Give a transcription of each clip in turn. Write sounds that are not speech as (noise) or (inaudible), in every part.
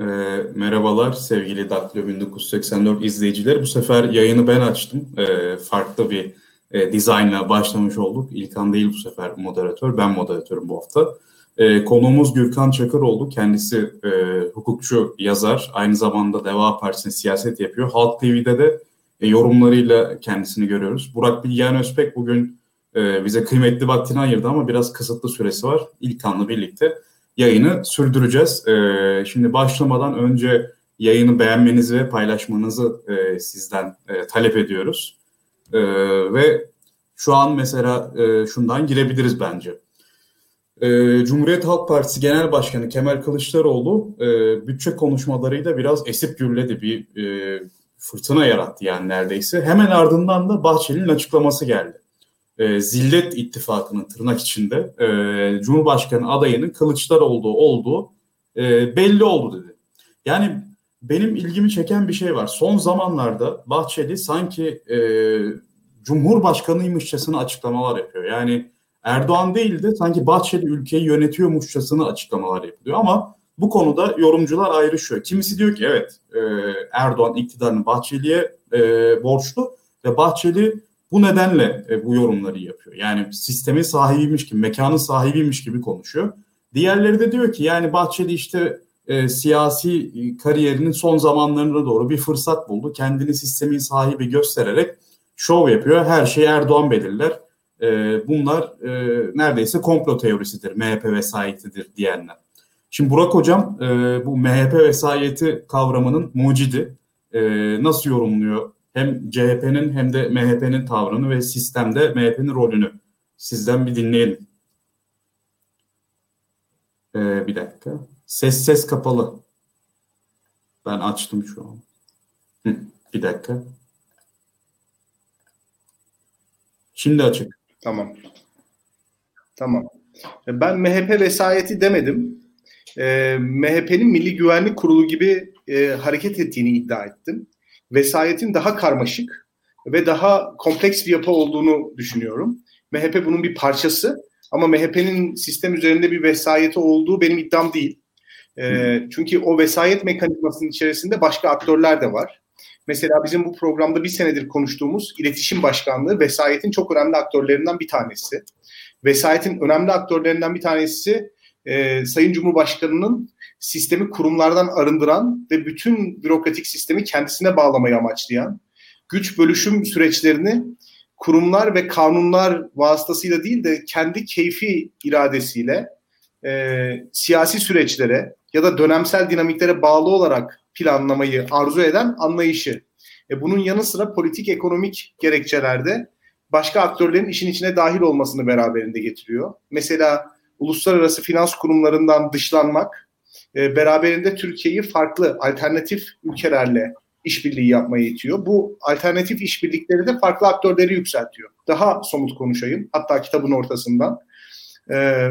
E, merhabalar sevgili Daktilo 1984 izleyicileri. Bu sefer yayını ben açtım. E, farklı bir e, dizaynla başlamış olduk. İlkan değil bu sefer moderatör. Ben moderatörüm bu hafta. E, konuğumuz Gürkan Çakıroğlu. Kendisi e, hukukçu, yazar. Aynı zamanda Deva Partisi'nin siyaset yapıyor. Halk TV'de de e, yorumlarıyla kendisini görüyoruz. Burak Bilgehan Özbek bugün e, bize kıymetli vaktini ayırdı ama biraz kısıtlı süresi var. İlkan'la birlikte yayını sürdüreceğiz. E, şimdi başlamadan önce yayını beğenmenizi ve paylaşmanızı e, sizden e, talep ediyoruz. E, ve şu an mesela e, şundan girebiliriz bence. E, Cumhuriyet Halk Partisi Genel Başkanı Kemal Kılıçdaroğlu e, bütçe konuşmalarıyla biraz esip gürledi bir fırtına yarattı yani neredeyse. Hemen ardından da Bahçeli'nin açıklaması geldi e, zillet ittifakının tırnak içinde e, Cumhurbaşkanı adayının Kılıçdaroğlu olduğu e, belli oldu dedi. Yani benim ilgimi çeken bir şey var. Son zamanlarda Bahçeli sanki e, Cumhurbaşkanıymışçasına açıklamalar yapıyor. Yani Erdoğan değil de sanki Bahçeli ülkeyi yönetiyormuşçasına açıklamalar yapıyor. Ama bu konuda yorumcular ayrışıyor. Kimisi diyor ki evet e, Erdoğan iktidarını Bahçeli'ye e, borçlu ve Bahçeli bu nedenle e, bu yorumları yapıyor. Yani sistemin sahibiymiş gibi, mekanın sahibiymiş gibi konuşuyor. Diğerleri de diyor ki yani Bahçeli işte e, siyasi kariyerinin son zamanlarına doğru bir fırsat buldu. Kendini sistemin sahibi göstererek şov yapıyor. Her şeyi Erdoğan belirler. E, bunlar e, neredeyse komplo teorisidir, MHP vesayetidir diyenler. Şimdi Burak Hocam e, bu MHP vesayeti kavramının mucidi. E, nasıl yorumluyor hem CHP'nin hem de MHP'nin tavrını ve sistemde MHP'nin rolünü sizden bir dinleyelim. Ee, bir dakika. Ses ses kapalı. Ben açtım şu an. Hı, bir dakika. Şimdi açık. Tamam. Tamam. Ben MHP vesayeti demedim. E, MHP'nin Milli Güvenlik Kurulu gibi e, hareket ettiğini iddia ettim vesayetin daha karmaşık ve daha kompleks bir yapı olduğunu düşünüyorum. MHP bunun bir parçası ama MHP'nin sistem üzerinde bir vesayeti olduğu benim iddiam değil. E, çünkü o vesayet mekanizmasının içerisinde başka aktörler de var. Mesela bizim bu programda bir senedir konuştuğumuz iletişim başkanlığı vesayetin çok önemli aktörlerinden bir tanesi. Vesayetin önemli aktörlerinden bir tanesi e, Sayın Cumhurbaşkanı'nın sistemi kurumlardan arındıran ve bütün bürokratik sistemi kendisine bağlamayı amaçlayan güç bölüşüm süreçlerini kurumlar ve kanunlar vasıtasıyla değil de kendi keyfi iradesiyle e, siyasi süreçlere ya da dönemsel dinamiklere bağlı olarak planlamayı arzu eden anlayışı. E, bunun yanı sıra politik ekonomik gerekçelerde başka aktörlerin işin içine dahil olmasını beraberinde getiriyor. Mesela uluslararası finans kurumlarından dışlanmak e, beraberinde Türkiye'yi farklı alternatif ülkelerle işbirliği yapmaya itiyor. Bu alternatif işbirlikleri de farklı aktörleri yükseltiyor. Daha somut konuşayım. Hatta kitabın ortasından. E,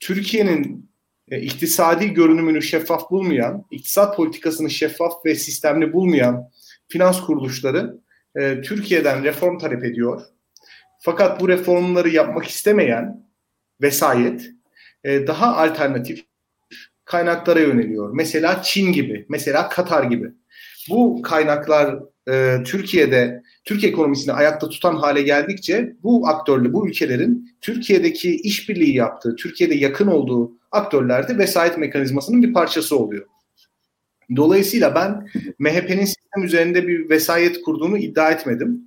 Türkiye'nin e, iktisadi görünümünü şeffaf bulmayan, iktisat politikasını şeffaf ve sistemli bulmayan finans kuruluşları Türkiye'den reform talep ediyor. Fakat bu reformları yapmak istemeyen vesayet daha alternatif kaynaklara yöneliyor. Mesela Çin gibi, mesela Katar gibi. Bu kaynaklar e, Türkiye'de Türk ekonomisini ayakta tutan hale geldikçe bu aktörlü, bu ülkelerin Türkiye'deki işbirliği yaptığı, Türkiye'de yakın olduğu aktörler de vesayet mekanizmasının bir parçası oluyor. Dolayısıyla ben MHP'nin sistem üzerinde bir vesayet kurduğunu iddia etmedim.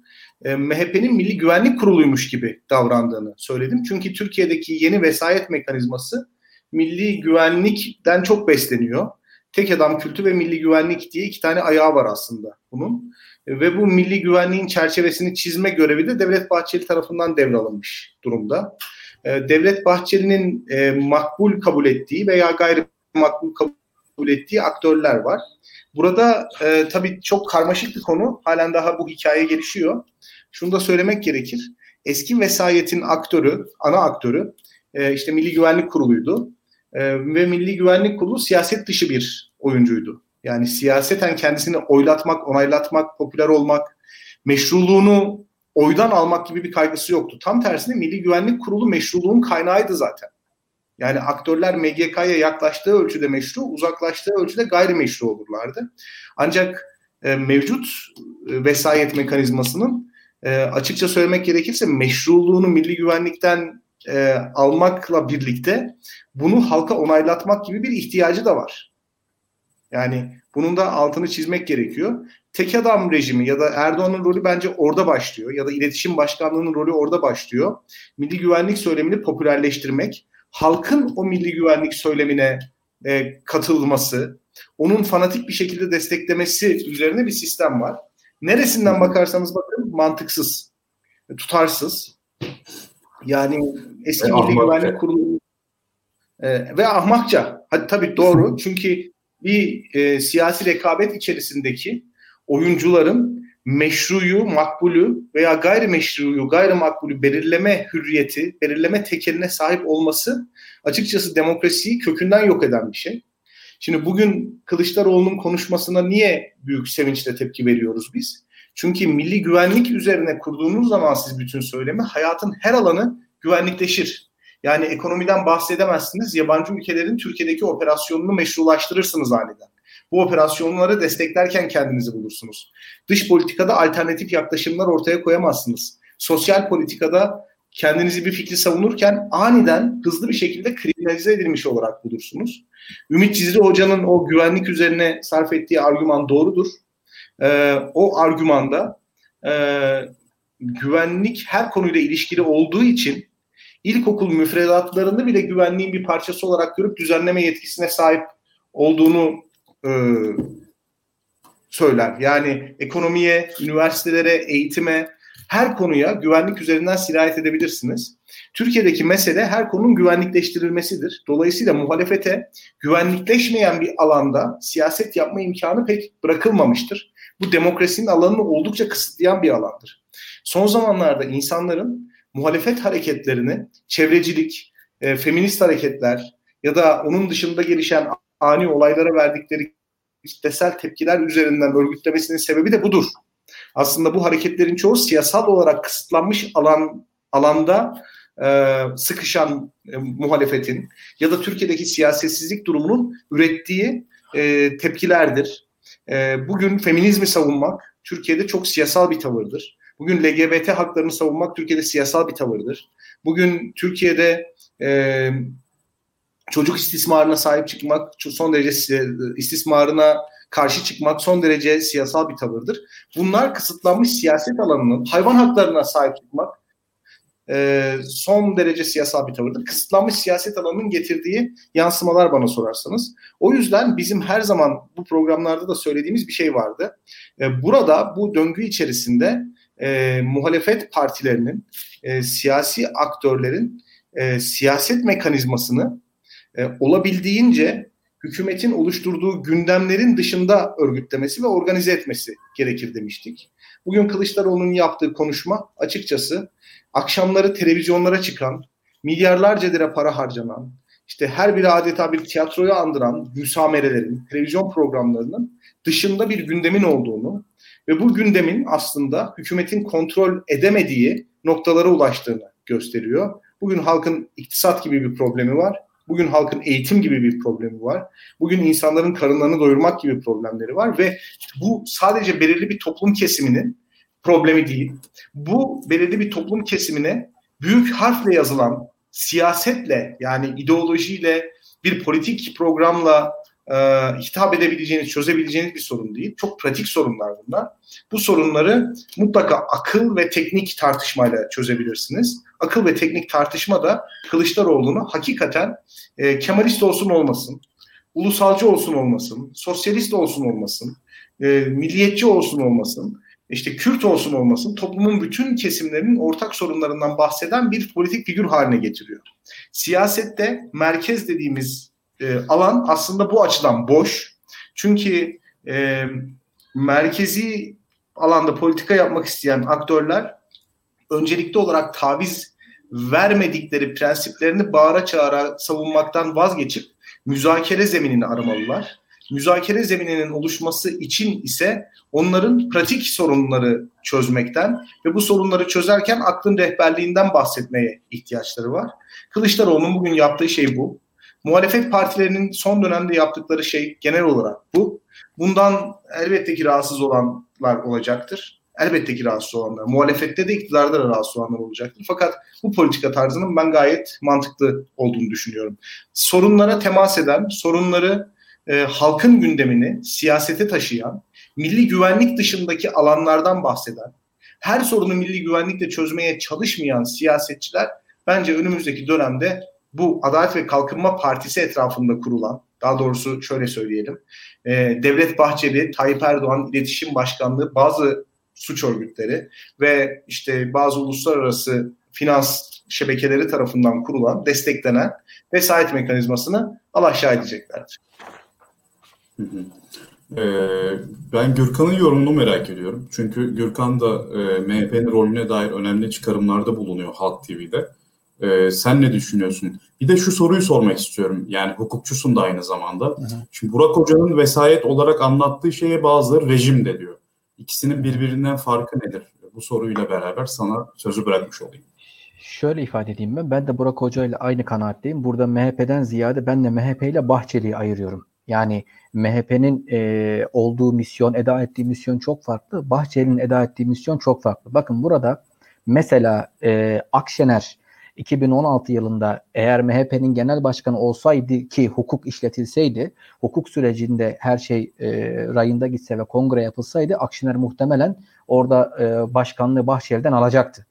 E, MHP'nin Milli Güvenlik Kurulu'ymuş gibi davrandığını söyledim. Çünkü Türkiye'deki yeni vesayet mekanizması milli güvenlikten çok besleniyor. Tek adam kültü ve milli güvenlik diye iki tane ayağı var aslında bunun. E, ve bu milli güvenliğin çerçevesini çizme görevi de Devlet Bahçeli tarafından devralınmış durumda. E, Devlet Bahçeli'nin makbul kabul ettiği veya gayri makbul kabul ettiği aktörler var. Burada e, tabii çok karmaşık bir konu. Halen daha bu hikaye gelişiyor. Şunu da söylemek gerekir. Eski vesayetin aktörü, ana aktörü e, işte Milli Güvenlik Kurulu'ydu. E, ve Milli Güvenlik Kurulu siyaset dışı bir oyuncuydu. Yani siyaseten kendisini oylatmak, onaylatmak, popüler olmak, meşruluğunu oydan almak gibi bir kaygısı yoktu. Tam tersine Milli Güvenlik Kurulu meşruluğun kaynağıydı zaten. Yani aktörler MGK'ya yaklaştığı ölçüde meşru, uzaklaştığı ölçüde gayrimeşru olurlardı. Ancak e, mevcut e, vesayet mekanizmasının e, açıkça söylemek gerekirse meşruluğunu milli güvenlikten e, almakla birlikte bunu halka onaylatmak gibi bir ihtiyacı da var. Yani bunun da altını çizmek gerekiyor. Tek adam rejimi ya da Erdoğan'ın rolü bence orada başlıyor ya da iletişim başkanlığının rolü orada başlıyor. Milli güvenlik söylemini popülerleştirmek, halkın o milli güvenlik söylemine e, katılması, onun fanatik bir şekilde desteklemesi üzerine bir sistem var. Neresinden bakarsanız bakın mantıksız, tutarsız. Yani eski ve Milli Güvenlik Kurulu e, ve ahmakça. Hadi tabii doğru. Çünkü bir e, siyasi rekabet içerisindeki oyuncuların meşruyu, makbulü veya gayrimeşruyu, gayrimakbulü belirleme hürriyeti, belirleme tekeline sahip olması açıkçası demokrasiyi kökünden yok eden bir şey. Şimdi bugün Kılıçdaroğlu'nun konuşmasına niye büyük sevinçle tepki veriyoruz biz? Çünkü milli güvenlik üzerine kurduğunuz zaman siz bütün söylemi hayatın her alanı güvenlikleşir. Yani ekonomiden bahsedemezsiniz. Yabancı ülkelerin Türkiye'deki operasyonunu meşrulaştırırsınız aniden. Bu operasyonları desteklerken kendinizi bulursunuz. Dış politikada alternatif yaklaşımlar ortaya koyamazsınız. Sosyal politikada kendinizi bir fikri savunurken aniden hızlı bir şekilde kriminalize edilmiş olarak bulursunuz. Ümit Cizri Hoca'nın o güvenlik üzerine sarf ettiği argüman doğrudur. Ee, o argümanda e, güvenlik her konuyla ilişkili olduğu için ilkokul müfredatlarını bile güvenliğin bir parçası olarak görüp düzenleme yetkisine sahip olduğunu e, söyler. Yani ekonomiye, üniversitelere, eğitime, her konuya güvenlik üzerinden sirayet edebilirsiniz. Türkiye'deki mesele her konunun güvenlikleştirilmesidir. Dolayısıyla muhalefete güvenlikleşmeyen bir alanda siyaset yapma imkanı pek bırakılmamıştır. Bu demokrasinin alanını oldukça kısıtlayan bir alandır. Son zamanlarda insanların muhalefet hareketlerini çevrecilik, e, feminist hareketler ya da onun dışında gelişen ani olaylara verdikleri kitlesel tepkiler üzerinden örgütlemesinin sebebi de budur. Aslında bu hareketlerin çoğu siyasal olarak kısıtlanmış alan alanda e, sıkışan e, muhalefetin ya da Türkiye'deki siyasetsizlik durumunun ürettiği e, tepkilerdir. E, bugün feminizmi savunmak Türkiye'de çok siyasal bir tavırdır. Bugün LGBT haklarını savunmak Türkiye'de siyasal bir tavırdır. Bugün Türkiye'de e, çocuk istismarına sahip çıkmak, son derece istismarına karşı çıkmak son derece siyasal bir tavırdır. Bunlar kısıtlanmış siyaset alanının hayvan haklarına sahip çıkmak e, son derece siyasal bir tavırdır. Kısıtlanmış siyaset alanının getirdiği yansımalar bana sorarsanız. O yüzden bizim her zaman bu programlarda da söylediğimiz bir şey vardı. E, burada bu döngü içerisinde e, muhalefet partilerinin, e, siyasi aktörlerin e, siyaset mekanizmasını e, olabildiğince hükümetin oluşturduğu gündemlerin dışında örgütlemesi ve organize etmesi gerekir demiştik. Bugün Kılıçdaroğlu'nun yaptığı konuşma açıkçası akşamları televizyonlara çıkan, milyarlarca lira para harcanan, işte her biri adeta bir tiyatroyu andıran müsamerelerin, televizyon programlarının dışında bir gündemin olduğunu ve bu gündemin aslında hükümetin kontrol edemediği noktalara ulaştığını gösteriyor. Bugün halkın iktisat gibi bir problemi var. Bugün halkın eğitim gibi bir problemi var. Bugün insanların karınlarını doyurmak gibi problemleri var ve bu sadece belirli bir toplum kesiminin problemi değil. Bu belirli bir toplum kesimine büyük harfle yazılan siyasetle yani ideolojiyle bir politik programla e, hitap edebileceğiniz, çözebileceğiniz bir sorun değil. Çok pratik sorunlar bunlar. Bu sorunları mutlaka akıl ve teknik tartışmayla çözebilirsiniz. Akıl ve teknik tartışma da Kılıçdaroğlu'nu hakikaten e, Kemalist olsun olmasın, ulusalcı olsun olmasın, sosyalist olsun olmasın, e, milliyetçi olsun olmasın, işte Kürt olsun olmasın toplumun bütün kesimlerinin ortak sorunlarından bahseden bir politik figür haline getiriyor. Siyasette merkez dediğimiz e, alan aslında bu açıdan boş. Çünkü e, merkezi alanda politika yapmak isteyen aktörler öncelikli olarak taviz vermedikleri prensiplerini bağıra çağıra savunmaktan vazgeçip müzakere zeminini aramalılar. müzakere zemininin oluşması için ise onların pratik sorunları çözmekten ve bu sorunları çözerken aklın rehberliğinden bahsetmeye ihtiyaçları var. Kılıçdaroğlu'nun bugün yaptığı şey bu. Muhalefet partilerinin son dönemde yaptıkları şey genel olarak bu. Bundan elbette ki rahatsız olanlar olacaktır. Elbette ki rahatsız olanlar. Muhalefette de iktidarda da rahatsız olanlar olacaktır. Fakat bu politika tarzının ben gayet mantıklı olduğunu düşünüyorum. Sorunlara temas eden, sorunları e, halkın gündemini siyasete taşıyan, milli güvenlik dışındaki alanlardan bahseden, her sorunu milli güvenlikle çözmeye çalışmayan siyasetçiler bence önümüzdeki dönemde bu Adalet ve Kalkınma Partisi etrafında kurulan, daha doğrusu şöyle söyleyelim, e, Devlet Bahçeli, Tayyip Erdoğan İletişim Başkanlığı bazı suç örgütleri ve işte bazı uluslararası finans şebekeleri tarafından kurulan, desteklenen vesayet mekanizmasını alaşağı edeceklerdir. Ee, ben Gürkan'ın yorumunu merak ediyorum. Çünkü Gürkan da e, MHP'nin rolüne dair önemli çıkarımlarda bulunuyor Halk TV'de. Ee, sen ne düşünüyorsun? Bir de şu soruyu sormak istiyorum. Yani hukukçusun da aynı zamanda. Hı hı. Şimdi Burak Hoca'nın vesayet olarak anlattığı şeye bazıları rejim de diyor. İkisinin birbirinden farkı nedir? Bu soruyla beraber sana sözü bırakmış olayım. Şöyle ifade edeyim ben. Ben de Burak Hoca ile aynı kanaatteyim. Burada MHP'den ziyade ben de MHP ile Bahçeli'yi ayırıyorum. Yani MHP'nin e, olduğu misyon, eda ettiği misyon çok farklı. Bahçeli'nin eda ettiği misyon çok farklı. Bakın burada mesela e, Akşener 2016 yılında eğer MHP'nin genel başkanı olsaydı ki hukuk işletilseydi, hukuk sürecinde her şey e, rayında gitse ve kongre yapılsaydı Akşener muhtemelen orada e, başkanlığı Bahçeli'den alacaktı.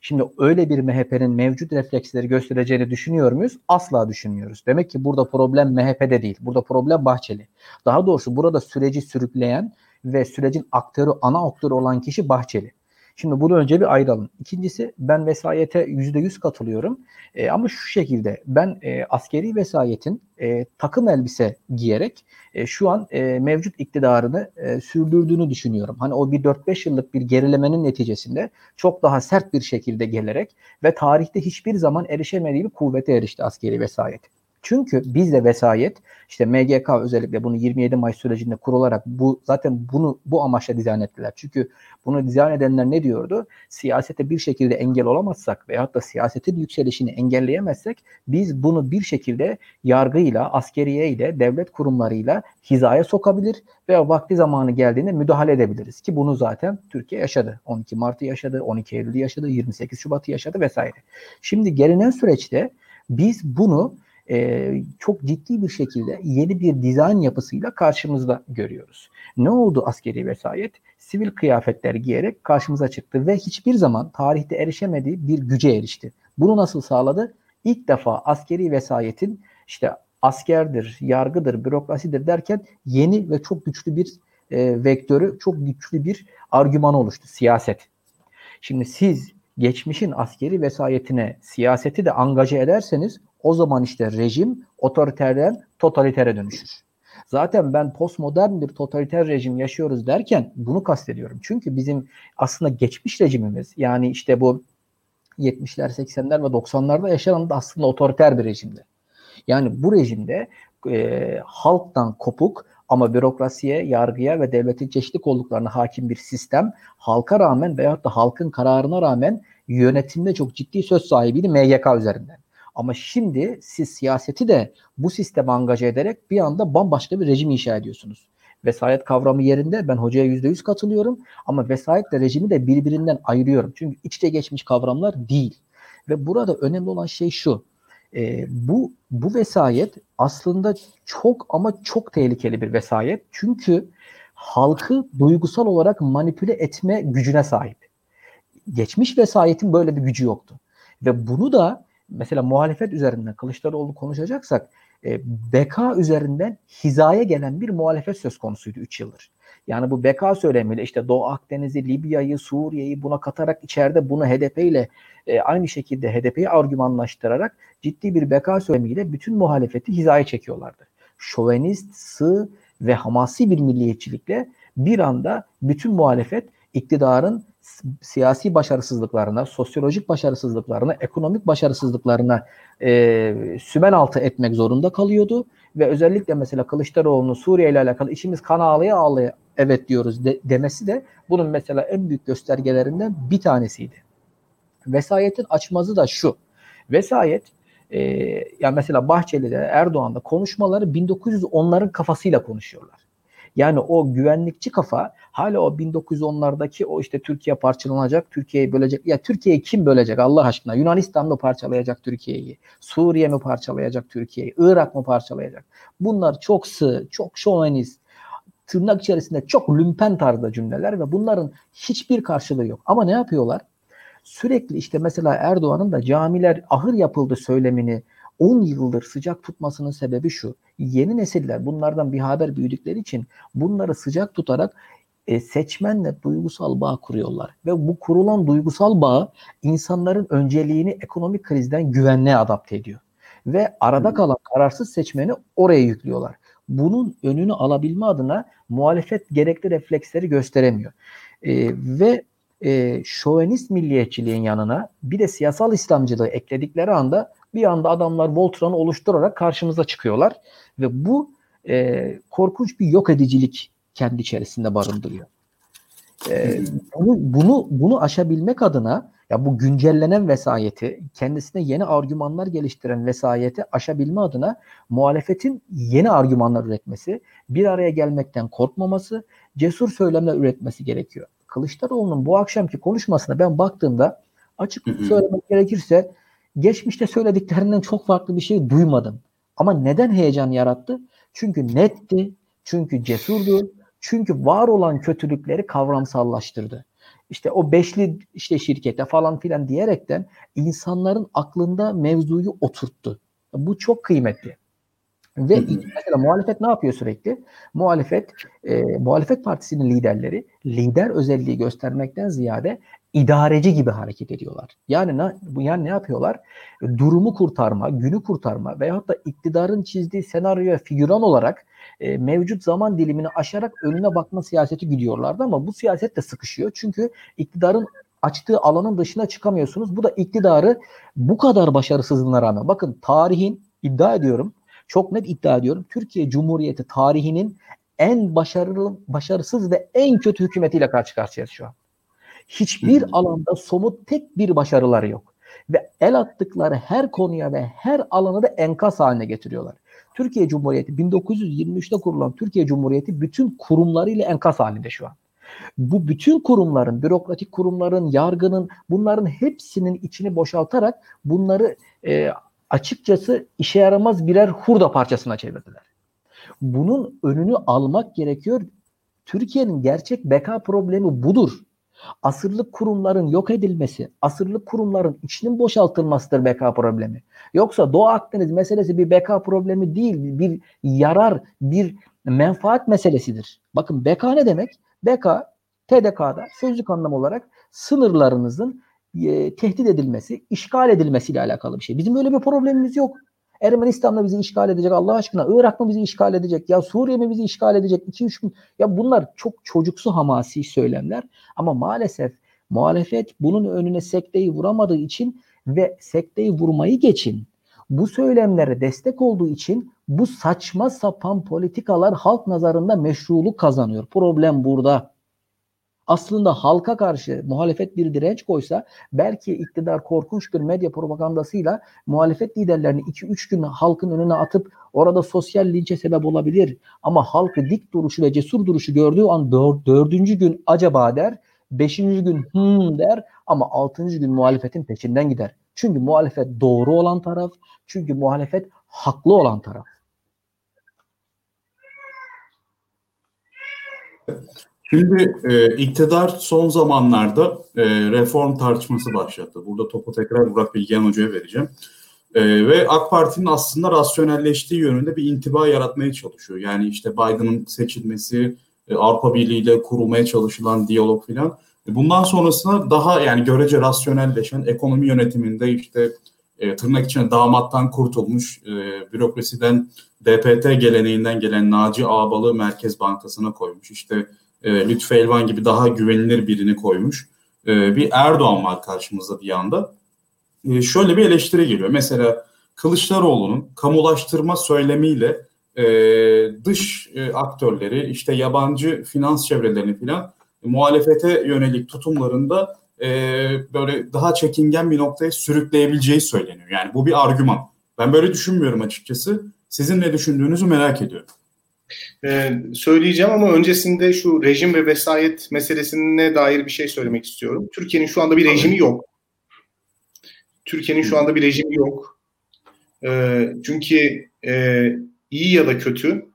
Şimdi öyle bir MHP'nin mevcut refleksleri göstereceğini düşünüyor muyuz? Asla düşünmüyoruz. Demek ki burada problem MHP'de değil. Burada problem Bahçeli. Daha doğrusu burada süreci sürükleyen ve sürecin aktörü, ana aktörü olan kişi Bahçeli. Şimdi bunu önce bir ayıralım. İkincisi ben vesayete yüzde yüz katılıyorum. E, ama şu şekilde ben e, askeri vesayetin e, takım elbise giyerek e, şu an e, mevcut iktidarını e, sürdürdüğünü düşünüyorum. Hani o bir 4-5 yıllık bir gerilemenin neticesinde çok daha sert bir şekilde gelerek ve tarihte hiçbir zaman erişemediği bir kuvvete erişti askeri vesayet. Çünkü bizde vesayet işte MGK özellikle bunu 27 Mayıs sürecinde kurularak bu zaten bunu bu amaçla dizayn ettiler. Çünkü bunu dizayn edenler ne diyordu? Siyasete bir şekilde engel olamazsak veyahut da siyasetin yükselişini engelleyemezsek biz bunu bir şekilde yargıyla, askeriye ile, devlet kurumlarıyla hizaya sokabilir veya vakti zamanı geldiğinde müdahale edebiliriz. Ki bunu zaten Türkiye yaşadı. 12 Mart'ı yaşadı, 12 Eylül'ü yaşadı, 28 Şubat'ı yaşadı vesaire. Şimdi gelinen süreçte biz bunu e, çok ciddi bir şekilde yeni bir dizayn yapısıyla karşımızda görüyoruz. Ne oldu askeri vesayet? Sivil kıyafetler giyerek karşımıza çıktı ve hiçbir zaman tarihte erişemediği bir güce erişti. Bunu nasıl sağladı? İlk defa askeri vesayetin işte askerdir, yargıdır, bürokrasidir derken yeni ve çok güçlü bir e, vektörü, çok güçlü bir argüman oluştu siyaset. Şimdi siz geçmişin askeri vesayetine siyaseti de angaje ederseniz o zaman işte rejim otoriterden totalitere dönüşür. Zaten ben postmodern bir totaliter rejim yaşıyoruz derken bunu kastediyorum. Çünkü bizim aslında geçmiş rejimimiz yani işte bu 70'ler, 80'ler ve 90'larda yaşanan da aslında otoriter bir rejimdi. Yani bu rejimde e, halktan kopuk ama bürokrasiye, yargıya ve devletin çeşitli kolluklarına hakim bir sistem halka rağmen veyahut da halkın kararına rağmen yönetimde çok ciddi söz sahibiydi MGK üzerinden. Ama şimdi siz siyaseti de bu sisteme angaje ederek bir anda bambaşka bir rejim inşa ediyorsunuz. Vesayet kavramı yerinde ben hocaya yüzde yüz katılıyorum ama vesayetle rejimi de birbirinden ayırıyorum. Çünkü içte geçmiş kavramlar değil. Ve burada önemli olan şey şu. E, bu bu vesayet aslında çok ama çok tehlikeli bir vesayet. Çünkü halkı duygusal olarak manipüle etme gücüne sahip. Geçmiş vesayetin böyle bir gücü yoktu. Ve bunu da mesela muhalefet üzerinden Kılıçdaroğlu konuşacaksak e, beka üzerinden hizaya gelen bir muhalefet söz konusuydu 3 yıldır. Yani bu beka söylemiyle işte Doğu Akdeniz'i, Libya'yı, Suriye'yi buna katarak içeride bunu HDP ile e, aynı şekilde HDP'yi argümanlaştırarak ciddi bir beka söylemiyle bütün muhalefeti hizaya çekiyorlardı. Şovenist, sığ ve hamasi bir milliyetçilikle bir anda bütün muhalefet iktidarın siyasi başarısızlıklarına, sosyolojik başarısızlıklarına, ekonomik başarısızlıklarına e, sümen altı etmek zorunda kalıyordu. Ve özellikle mesela Kılıçdaroğlu'nun Suriye ile alakalı içimiz kan ağlaya ağlaya evet diyoruz de, demesi de bunun mesela en büyük göstergelerinden bir tanesiydi. Vesayetin açmazı da şu. Vesayet e, yani mesela Bahçeli'de Erdoğan'da konuşmaları 1910'ların kafasıyla konuşuyorlar. Yani o güvenlikçi kafa hala o 1910'lardaki o işte Türkiye parçalanacak, Türkiye'yi bölecek. Ya Türkiye'yi kim bölecek Allah aşkına? Yunanistan mı parçalayacak Türkiye'yi? Suriye mi parçalayacak Türkiye'yi? Irak mı parçalayacak? Bunlar çok sığ, çok şovenist, tırnak içerisinde çok lümpen tarzda cümleler ve bunların hiçbir karşılığı yok. Ama ne yapıyorlar? Sürekli işte mesela Erdoğan'ın da camiler ahır yapıldı söylemini 10 yıldır sıcak tutmasının sebebi şu. Yeni nesiller bunlardan bir haber büyüdükleri için bunları sıcak tutarak e, seçmenle duygusal bağ kuruyorlar. Ve bu kurulan duygusal bağ insanların önceliğini ekonomik krizden güvenliğe adapte ediyor. Ve arada kalan kararsız seçmeni oraya yüklüyorlar. Bunun önünü alabilme adına muhalefet gerekli refleksleri gösteremiyor. E, ve e, şovenist milliyetçiliğin yanına bir de siyasal İslamcılığı ekledikleri anda bir anda adamlar Voltron'u oluşturarak karşımıza çıkıyorlar ve bu e, korkunç bir yok edicilik kendi içerisinde barındırıyor. E, bunu, bunu bunu aşabilmek adına ya bu güncellenen vesayeti, kendisine yeni argümanlar geliştiren vesayeti aşabilme adına muhalefetin yeni argümanlar üretmesi, bir araya gelmekten korkmaması, cesur söylemler üretmesi gerekiyor. Kılıçdaroğlu'nun bu akşamki konuşmasına ben baktığımda açık söylemek gerekirse geçmişte söylediklerinden çok farklı bir şey duymadım. Ama neden heyecan yarattı? Çünkü netti, çünkü cesurdu, çünkü var olan kötülükleri kavramsallaştırdı. İşte o beşli işte şirkete falan filan diyerekten insanların aklında mevzuyu oturttu. Bu çok kıymetli. Ve mesela muhalefet ne yapıyor sürekli? Muhalefet, e, muhalefet partisinin liderleri lider özelliği göstermekten ziyade idareci gibi hareket ediyorlar. Yani ne, yani ne yapıyorlar? Durumu kurtarma, günü kurtarma veyahut da iktidarın çizdiği senaryoya figüran olarak e, mevcut zaman dilimini aşarak önüne bakma siyaseti gidiyorlardı ama bu siyaset de sıkışıyor. Çünkü iktidarın açtığı alanın dışına çıkamıyorsunuz. Bu da iktidarı bu kadar başarısızlığına rağmen bakın tarihin iddia ediyorum çok net iddia ediyorum. Türkiye Cumhuriyeti tarihinin en başarılı, başarısız ve en kötü hükümetiyle karşı karşıyayız şu an. Hiçbir alanda somut tek bir başarıları yok. Ve el attıkları her konuya ve her alana da enkaz haline getiriyorlar. Türkiye Cumhuriyeti 1923'te kurulan Türkiye Cumhuriyeti bütün kurumlarıyla enkaz halinde şu an. Bu bütün kurumların, bürokratik kurumların, yargının bunların hepsinin içini boşaltarak bunları e, açıkçası işe yaramaz birer hurda parçasına çevirdiler. Bunun önünü almak gerekiyor. Türkiye'nin gerçek beka problemi budur. Asırlık kurumların yok edilmesi, asırlık kurumların içinin boşaltılmasıdır beka problemi. Yoksa Doğu Akdeniz meselesi bir beka problemi değil, bir yarar, bir menfaat meselesidir. Bakın beka ne demek? Beka TDK'da sözlük anlam olarak sınırlarınızın e, tehdit edilmesi, işgal edilmesiyle alakalı bir şey. Bizim böyle bir problemimiz yok. Ermenistan mı bizi işgal edecek Allah aşkına? Irak mı bizi işgal edecek? Ya Suriye mi bizi işgal edecek? 2-3 gün. Ya bunlar çok çocuksu hamasi söylemler. Ama maalesef muhalefet bunun önüne sekteyi vuramadığı için ve sekteyi vurmayı geçin. Bu söylemlere destek olduğu için bu saçma sapan politikalar halk nazarında meşruluk kazanıyor. Problem burada aslında halka karşı muhalefet bir direnç koysa belki iktidar korkunç bir medya propagandasıyla muhalefet liderlerini 2-3 gün halkın önüne atıp orada sosyal linçe sebep olabilir. Ama halkı dik duruşu ve cesur duruşu gördüğü an dör, dördüncü gün acaba der, beşinci gün hmm der ama altıncı gün muhalefetin peşinden gider. Çünkü muhalefet doğru olan taraf, çünkü muhalefet haklı olan taraf. Şimdi e, iktidar son zamanlarda e, reform tartışması başlattı. Burada topu tekrar Burak Bilgehan Hoca'ya vereceğim. E, ve AK Parti'nin aslında rasyonelleştiği yönünde bir intiba yaratmaya çalışıyor. Yani işte Biden'ın seçilmesi, e, Avrupa Birliği ile kurulmaya çalışılan diyalog filan. E, bundan sonrasında daha yani görece rasyonelleşen ekonomi yönetiminde işte e, tırnak içine damattan kurtulmuş, e, bürokrasiden DPT geleneğinden gelen Naci Ağbalı Merkez Bankası'na koymuş. İşte e, Lütfü Elvan gibi daha güvenilir birini koymuş. e, bir Erdoğan var karşımızda bir yanda. E, şöyle bir eleştiri geliyor. Mesela Kılıçdaroğlu'nun kamulaştırma söylemiyle e, dış e, aktörleri, işte yabancı finans çevrelerini filan muhalefete yönelik tutumlarında e, böyle daha çekingen bir noktaya sürükleyebileceği söyleniyor. Yani bu bir argüman. Ben böyle düşünmüyorum açıkçası. Sizin ne düşündüğünüzü merak ediyorum. Ee, söyleyeceğim ama öncesinde şu rejim ve vesayet meselesine dair bir şey söylemek istiyorum. Türkiye'nin şu anda bir rejimi yok. Türkiye'nin şu anda bir rejimi yok. Ee, çünkü e, iyi ya da kötü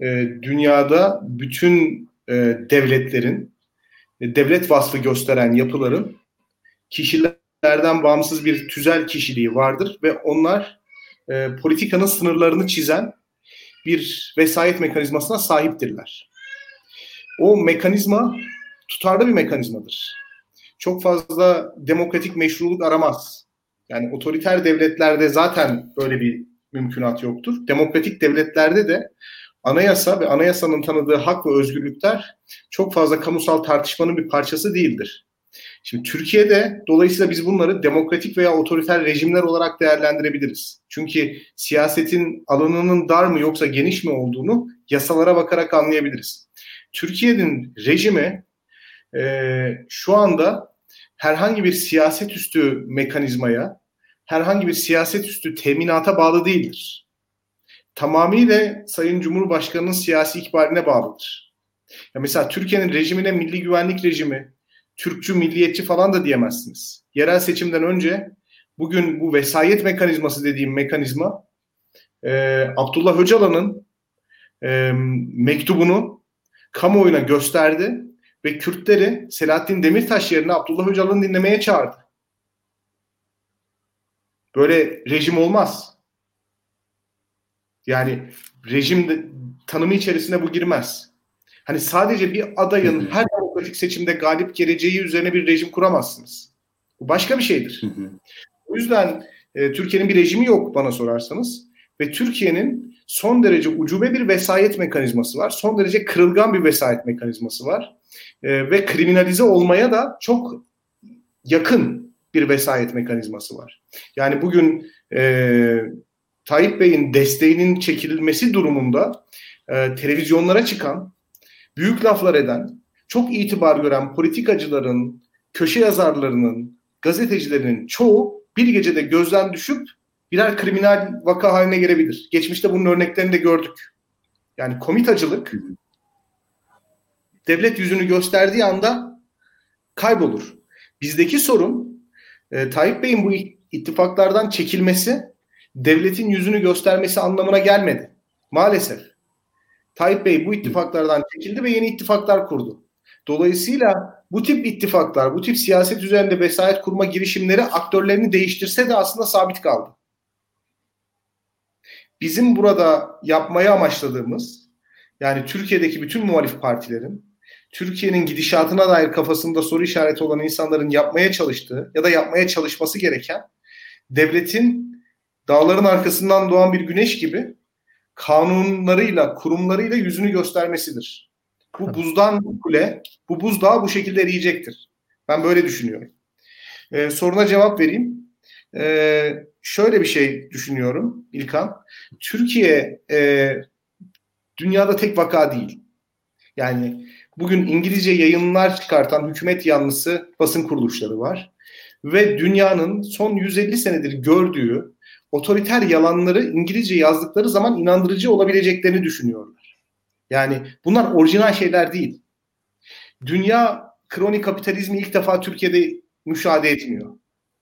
e, dünyada bütün e, devletlerin e, devlet vasfı gösteren yapıların kişilerden bağımsız bir tüzel kişiliği vardır ve onlar e, politikanın sınırlarını çizen bir vesayet mekanizmasına sahiptirler. O mekanizma tutarlı bir mekanizmadır. Çok fazla demokratik meşruluk aramaz. Yani otoriter devletlerde zaten böyle bir mümkünat yoktur. Demokratik devletlerde de anayasa ve anayasanın tanıdığı hak ve özgürlükler çok fazla kamusal tartışmanın bir parçası değildir. Şimdi Türkiye'de dolayısıyla biz bunları demokratik veya otoriter rejimler olarak değerlendirebiliriz. Çünkü siyasetin alanının dar mı yoksa geniş mi olduğunu yasalara bakarak anlayabiliriz. Türkiye'nin rejimi e, şu anda herhangi bir siyaset üstü mekanizmaya, herhangi bir siyaset üstü teminata bağlı değildir. Tamamıyla Sayın Cumhurbaşkanı'nın siyasi ikbaline bağlıdır. Ya mesela Türkiye'nin rejimine milli güvenlik rejimi, Türkçü, milliyetçi falan da diyemezsiniz. Yerel seçimden önce bugün bu vesayet mekanizması dediğim mekanizma e, Abdullah Öcalan'ın e, mektubunu kamuoyuna gösterdi ve Kürtleri Selahattin Demirtaş yerine Abdullah Öcalan'ı dinlemeye çağırdı. Böyle rejim olmaz. Yani rejim de, tanımı içerisine bu girmez. Hani sadece bir adayın her demokratik seçimde galip geleceği üzerine bir rejim kuramazsınız. Bu başka bir şeydir. O yüzden e, Türkiye'nin bir rejimi yok bana sorarsanız ve Türkiye'nin son derece ucube bir vesayet mekanizması var. Son derece kırılgan bir vesayet mekanizması var. E, ve kriminalize olmaya da çok yakın bir vesayet mekanizması var. Yani bugün e, Tayyip Bey'in desteğinin çekilmesi durumunda e, televizyonlara çıkan, büyük laflar eden, çok itibar gören politikacıların, köşe yazarlarının, gazetecilerin çoğu bir gecede gözden düşüp birer kriminal vaka haline gelebilir. Geçmişte bunun örneklerini de gördük. Yani komitacılık devlet yüzünü gösterdiği anda kaybolur. Bizdeki sorun e, Tayyip Bey'in bu ittifaklardan çekilmesi devletin yüzünü göstermesi anlamına gelmedi. Maalesef. Tayyip Bey bu ittifaklardan çekildi ve yeni ittifaklar kurdu. Dolayısıyla bu tip ittifaklar, bu tip siyaset üzerinde vesayet kurma girişimleri aktörlerini değiştirse de aslında sabit kaldı. Bizim burada yapmaya amaçladığımız yani Türkiye'deki bütün muhalif partilerin Türkiye'nin gidişatına dair kafasında soru işareti olan insanların yapmaya çalıştığı ya da yapmaya çalışması gereken devletin dağların arkasından doğan bir güneş gibi kanunlarıyla, kurumlarıyla yüzünü göstermesidir. Bu buzdan kule, bu buzdağı bu şekilde eriyecektir. Ben böyle düşünüyorum. Ee, soruna cevap vereyim. Ee, şöyle bir şey düşünüyorum İlkan. Türkiye e, dünyada tek vaka değil. Yani bugün İngilizce yayınlar çıkartan hükümet yanlısı basın kuruluşları var. Ve dünyanın son 150 senedir gördüğü otoriter yalanları İngilizce yazdıkları zaman inandırıcı olabileceklerini düşünüyorlar. Yani bunlar orijinal şeyler değil. Dünya kronik kapitalizmi ilk defa Türkiye'de müşahede etmiyor.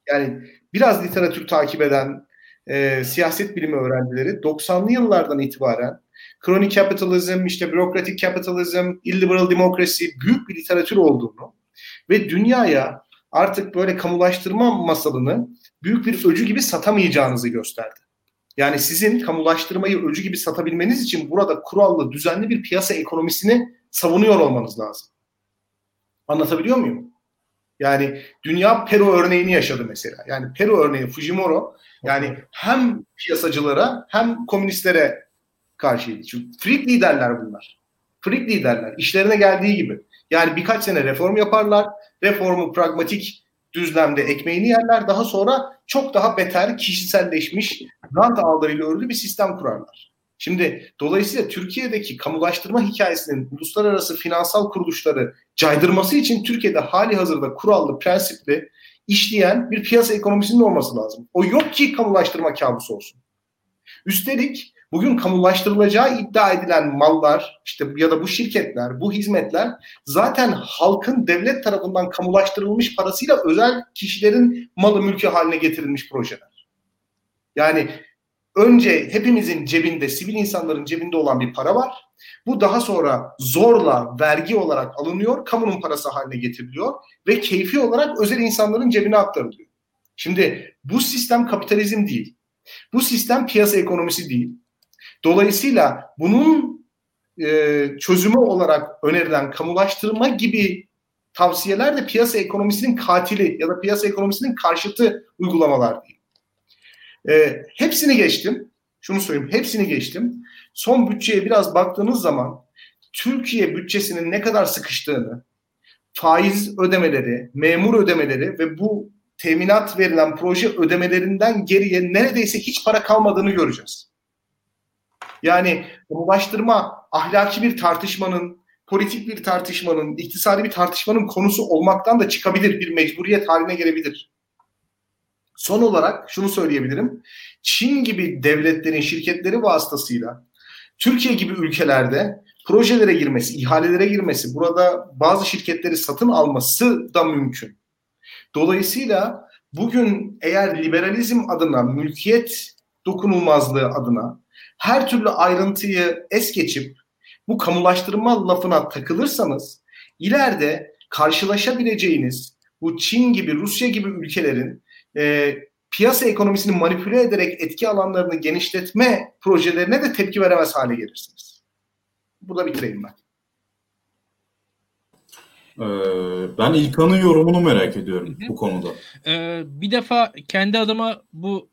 Yani biraz literatür takip eden e, siyaset bilimi öğrencileri 90'lı yıllardan itibaren kronik kapitalizm, işte bürokratik kapitalizm, illiberal demokrasi büyük bir literatür olduğunu ve dünyaya artık böyle kamulaştırma masalını büyük bir öcü gibi satamayacağınızı gösterdi. Yani sizin kamulaştırmayı öcü gibi satabilmeniz için burada kurallı, düzenli bir piyasa ekonomisini savunuyor olmanız lazım. Anlatabiliyor muyum? Yani dünya Peru örneğini yaşadı mesela. Yani Peru örneği Fujimoro yani hem piyasacılara hem komünistlere karşıydı. Çünkü freak liderler bunlar. Freak liderler. İşlerine geldiği gibi. Yani birkaç sene reform yaparlar. Reformu pragmatik düzlemde ekmeğini yerler. Daha sonra çok daha beter, kişiselleşmiş, rant ağlarıyla örülü bir sistem kurarlar. Şimdi dolayısıyla Türkiye'deki kamulaştırma hikayesinin uluslararası finansal kuruluşları caydırması için Türkiye'de hali hazırda kurallı, prensipli işleyen bir piyasa ekonomisinin olması lazım. O yok ki kamulaştırma kabusu olsun. Üstelik bugün kamulaştırılacağı iddia edilen mallar işte ya da bu şirketler, bu hizmetler zaten halkın devlet tarafından kamulaştırılmış parasıyla özel kişilerin malı mülkü haline getirilmiş projeler. Yani önce hepimizin cebinde, sivil insanların cebinde olan bir para var. Bu daha sonra zorla vergi olarak alınıyor, kamunun parası haline getiriliyor ve keyfi olarak özel insanların cebine aktarılıyor. Şimdi bu sistem kapitalizm değil. Bu sistem piyasa ekonomisi değil. Dolayısıyla bunun e, çözümü olarak önerilen kamulaştırma gibi tavsiyeler de piyasa ekonomisinin katili ya da piyasa ekonomisinin karşıtı uygulamalar değil. E, hepsini geçtim. Şunu söyleyeyim, hepsini geçtim. Son bütçeye biraz baktığınız zaman Türkiye bütçesinin ne kadar sıkıştığını, faiz ödemeleri, memur ödemeleri ve bu teminat verilen proje ödemelerinden geriye neredeyse hiç para kalmadığını göreceğiz. Yani ulaştırma ahlaki bir tartışmanın, politik bir tartışmanın, iktisadi bir tartışmanın konusu olmaktan da çıkabilir, bir mecburiyet haline gelebilir. Son olarak şunu söyleyebilirim. Çin gibi devletlerin şirketleri vasıtasıyla Türkiye gibi ülkelerde projelere girmesi, ihalelere girmesi, burada bazı şirketleri satın alması da mümkün. Dolayısıyla bugün eğer liberalizm adına, mülkiyet dokunulmazlığı adına her türlü ayrıntıyı es geçip bu kamulaştırma lafına takılırsanız ileride karşılaşabileceğiniz bu Çin gibi, Rusya gibi ülkelerin e, piyasa ekonomisini manipüle ederek etki alanlarını genişletme projelerine de tepki veremez hale gelirsiniz. Burada bitireyim ben. Ee, ben İlkan'ın yorumunu merak ediyorum bu konuda. Ee, bir defa kendi adıma bu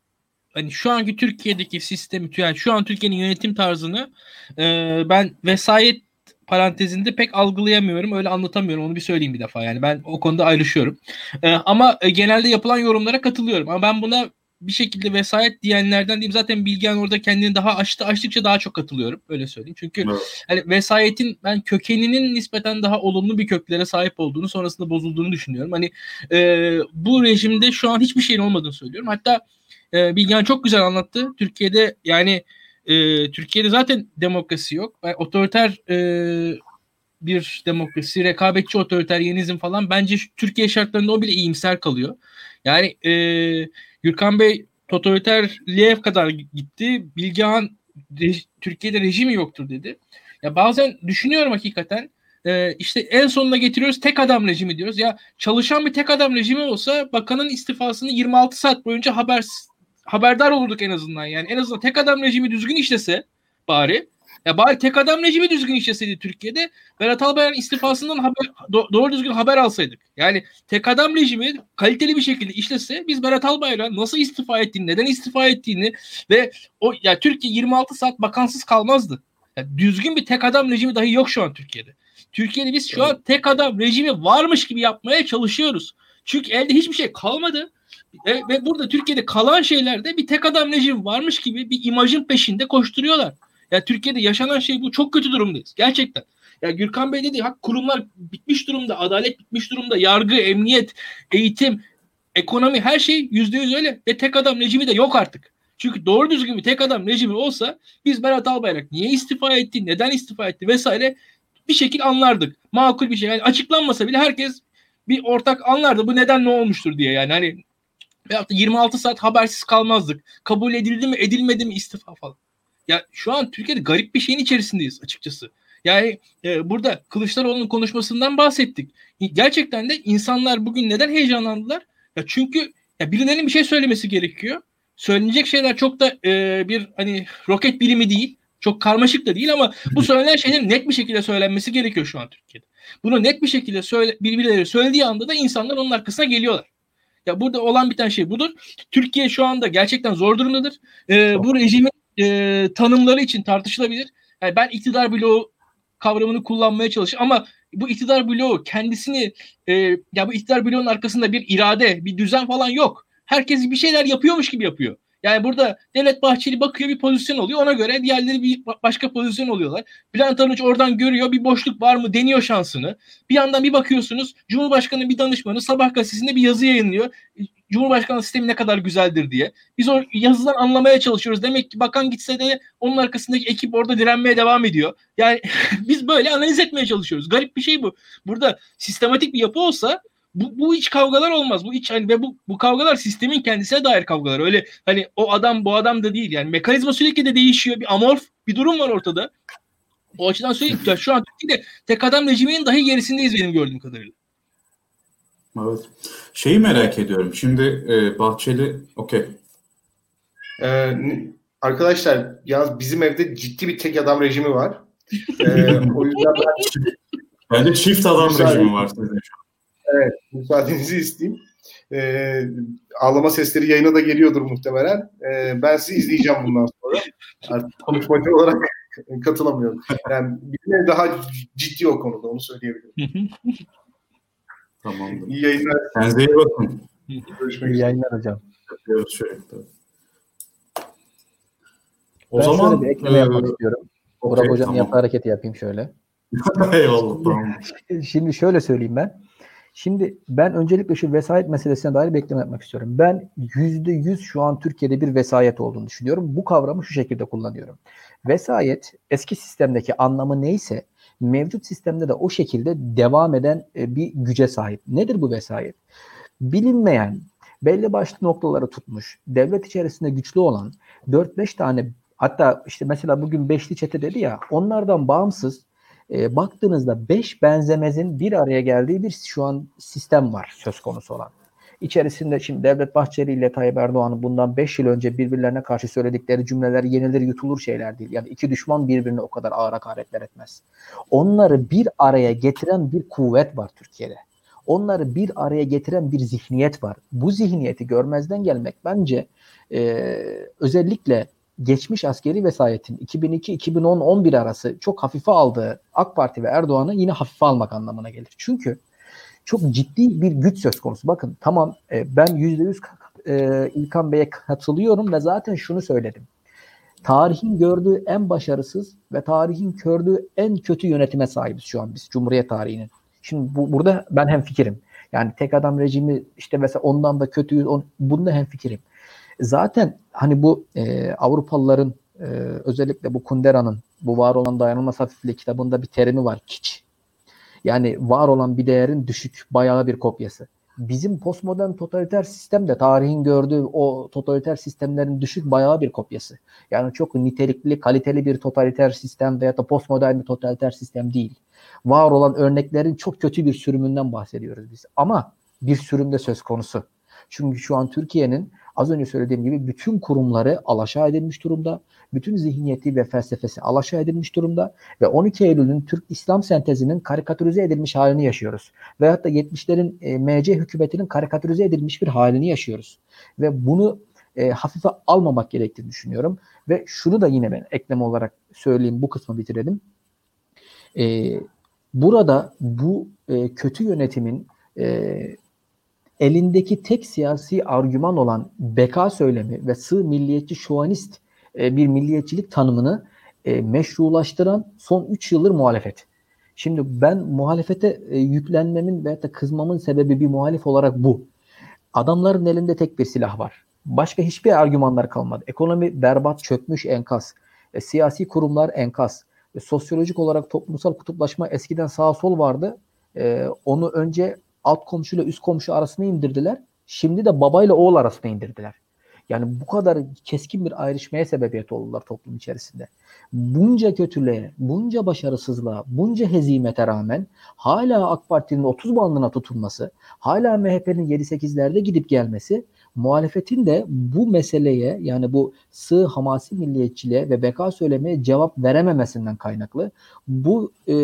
hani şu anki Türkiye'deki sistemi yani şu an Türkiye'nin yönetim tarzını e, ben vesayet parantezinde pek algılayamıyorum. Öyle anlatamıyorum. Onu bir söyleyeyim bir defa. Yani ben o konuda ayrışıyorum. E, ama genelde yapılan yorumlara katılıyorum. Ama ben buna bir şekilde vesayet diyenlerden diyeyim. Zaten Bilgehan orada kendini daha açtı. Açtıkça daha çok katılıyorum. Öyle söyleyeyim. Çünkü evet. hani vesayetin ben kökeninin nispeten daha olumlu bir köklere sahip olduğunu sonrasında bozulduğunu düşünüyorum. Hani e, bu rejimde şu an hiçbir şeyin olmadığını söylüyorum. Hatta e, Bilgehan çok güzel anlattı. Türkiye'de yani e, Türkiye'de zaten demokrasi yok. Yani otoriter e, bir demokrasi, rekabetçi otoriteryenizm falan bence Türkiye şartlarında o bile iyimser kalıyor. Yani e, Gürkan Bey totaliterliğe kadar gitti. Bilgehan rej, Türkiye'de rejimi yoktur dedi. Ya bazen düşünüyorum hakikaten e, işte en sonuna getiriyoruz tek adam rejimi diyoruz. Ya çalışan bir tek adam rejimi olsa bakanın istifasını 26 saat boyunca haber haberdar olurduk en azından. Yani en azından tek adam rejimi düzgün işlese bari ya bari tek adam rejimi düzgün işleseydi Türkiye'de Berat Albayrak'ın istifasından haber, do- doğru düzgün haber alsaydık. Yani tek adam rejimi kaliteli bir şekilde işlese biz Berat Albayrak'ın nasıl istifa ettiğini, neden istifa ettiğini ve o ya Türkiye 26 saat bakansız kalmazdı. Yani düzgün bir tek adam rejimi dahi yok şu an Türkiye'de. Türkiye'de biz şu an tek adam rejimi varmış gibi yapmaya çalışıyoruz. Çünkü elde hiçbir şey kalmadı. E, ve burada Türkiye'de kalan şeylerde bir tek adam rejim varmış gibi bir imajın peşinde koşturuyorlar. Ya Türkiye'de yaşanan şey bu. Çok kötü durumdayız. Gerçekten. Ya Gürkan Bey dedi hak kurumlar bitmiş durumda. Adalet bitmiş durumda. Yargı, emniyet, eğitim, ekonomi her şey yüzde yüz öyle. Ve tek adam rejimi de yok artık. Çünkü doğru düzgün bir tek adam rejimi olsa biz Berat Albayrak niye istifa etti, neden istifa etti vesaire bir şekil anlardık. Makul bir şey. Yani açıklanmasa bile herkes bir ortak anlardı bu neden ne olmuştur diye yani hani veyahut da 26 saat habersiz kalmazdık. Kabul edildi mi edilmedi mi istifa falan. Ya şu an Türkiye'de garip bir şeyin içerisindeyiz açıkçası. Yani e, burada Kılıçdaroğlu'nun konuşmasından bahsettik. Gerçekten de insanlar bugün neden heyecanlandılar? Ya çünkü ya birilerinin bir şey söylemesi gerekiyor. Söylenecek şeyler çok da e, bir hani roket bilimi değil. Çok karmaşık da değil ama bu söylenen şeylerin net bir şekilde söylenmesi gerekiyor şu an Türkiye'de. Bunu net bir şekilde söyle, birbirleri söylediği anda da insanlar onun arkasına geliyorlar. Ya burada olan bir tane şey budur. Türkiye şu anda gerçekten zor durumdadır. Ee, bu rejimin e, tanımları için tartışılabilir. Yani ben iktidar bloğu kavramını kullanmaya çalışıyorum ama bu iktidar bloğu kendisini e, ya bu iktidar bloğunun arkasında bir irade, bir düzen falan yok. Herkes bir şeyler yapıyormuş gibi yapıyor. Yani burada Devlet Bahçeli bakıyor bir pozisyon oluyor. Ona göre diğerleri bir başka pozisyon oluyorlar. Bülent Arınç oradan görüyor bir boşluk var mı deniyor şansını. Bir yandan bir bakıyorsunuz Cumhurbaşkanı bir danışmanı Sabah gazetesinde bir yazı yayınlıyor. Cumhurbaşkanı sistemi ne kadar güzeldir diye. Biz o yazıdan anlamaya çalışıyoruz. Demek ki bakan gitse de onun arkasındaki ekip orada direnmeye devam ediyor. Yani (laughs) biz böyle analiz etmeye çalışıyoruz. Garip bir şey bu. Burada sistematik bir yapı olsa bu, bu iç kavgalar olmaz. Bu iç hani ve bu, bu kavgalar sistemin kendisine dair kavgalar. Öyle hani o adam bu adam da değil. Yani mekanizma sürekli de değişiyor. Bir amorf bir durum var ortada. O açıdan söyleyeyim. Şu an Türkiye'de tek adam rejiminin dahi gerisindeyiz benim gördüğüm kadarıyla. Evet. Şeyi merak ediyorum. Şimdi e, Bahçeli okey. Ee, arkadaşlar ya bizim evde ciddi bir tek adam rejimi var. Ee, o yüzden ben... Bence çift adam rejimi var sizde şu an. Evet, müsaadenizi isteyeyim. Ee, ağlama sesleri yayına da geliyordur muhtemelen. Ee, ben sizi izleyeceğim bundan sonra. Artık konuşmacı olarak (laughs) katılamıyorum. Yani bir daha ciddi o konuda onu söyleyebilirim. Tamamdır. İyi yayınlar. Kendinize iyi bakın. Görüşmek İyi üzere. yayınlar hocam. Şöyle. O ben zaman şöyle bir ekleme e, yapmak istiyorum. Burak okey, hocam tamam. yaptığı hareketi yapayım şöyle. (laughs) Eyvallah. Tamam. (laughs) Şimdi şöyle söyleyeyim ben. Şimdi ben öncelikle şu vesayet meselesine dair bir ekleme yapmak istiyorum. Ben yüzde yüz şu an Türkiye'de bir vesayet olduğunu düşünüyorum. Bu kavramı şu şekilde kullanıyorum. Vesayet eski sistemdeki anlamı neyse mevcut sistemde de o şekilde devam eden e, bir güce sahip. Nedir bu vesayet? Bilinmeyen, belli başlı noktaları tutmuş, devlet içerisinde güçlü olan 4-5 tane hatta işte mesela bugün beşli çete dedi ya onlardan bağımsız e, baktığınızda 5 benzemezin bir araya geldiği bir şu an sistem var söz konusu olan. İçerisinde şimdi Devlet Bahçeli ile Tayyip Erdoğan'ın bundan 5 yıl önce birbirlerine karşı söyledikleri cümleler yenilir yutulur şeyler değil. Yani iki düşman birbirine o kadar ağır hakaretler etmez. Onları bir araya getiren bir kuvvet var Türkiye'de. Onları bir araya getiren bir zihniyet var. Bu zihniyeti görmezden gelmek bence e, özellikle geçmiş askeri vesayetin 2002-2010-11 arası çok hafife aldığı AK Parti ve Erdoğan'ı yine hafife almak anlamına gelir. Çünkü çok ciddi bir güç söz konusu. Bakın tamam e, ben %100 e, İlkan Bey'e katılıyorum ve zaten şunu söyledim. Tarihin gördüğü en başarısız ve tarihin gördüğü en kötü yönetime sahibiz şu an biz Cumhuriyet tarihinin. Şimdi bu, burada ben hem fikirim. Yani tek adam rejimi işte mesela ondan da kötüyüz. On, bunda hem fikirim. Zaten hani bu e, Avrupalıların e, özellikle bu Kundera'nın bu var olan dayanılmaz hafifliği kitabında bir terimi var. Kiç. Yani var olan bir değerin düşük bayağı bir kopyası. Bizim postmodern totaliter sistem de tarihin gördüğü o totaliter sistemlerin düşük bayağı bir kopyası. Yani çok nitelikli, kaliteli bir totaliter sistem veya da postmodern bir totaliter sistem değil. Var olan örneklerin çok kötü bir sürümünden bahsediyoruz biz. Ama bir sürümde söz konusu. Çünkü şu an Türkiye'nin az önce söylediğim gibi bütün kurumları alaşağı edilmiş durumda. Bütün zihniyeti ve felsefesi alaşağı edilmiş durumda. Ve 12 Eylül'ün Türk İslam sentezinin karikatürize edilmiş halini yaşıyoruz. Veyahut da 70'lerin e, MC hükümetinin karikatürize edilmiş bir halini yaşıyoruz. Ve bunu e, hafife almamak gerektiğini düşünüyorum. Ve şunu da yine ben ekleme olarak söyleyeyim, bu kısmı bitirelim. E, burada bu e, kötü yönetimin e, elindeki tek siyasi argüman olan beka söylemi ve sığ milliyetçi şovanist e, bir milliyetçilik tanımını e, meşrulaştıran son 3 yıldır muhalefet. Şimdi ben muhalefete e, yüklenmemin veya da kızmamın sebebi bir muhalif olarak bu. Adamların elinde tek bir silah var. Başka hiçbir argümanlar kalmadı. Ekonomi berbat, çökmüş, enkaz. E, siyasi kurumlar enkaz. E, sosyolojik olarak toplumsal kutuplaşma eskiden sağ sol vardı. E, onu önce alt komşuyla üst komşu arasına indirdiler. Şimdi de babayla oğul arasına indirdiler. Yani bu kadar keskin bir ayrışmaya sebebiyet oldular toplum içerisinde. Bunca kötülüğe, bunca başarısızlığa, bunca hezimete rağmen hala AK Parti'nin 30 bandına tutulması, hala MHP'nin 7-8'lerde gidip gelmesi, muhalefetin de bu meseleye yani bu sığ hamasi milliyetçiliğe ve beka söylemeye cevap verememesinden kaynaklı, bu e,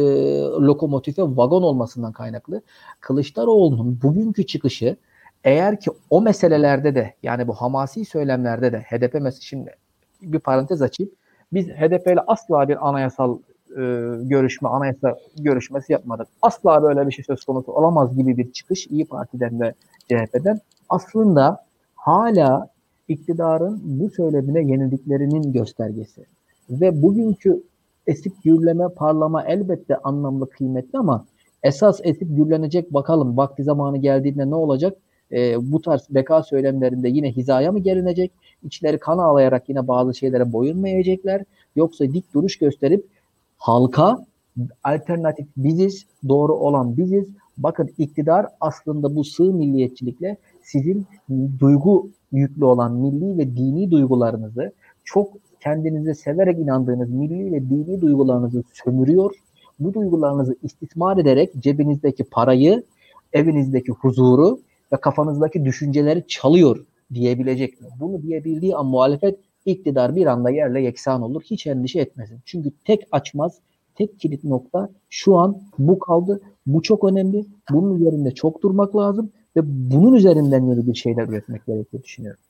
lokomotife vagon olmasından kaynaklı Kılıçdaroğlu'nun bugünkü çıkışı eğer ki o meselelerde de yani bu hamasi söylemlerde de HDP mesela şimdi bir parantez açayım. Biz HDP ile asla bir anayasal e, görüşme, anayasa görüşmesi yapmadık. Asla böyle bir şey söz konusu olamaz gibi bir çıkış İyi Parti'den ve CHP'den aslında hala iktidarın bu söylemine yenildiklerinin göstergesi. Ve bugünkü esip gürleme, parlama elbette anlamlı, kıymetli ama esas esip gürlenecek bakalım vakti zamanı geldiğinde ne olacak? E, bu tarz beka söylemlerinde yine hizaya mı gelinecek? İçleri kan ağlayarak yine bazı şeylere boyun mu eğecekler? Yoksa dik duruş gösterip halka alternatif biziz, doğru olan biziz. Bakın iktidar aslında bu sığ milliyetçilikle sizin duygu yüklü olan milli ve dini duygularınızı çok kendinize severek inandığınız milli ve dini duygularınızı sömürüyor. Bu duygularınızı istismar ederek cebinizdeki parayı, evinizdeki huzuru ve kafanızdaki düşünceleri çalıyor diyebilecek mi? Bunu diyebildiği an muhalefet iktidar bir anda yerle yeksan olur. Hiç endişe etmesin. Çünkü tek açmaz, tek kilit nokta şu an bu kaldı. Bu çok önemli. Bunun üzerinde çok durmak lazım ve bunun üzerinden yeni bir şeyler üretmek gerektiğini düşünüyorum.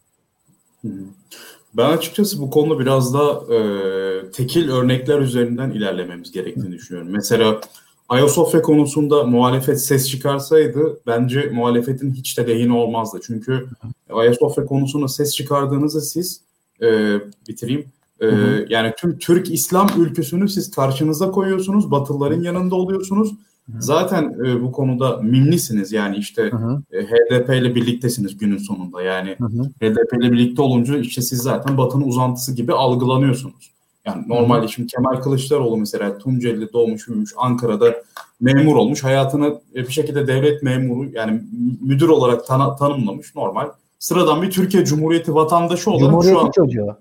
Ben açıkçası bu konuda biraz da e, tekil örnekler üzerinden ilerlememiz gerektiğini düşünüyorum. Mesela Ayasofya konusunda muhalefet ses çıkarsaydı bence muhalefetin hiç de lehine olmazdı. Çünkü Ayasofya konusunda ses çıkardığınızda siz e, bitireyim. E, hı hı. Yani tüm Türk İslam ülküsünü siz karşınıza koyuyorsunuz. Batılıların yanında oluyorsunuz. Zaten e, bu konuda mimlisiniz yani işte e, HDP ile birliktesiniz günün sonunda yani hı hı. HDP ile birlikte olunca işte siz zaten Batı'nın uzantısı gibi algılanıyorsunuz. Yani normalde şimdi Kemal Kılıçdaroğlu mesela Tunceli'de doğmuş büyümüş Ankara'da memur olmuş hayatını e, bir şekilde devlet memuru yani müdür olarak tan- tanımlamış normal sıradan bir Türkiye Cumhuriyeti vatandaşı olarak Cumhuriyetin şu an çocuğu.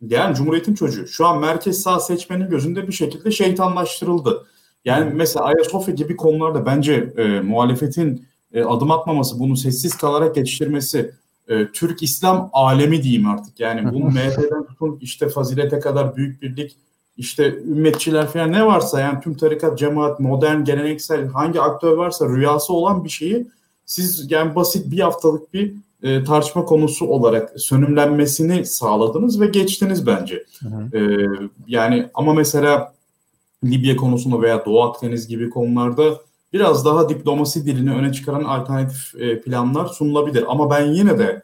Yani Cumhuriyet'in çocuğu. Şu an merkez sağ seçmenin gözünde bir şekilde şeytanlaştırıldı. Yani mesela Ayasofya gibi konularda bence e, muhalefetin e, adım atmaması, bunu sessiz kalarak geçiştirmesi, e, Türk İslam alemi diyeyim artık. Yani bunu MHP'den tutun işte fazilete kadar büyük birlik, işte ümmetçiler falan ne varsa yani tüm tarikat, cemaat, modern, geleneksel hangi aktör varsa rüyası olan bir şeyi siz yani basit bir haftalık bir e, tartışma konusu olarak sönümlenmesini sağladınız ve geçtiniz bence. Hı hı. E, yani ama mesela Libya konusunda veya Doğu Akdeniz gibi konularda biraz daha diplomasi dilini öne çıkaran alternatif e, planlar sunulabilir. Ama ben yine de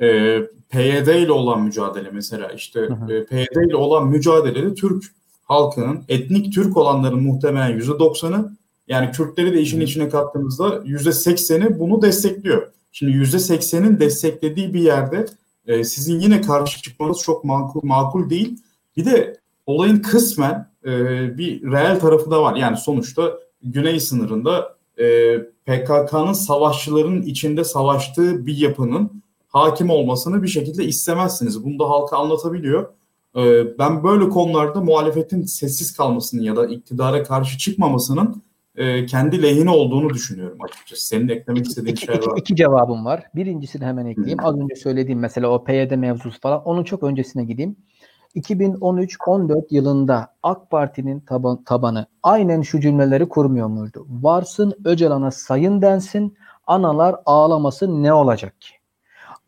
e, PYD ile olan mücadele mesela işte E, PYD ile olan mücadelede Türk halkının etnik Türk olanların muhtemelen %90'ı yani Kürtleri de işin içine kattığımızda %80'i bunu destekliyor. Şimdi %80'in desteklediği bir yerde e, sizin yine karşı çıkmanız çok makul, makul değil. Bir de olayın kısmen e, bir reel tarafı da var. Yani sonuçta güney sınırında e, PKK'nın savaşçıların içinde savaştığı bir yapının hakim olmasını bir şekilde istemezsiniz. Bunu da halka anlatabiliyor. E, ben böyle konularda muhalefetin sessiz kalmasının ya da iktidara karşı çıkmamasının e, kendi lehine olduğunu düşünüyorum açıkçası. Senin eklemek istediğin iki, şey var. İki, iki cevabım var. Birincisini hemen ekleyeyim. Hı. Az önce söylediğim mesela o PYD mevzusu falan. Onun çok öncesine gideyim. 2013-14 yılında AK Parti'nin taban, tabanı aynen şu cümleleri kurmuyor muydu? Varsın Öcalan'a sayın densin, analar ağlamasın ne olacak ki?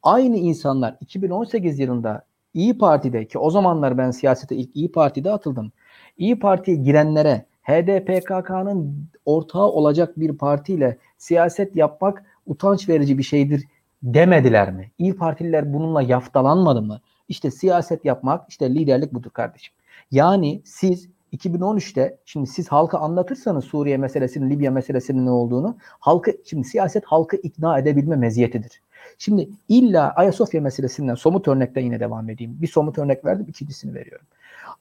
Aynı insanlar 2018 yılında İyi Parti'de ki o zamanlar ben siyasete ilk İyi Parti'de atıldım. İyi Parti'ye girenlere HDPKK'nın ortağı olacak bir partiyle siyaset yapmak utanç verici bir şeydir demediler mi? İyi Partililer bununla yaftalanmadı mı? İşte siyaset yapmak, işte liderlik budur kardeşim. Yani siz 2013'te şimdi siz halka anlatırsanız Suriye meselesinin, Libya meselesinin ne olduğunu, halkı şimdi siyaset halkı ikna edebilme meziyetidir. Şimdi illa Ayasofya meselesinden somut örnekten yine devam edeyim. Bir somut örnek verdim, ikincisini veriyorum.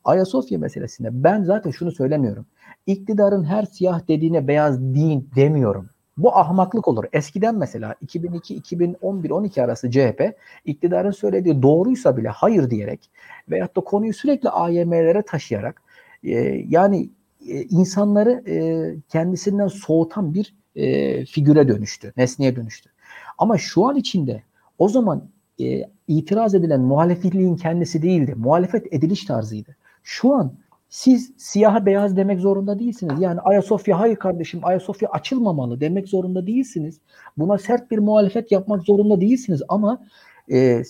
Ayasofya meselesinde ben zaten şunu söylemiyorum. İktidarın her siyah dediğine beyaz din demiyorum. Bu ahmaklık olur. Eskiden mesela 2002, 2011, 12 arası CHP iktidarın söylediği doğruysa bile hayır diyerek veyahut da konuyu sürekli AYM'lere taşıyarak e, yani e, insanları e, kendisinden soğutan bir e, figüre dönüştü, nesneye dönüştü. Ama şu an içinde o zaman e, itiraz edilen muhalefetliğin kendisi değildi. Muhalefet ediliş tarzıydı. Şu an siz siyaha beyaz demek zorunda değilsiniz. Yani Ayasofya hayır kardeşim Ayasofya açılmamalı demek zorunda değilsiniz. Buna sert bir muhalefet yapmak zorunda değilsiniz ama e,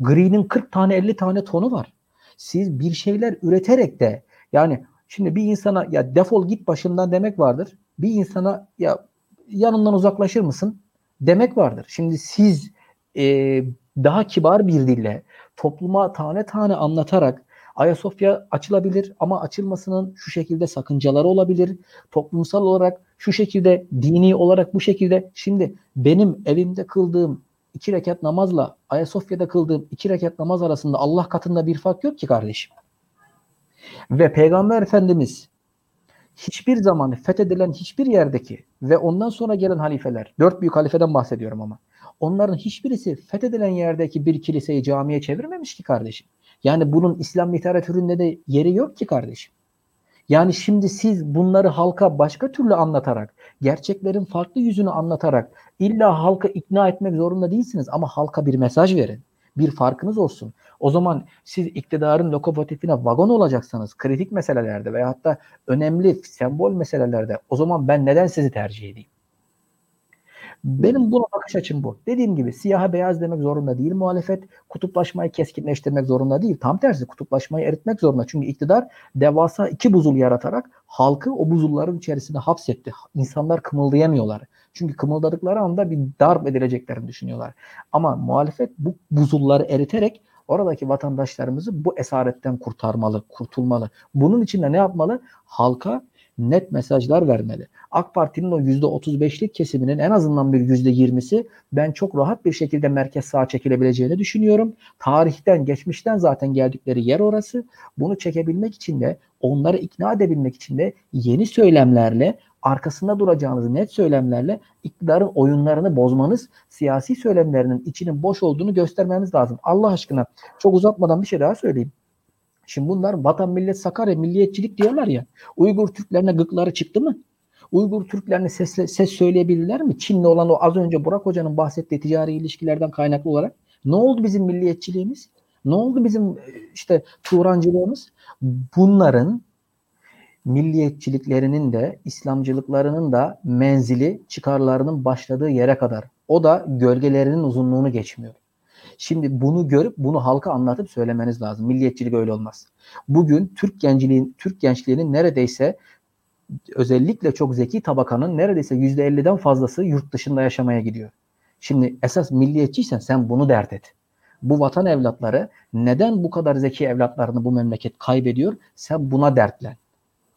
gri'nin 40 tane 50 tane tonu var. Siz bir şeyler üreterek de yani Şimdi bir insana ya defol git başımdan demek vardır. Bir insana ya yanından uzaklaşır mısın demek vardır. Şimdi siz e, daha kibar bir dille topluma tane tane anlatarak Ayasofya açılabilir ama açılmasının şu şekilde sakıncaları olabilir. Toplumsal olarak şu şekilde, dini olarak bu şekilde. Şimdi benim evimde kıldığım iki rekat namazla Ayasofya'da kıldığım iki rekat namaz arasında Allah katında bir fark yok ki kardeşim. Ve Peygamber Efendimiz hiçbir zaman fethedilen hiçbir yerdeki ve ondan sonra gelen halifeler, dört büyük halifeden bahsediyorum ama onların hiçbirisi fethedilen yerdeki bir kiliseyi camiye çevirmemiş ki kardeşim. Yani bunun İslam literatüründe de yeri yok ki kardeşim. Yani şimdi siz bunları halka başka türlü anlatarak, gerçeklerin farklı yüzünü anlatarak illa halka ikna etmek zorunda değilsiniz ama halka bir mesaj verin. Bir farkınız olsun. O zaman siz iktidarın lokomotifine vagon olacaksanız kritik meselelerde veya hatta önemli sembol meselelerde o zaman ben neden sizi tercih edeyim? Benim buna bakış açım bu. Dediğim gibi siyaha beyaz demek zorunda değil muhalefet. Kutuplaşmayı keskinleştirmek zorunda değil. Tam tersi kutuplaşmayı eritmek zorunda. Çünkü iktidar devasa iki buzul yaratarak halkı o buzulların içerisinde hapsetti. İnsanlar kımıldayamıyorlar. Çünkü kımıldadıkları anda bir darp edileceklerini düşünüyorlar. Ama muhalefet bu buzulları eriterek oradaki vatandaşlarımızı bu esaretten kurtarmalı, kurtulmalı. Bunun için de ne yapmalı? Halka net mesajlar vermeli. AK Parti'nin o %35'lik kesiminin en azından bir %20'si ben çok rahat bir şekilde merkez sağa çekilebileceğini düşünüyorum. Tarihten, geçmişten zaten geldikleri yer orası. Bunu çekebilmek için de onları ikna edebilmek için de yeni söylemlerle arkasında duracağınız net söylemlerle iktidarın oyunlarını bozmanız, siyasi söylemlerinin içinin boş olduğunu göstermeniz lazım. Allah aşkına çok uzatmadan bir şey daha söyleyeyim. Şimdi bunlar vatan millet Sakarya milliyetçilik diyorlar ya. Uygur Türklerine gıkları çıktı mı? Uygur Türklerine ses, ses söyleyebilirler mi? Çinli olan o az önce Burak Hoca'nın bahsettiği ticari ilişkilerden kaynaklı olarak. Ne oldu bizim milliyetçiliğimiz? Ne oldu bizim işte Turancılığımız? Bunların milliyetçiliklerinin de İslamcılıklarının da menzili çıkarlarının başladığı yere kadar. O da gölgelerinin uzunluğunu geçmiyor. Şimdi bunu görüp bunu halka anlatıp söylemeniz lazım. Milliyetçilik öyle olmaz. Bugün Türk genciliğin Türk gençliğinin neredeyse özellikle çok zeki tabakanın neredeyse %50'den fazlası yurt dışında yaşamaya gidiyor. Şimdi esas milliyetçiysen sen bunu dert et. Bu vatan evlatları neden bu kadar zeki evlatlarını bu memleket kaybediyor? Sen buna dertlen.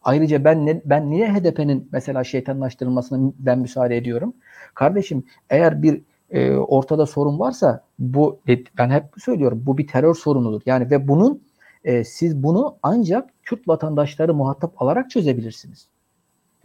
Ayrıca ben ne, ben niye HDP'nin mesela şeytanlaştırılmasına ben müsaade ediyorum? Kardeşim eğer bir e, ortada sorun varsa bu ben hep söylüyorum bu bir terör sorunudur. Yani ve bunun e, siz bunu ancak Kürt vatandaşları muhatap alarak çözebilirsiniz.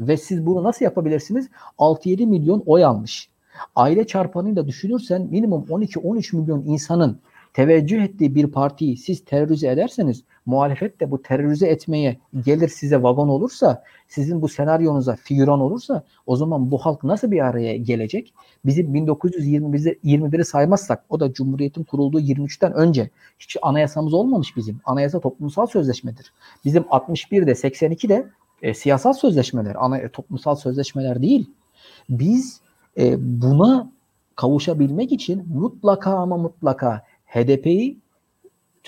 Ve siz bunu nasıl yapabilirsiniz? 6-7 milyon oy almış. Aile çarpanıyla düşünürsen minimum 12-13 milyon insanın teveccüh ettiği bir partiyi siz terörize ederseniz muhalefet de bu terörize etmeye gelir size vagon olursa sizin bu senaryonuza figüran olursa o zaman bu halk nasıl bir araya gelecek? Bizim 1921'i saymazsak o da Cumhuriyet'in kurulduğu 23'ten önce hiç anayasamız olmamış bizim. Anayasa toplumsal sözleşmedir. Bizim 61'de 82'de e, siyasal sözleşmeler, ana e, toplumsal sözleşmeler değil. Biz e, buna kavuşabilmek için mutlaka ama mutlaka HDP'yi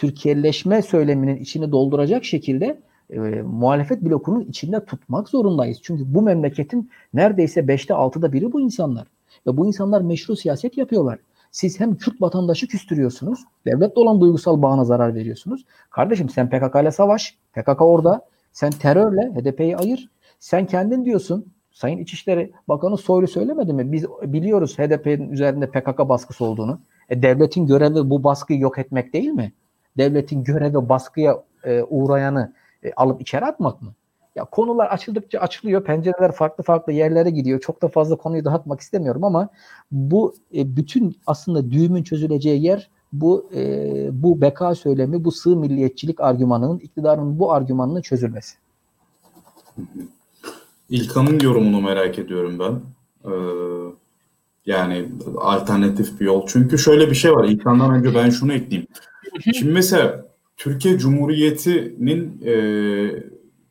Türkiye'leşme söyleminin içini dolduracak şekilde e, muhalefet blokunun içinde tutmak zorundayız. Çünkü bu memleketin neredeyse 5'te 6'da biri bu insanlar. Ve bu insanlar meşru siyaset yapıyorlar. Siz hem Kürt vatandaşı küstürüyorsunuz, devletle olan duygusal bağına zarar veriyorsunuz. Kardeşim sen PKK ile savaş, PKK orada. Sen terörle HDP'yi ayır. Sen kendin diyorsun, Sayın İçişleri Bakanı Soylu söylemedi mi? Biz biliyoruz HDP'nin üzerinde PKK baskısı olduğunu. E, devletin görevi bu baskıyı yok etmek değil mi? Devletin görevi baskıya e, uğrayanı e, alıp içeri atmak mı? Ya konular açıldıkça açılıyor. Pencereler farklı farklı yerlere gidiyor. Çok da fazla konuyu dağıtmak istemiyorum ama bu e, bütün aslında düğümün çözüleceği yer bu e, bu beka söylemi, bu sığ milliyetçilik argümanının iktidarın bu argümanının çözülmesi. İlkan'ın yorumunu merak ediyorum ben. Ee, yani alternatif bir yol. Çünkü şöyle bir şey var. İlkan'dan önce ben şunu ekleyeyim. Şimdi mesela Türkiye Cumhuriyeti'nin e,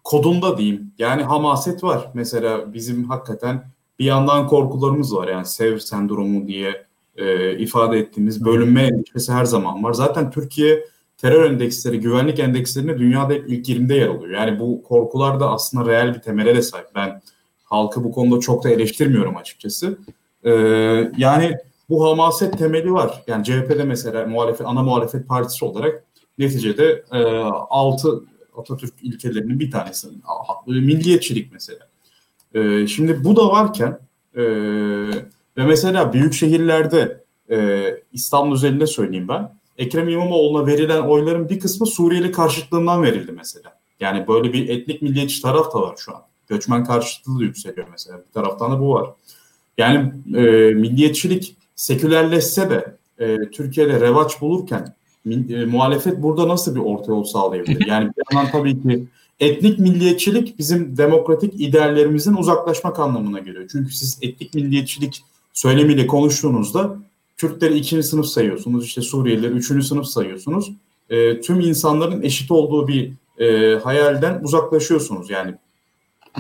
kodunda diyeyim. Yani hamaset var. Mesela bizim hakikaten bir yandan korkularımız var. Yani sev sendromu diye e, ifade ettiğimiz bölünme endişesi her zaman var. Zaten Türkiye terör endeksleri, güvenlik endekslerinde dünyada hep ilk 20'de yer alıyor. Yani bu korkular da aslında reel bir temele de sahip. Ben halkı bu konuda çok da eleştirmiyorum açıkçası. Ee, yani bu hamaset temeli var. Yani CHP'de mesela muhalefet, ana muhalefet partisi olarak neticede e, altı Atatürk ilkelerinin bir tanesi. Milliyetçilik mesela. E, şimdi bu da varken e, ve mesela büyük şehirlerde e, İstanbul özelinde söyleyeyim ben. Ekrem İmamoğlu'na verilen oyların bir kısmı Suriyeli karşıtlığından verildi mesela. Yani böyle bir etnik milliyetçi taraf da var şu an. Göçmen karşıtlığı da yükseliyor mesela. Bir taraftan da bu var. Yani e, milliyetçilik sekülerleşse de e, Türkiye'de revaç bulurken e, muhalefet burada nasıl bir orta yol sağlayabilir? (laughs) Yani bir yandan tabii ki etnik milliyetçilik bizim demokratik ideallerimizin uzaklaşmak anlamına geliyor. Çünkü siz etnik milliyetçilik söylemiyle konuştuğunuzda Kürtleri ikinci sınıf sayıyorsunuz, işte Suriyelileri üçüncü sınıf sayıyorsunuz. E, tüm insanların eşit olduğu bir e, hayalden uzaklaşıyorsunuz. Yani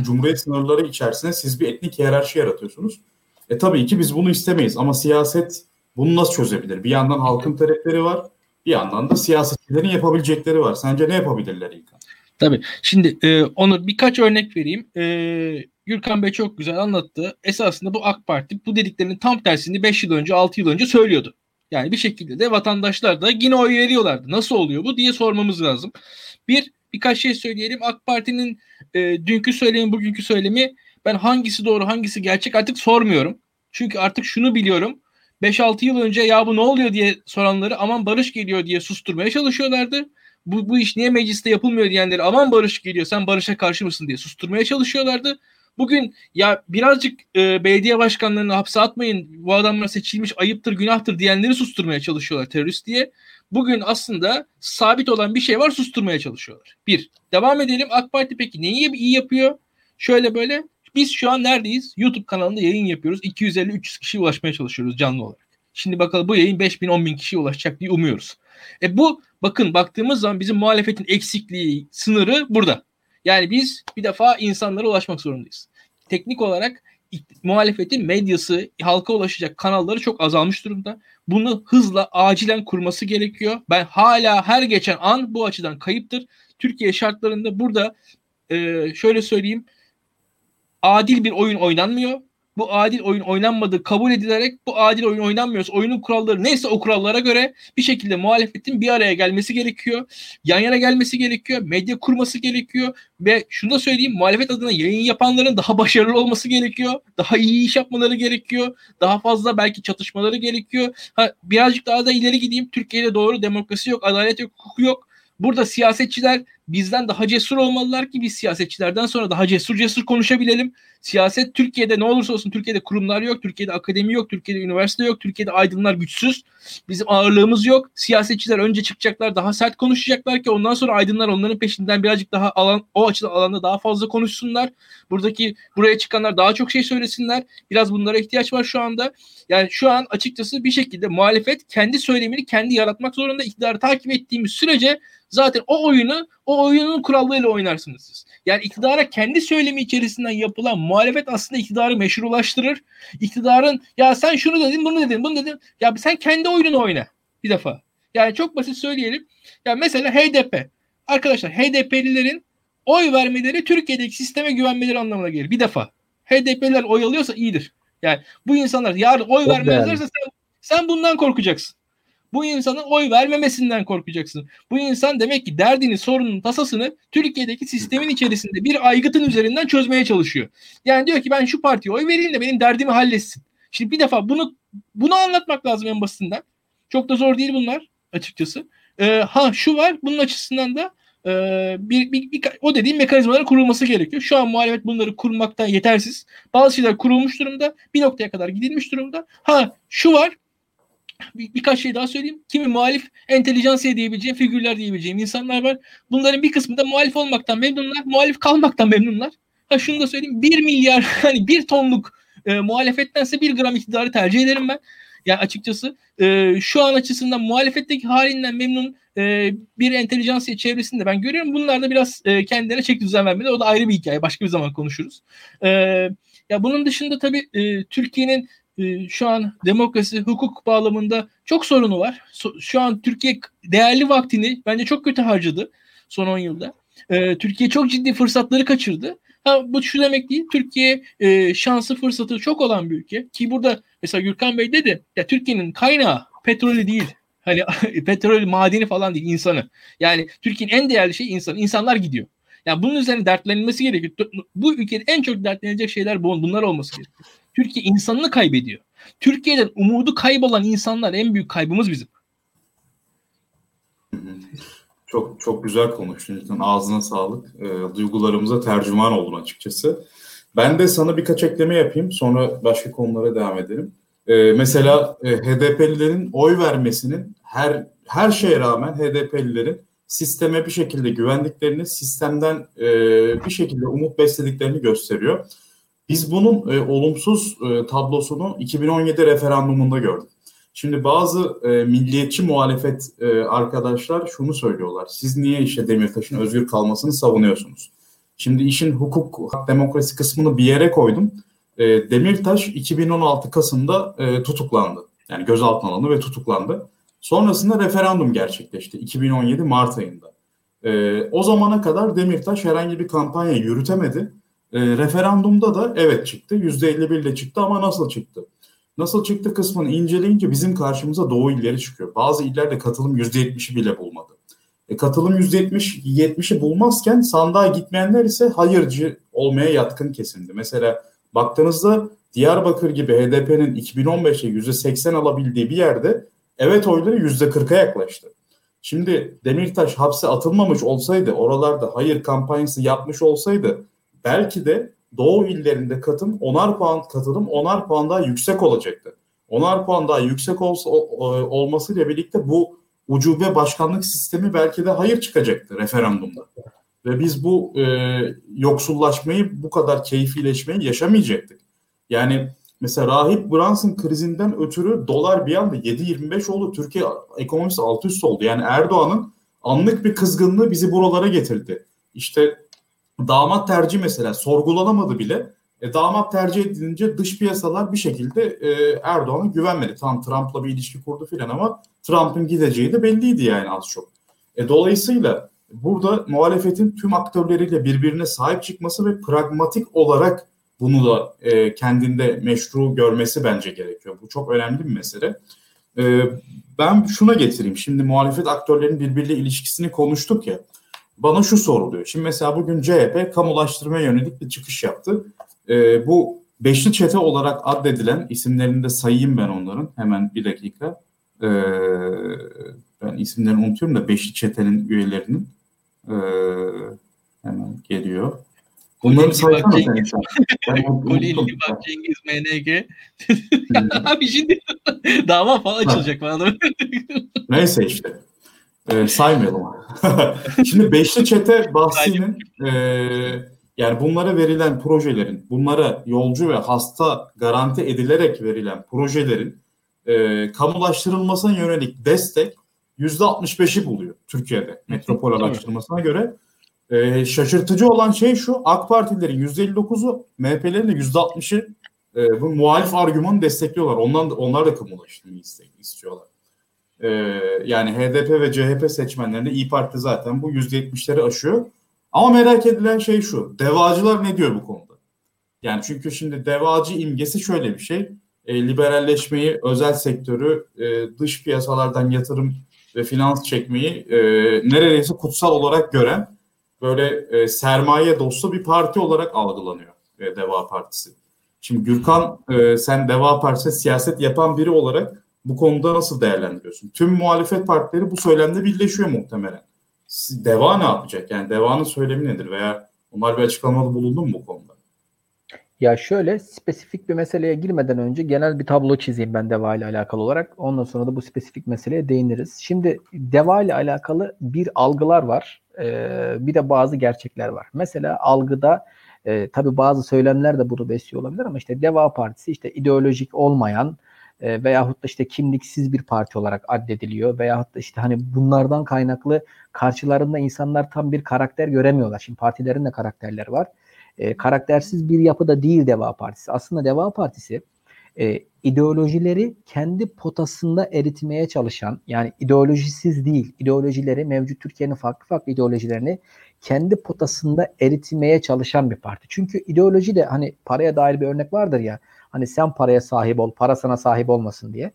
Cumhuriyet sınırları içerisinde siz bir etnik hiyerarşi yaratıyorsunuz. E tabii ki biz bunu istemeyiz ama siyaset bunu nasıl çözebilir? Bir yandan halkın talepleri var, bir yandan da siyasetçilerin yapabilecekleri var. Sence ne yapabilirler İlkan? Tabii. Şimdi e, onu birkaç örnek vereyim. E, Gürkan Bey çok güzel anlattı. Esasında bu AK Parti bu dediklerinin tam tersini 5 yıl önce 6 yıl önce söylüyordu. Yani bir şekilde de vatandaşlar da yine oy veriyorlardı. Nasıl oluyor bu diye sormamız lazım. Bir, birkaç şey söyleyelim. AK Parti'nin e, dünkü söylemi, bugünkü söylemi ben hangisi doğru hangisi gerçek artık sormuyorum. Çünkü artık şunu biliyorum. 5-6 yıl önce ya bu ne oluyor diye soranları aman barış geliyor diye susturmaya çalışıyorlardı. Bu, bu iş niye mecliste yapılmıyor diyenleri aman barış geliyor sen barışa karşı mısın diye susturmaya çalışıyorlardı. Bugün ya birazcık e, belediye başkanlarını hapse atmayın bu adamlar seçilmiş ayıptır günahtır diyenleri susturmaya çalışıyorlar terörist diye. Bugün aslında sabit olan bir şey var susturmaya çalışıyorlar. Bir. Devam edelim. AK Parti peki neyi iyi yapıyor? Şöyle böyle biz şu an neredeyiz? YouTube kanalında yayın yapıyoruz. 250-300 kişiye ulaşmaya çalışıyoruz canlı olarak. Şimdi bakalım bu yayın 5 bin 10 bin kişiye ulaşacak diye umuyoruz. E bu bakın baktığımız zaman bizim muhalefetin eksikliği sınırı burada. Yani biz bir defa insanlara ulaşmak zorundayız. Teknik olarak muhalefetin medyası, halka ulaşacak kanalları çok azalmış durumda. Bunu hızla acilen kurması gerekiyor. Ben hala her geçen an bu açıdan kayıptır. Türkiye şartlarında burada e, şöyle söyleyeyim adil bir oyun oynanmıyor. Bu adil oyun oynanmadığı kabul edilerek bu adil oyun oynanmıyorsa oyunun kuralları neyse o kurallara göre bir şekilde muhalefetin bir araya gelmesi gerekiyor. Yan yana gelmesi gerekiyor. Medya kurması gerekiyor. Ve şunu da söyleyeyim muhalefet adına yayın yapanların daha başarılı olması gerekiyor. Daha iyi iş yapmaları gerekiyor. Daha fazla belki çatışmaları gerekiyor. Ha, birazcık daha da ileri gideyim. Türkiye'de doğru demokrasi yok, adalet yok, hukuk yok. Burada siyasetçiler bizden daha cesur olmalılar ki biz siyasetçilerden sonra daha cesur cesur konuşabilelim. Siyaset Türkiye'de ne olursa olsun Türkiye'de kurumlar yok, Türkiye'de akademi yok, Türkiye'de üniversite yok, Türkiye'de aydınlar güçsüz. Bizim ağırlığımız yok. Siyasetçiler önce çıkacaklar, daha sert konuşacaklar ki ondan sonra aydınlar onların peşinden birazcık daha alan o açıdan alanda daha fazla konuşsunlar. Buradaki buraya çıkanlar daha çok şey söylesinler. Biraz bunlara ihtiyaç var şu anda. Yani şu an açıkçası bir şekilde muhalefet kendi söylemini kendi yaratmak zorunda. İktidarı takip ettiğimiz sürece zaten o oyunu o oyunun kurallarıyla oynarsınız siz. Yani iktidara kendi söylemi içerisinden yapılan muhalefet aslında iktidarı meşrulaştırır. İktidarın ya sen şunu dedin bunu dedin bunu dedin. Ya sen kendi oyununu oyna bir defa. Yani çok basit söyleyelim. Ya mesela HDP. Arkadaşlar HDP'lilerin oy vermeleri Türkiye'deki sisteme güvenmeleri anlamına gelir. Bir defa. HDP'liler oy alıyorsa iyidir. Yani bu insanlar yarın oy vermezlerse sen, sen bundan korkacaksın. Bu insanın oy vermemesinden korkacaksın. Bu insan demek ki derdini, sorunun, tasasını Türkiye'deki sistemin içerisinde bir aygıtın üzerinden çözmeye çalışıyor. Yani diyor ki ben şu partiye oy vereyim de benim derdimi halletsin. Şimdi bir defa bunu bunu anlatmak lazım en basitinden. Çok da zor değil bunlar açıkçası. Ee, ha şu var bunun açısından da e, bir, bir, bir, o dediğim mekanizmaların kurulması gerekiyor. Şu an muhalefet bunları kurmaktan yetersiz. Bazı şeyler kurulmuş durumda. Bir noktaya kadar gidilmiş durumda. Ha şu var bir, birkaç şey daha söyleyeyim. Kimi muhalif entelijansiye diyebileceğim, figürler diyebileceğim insanlar var. Bunların bir kısmı da muhalif olmaktan memnunlar, muhalif kalmaktan memnunlar. Ha şunu da söyleyeyim. Bir milyar (laughs) hani bir tonluk e, muhalefettense bir gram iktidarı tercih ederim ben. Yani açıkçası e, şu an açısından muhalefetteki halinden memnun e, bir entelijansiye çevresinde ben görüyorum. Bunlar da biraz e, kendilerine çek düzen vermeli. O da ayrı bir hikaye. Başka bir zaman konuşuruz. E, ya bunun dışında tabii e, Türkiye'nin şu an demokrasi, hukuk bağlamında çok sorunu var. Şu an Türkiye değerli vaktini bence çok kötü harcadı son 10 yılda. E, Türkiye çok ciddi fırsatları kaçırdı. Ha, bu şu demek değil. Türkiye e, şansı fırsatı çok olan bir ülke. Ki burada mesela Gürkan Bey dedi ya Türkiye'nin kaynağı petrolü değil. Hani (laughs) petrol madeni falan değil insanı. Yani Türkiye'nin en değerli şey insan. İnsanlar gidiyor. Yani bunun üzerine dertlenilmesi gerekiyor. Bu ülkede en çok dertlenilecek şeyler bunlar olması gerekiyor. Türkiye insanını kaybediyor. Türkiye'den umudu kaybolan insanlar en büyük kaybımız bizim. Çok çok güzel konuştun. Ağzına sağlık. E, duygularımıza tercüman oldun açıkçası. Ben de sana birkaç ekleme yapayım. Sonra başka konulara devam edelim. E, mesela e, HDP'lilerin oy vermesinin her her şeye rağmen HDP'lilerin sisteme bir şekilde güvendiklerini, sistemden e, bir şekilde umut beslediklerini gösteriyor. Biz bunun e, olumsuz e, tablosunu 2017 referandumunda gördük. Şimdi bazı e, milliyetçi muhalefet e, arkadaşlar şunu söylüyorlar. Siz niye işte Demirtaş'ın özgür kalmasını savunuyorsunuz? Şimdi işin hukuk, demokrasi kısmını bir yere koydum. E, Demirtaş 2016 Kasım'da e, tutuklandı. Yani gözaltına alındı ve tutuklandı. Sonrasında referandum gerçekleşti 2017 Mart ayında. E, o zamana kadar Demirtaş herhangi bir kampanya yürütemedi. E, referandumda da evet çıktı. %51 ile çıktı ama nasıl çıktı? Nasıl çıktı kısmını inceleyince bizim karşımıza Doğu illeri çıkıyor. Bazı illerde katılım %70'i bile bulmadı. E, katılım %70, 70'i bulmazken sandığa gitmeyenler ise hayırcı olmaya yatkın kesimdi. Mesela baktığınızda Diyarbakır gibi HDP'nin 2015'te %80 alabildiği bir yerde evet oyları %40'a yaklaştı. Şimdi Demirtaş hapse atılmamış olsaydı, oralarda hayır kampanyası yapmış olsaydı belki de Doğu illerinde katım onar puan katılım onar puan daha yüksek olacaktı. Onar puan daha yüksek olsa, olmasıyla birlikte bu ucube başkanlık sistemi belki de hayır çıkacaktı referandumda. Ve biz bu e, yoksullaşmayı, bu kadar keyfileşmeyi yaşamayacaktık. Yani mesela Rahip Brunson krizinden ötürü dolar bir anda 7.25 oldu. Türkiye ekonomisi alt üst oldu. Yani Erdoğan'ın anlık bir kızgınlığı bizi buralara getirdi. İşte damat tercih mesela sorgulanamadı bile. E, damat tercih edilince dış piyasalar bir şekilde e, Erdoğan'a güvenmedi. Tam Trump'la bir ilişki kurdu filan ama Trump'ın gideceği de belliydi yani az çok. E, dolayısıyla burada muhalefetin tüm aktörleriyle birbirine sahip çıkması ve pragmatik olarak bunu da e, kendinde meşru görmesi bence gerekiyor. Bu çok önemli bir mesele. E, ben şuna getireyim. Şimdi muhalefet aktörlerin birbiriyle ilişkisini konuştuk ya bana şu soruluyor. Şimdi mesela bugün CHP kamulaştırmaya yönelik bir çıkış yaptı. E, bu beşli çete olarak addedilen isimlerini de sayayım ben onların. Hemen bir dakika. E, ben isimlerini unutuyorum da beşli çetenin üyelerinin e, hemen geliyor. Bunları saysana sen bak Cengiz MNG. Abi şimdi (laughs) dava falan açılacak bana. Neyse işte. E, saymayalım. (laughs) Şimdi beşli çete bahsinin e, yani bunlara verilen projelerin, bunlara yolcu ve hasta garanti edilerek verilen projelerin e, kamulaştırılmasına yönelik destek yüzde 65'i buluyor Türkiye'de metropol araştırmasına göre. E, şaşırtıcı olan şey şu AK Partilerin yüzde 59'u MHP'lerin de yüzde 60'ı e, bu muhalif argümanı destekliyorlar. Ondan da, onlar da kamulaştırmayı istiyorlar. Ee, yani HDP ve CHP seçmenlerinde İyi Parti zaten bu %70'leri aşıyor. Ama merak edilen şey şu. Devacılar ne diyor bu konuda? Yani çünkü şimdi devacı imgesi şöyle bir şey. E, liberalleşmeyi, özel sektörü, e, dış piyasalardan yatırım ve finans çekmeyi e, neredeyse kutsal olarak gören böyle e, sermaye dostu bir parti olarak algılanıyor e, Deva Partisi. Şimdi Gürkan e, sen Deva Partisi siyaset yapan biri olarak bu konuda nasıl değerlendiriyorsun? Tüm muhalefet partileri bu söylemde birleşiyor muhtemelen. Deva ne yapacak? Yani Deva'nın söylemi nedir? Veya onlar bir açıklamada bulundu mu bu konuda? Ya şöyle spesifik bir meseleye girmeden önce genel bir tablo çizeyim ben Deva ile alakalı olarak. Ondan sonra da bu spesifik meseleye değiniriz. Şimdi Deva ile alakalı bir algılar var. Ee, bir de bazı gerçekler var. Mesela algıda e, tabii bazı söylemler de bunu besliyor olabilir ama işte Deva Partisi işte ideolojik olmayan e, veyahut da işte kimliksiz bir parti olarak addediliyor veyahut da işte hani bunlardan kaynaklı karşılarında insanlar tam bir karakter göremiyorlar. Şimdi partilerin de karakterleri var. E, karaktersiz bir yapıda değil Deva Partisi. Aslında Deva Partisi e, ideolojileri kendi potasında eritmeye çalışan yani ideolojisiz değil ideolojileri mevcut Türkiye'nin farklı farklı ideolojilerini kendi potasında eritmeye çalışan bir parti. Çünkü ideoloji de hani paraya dair bir örnek vardır ya hani sen paraya sahip ol para sana sahip olmasın diye.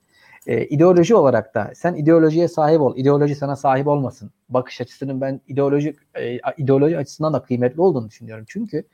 E, ideoloji olarak da sen ideolojiye sahip ol ideoloji sana sahip olmasın. Bakış açısının ben ideoloji e, ideoloji açısından da kıymetli olduğunu düşünüyorum. Çünkü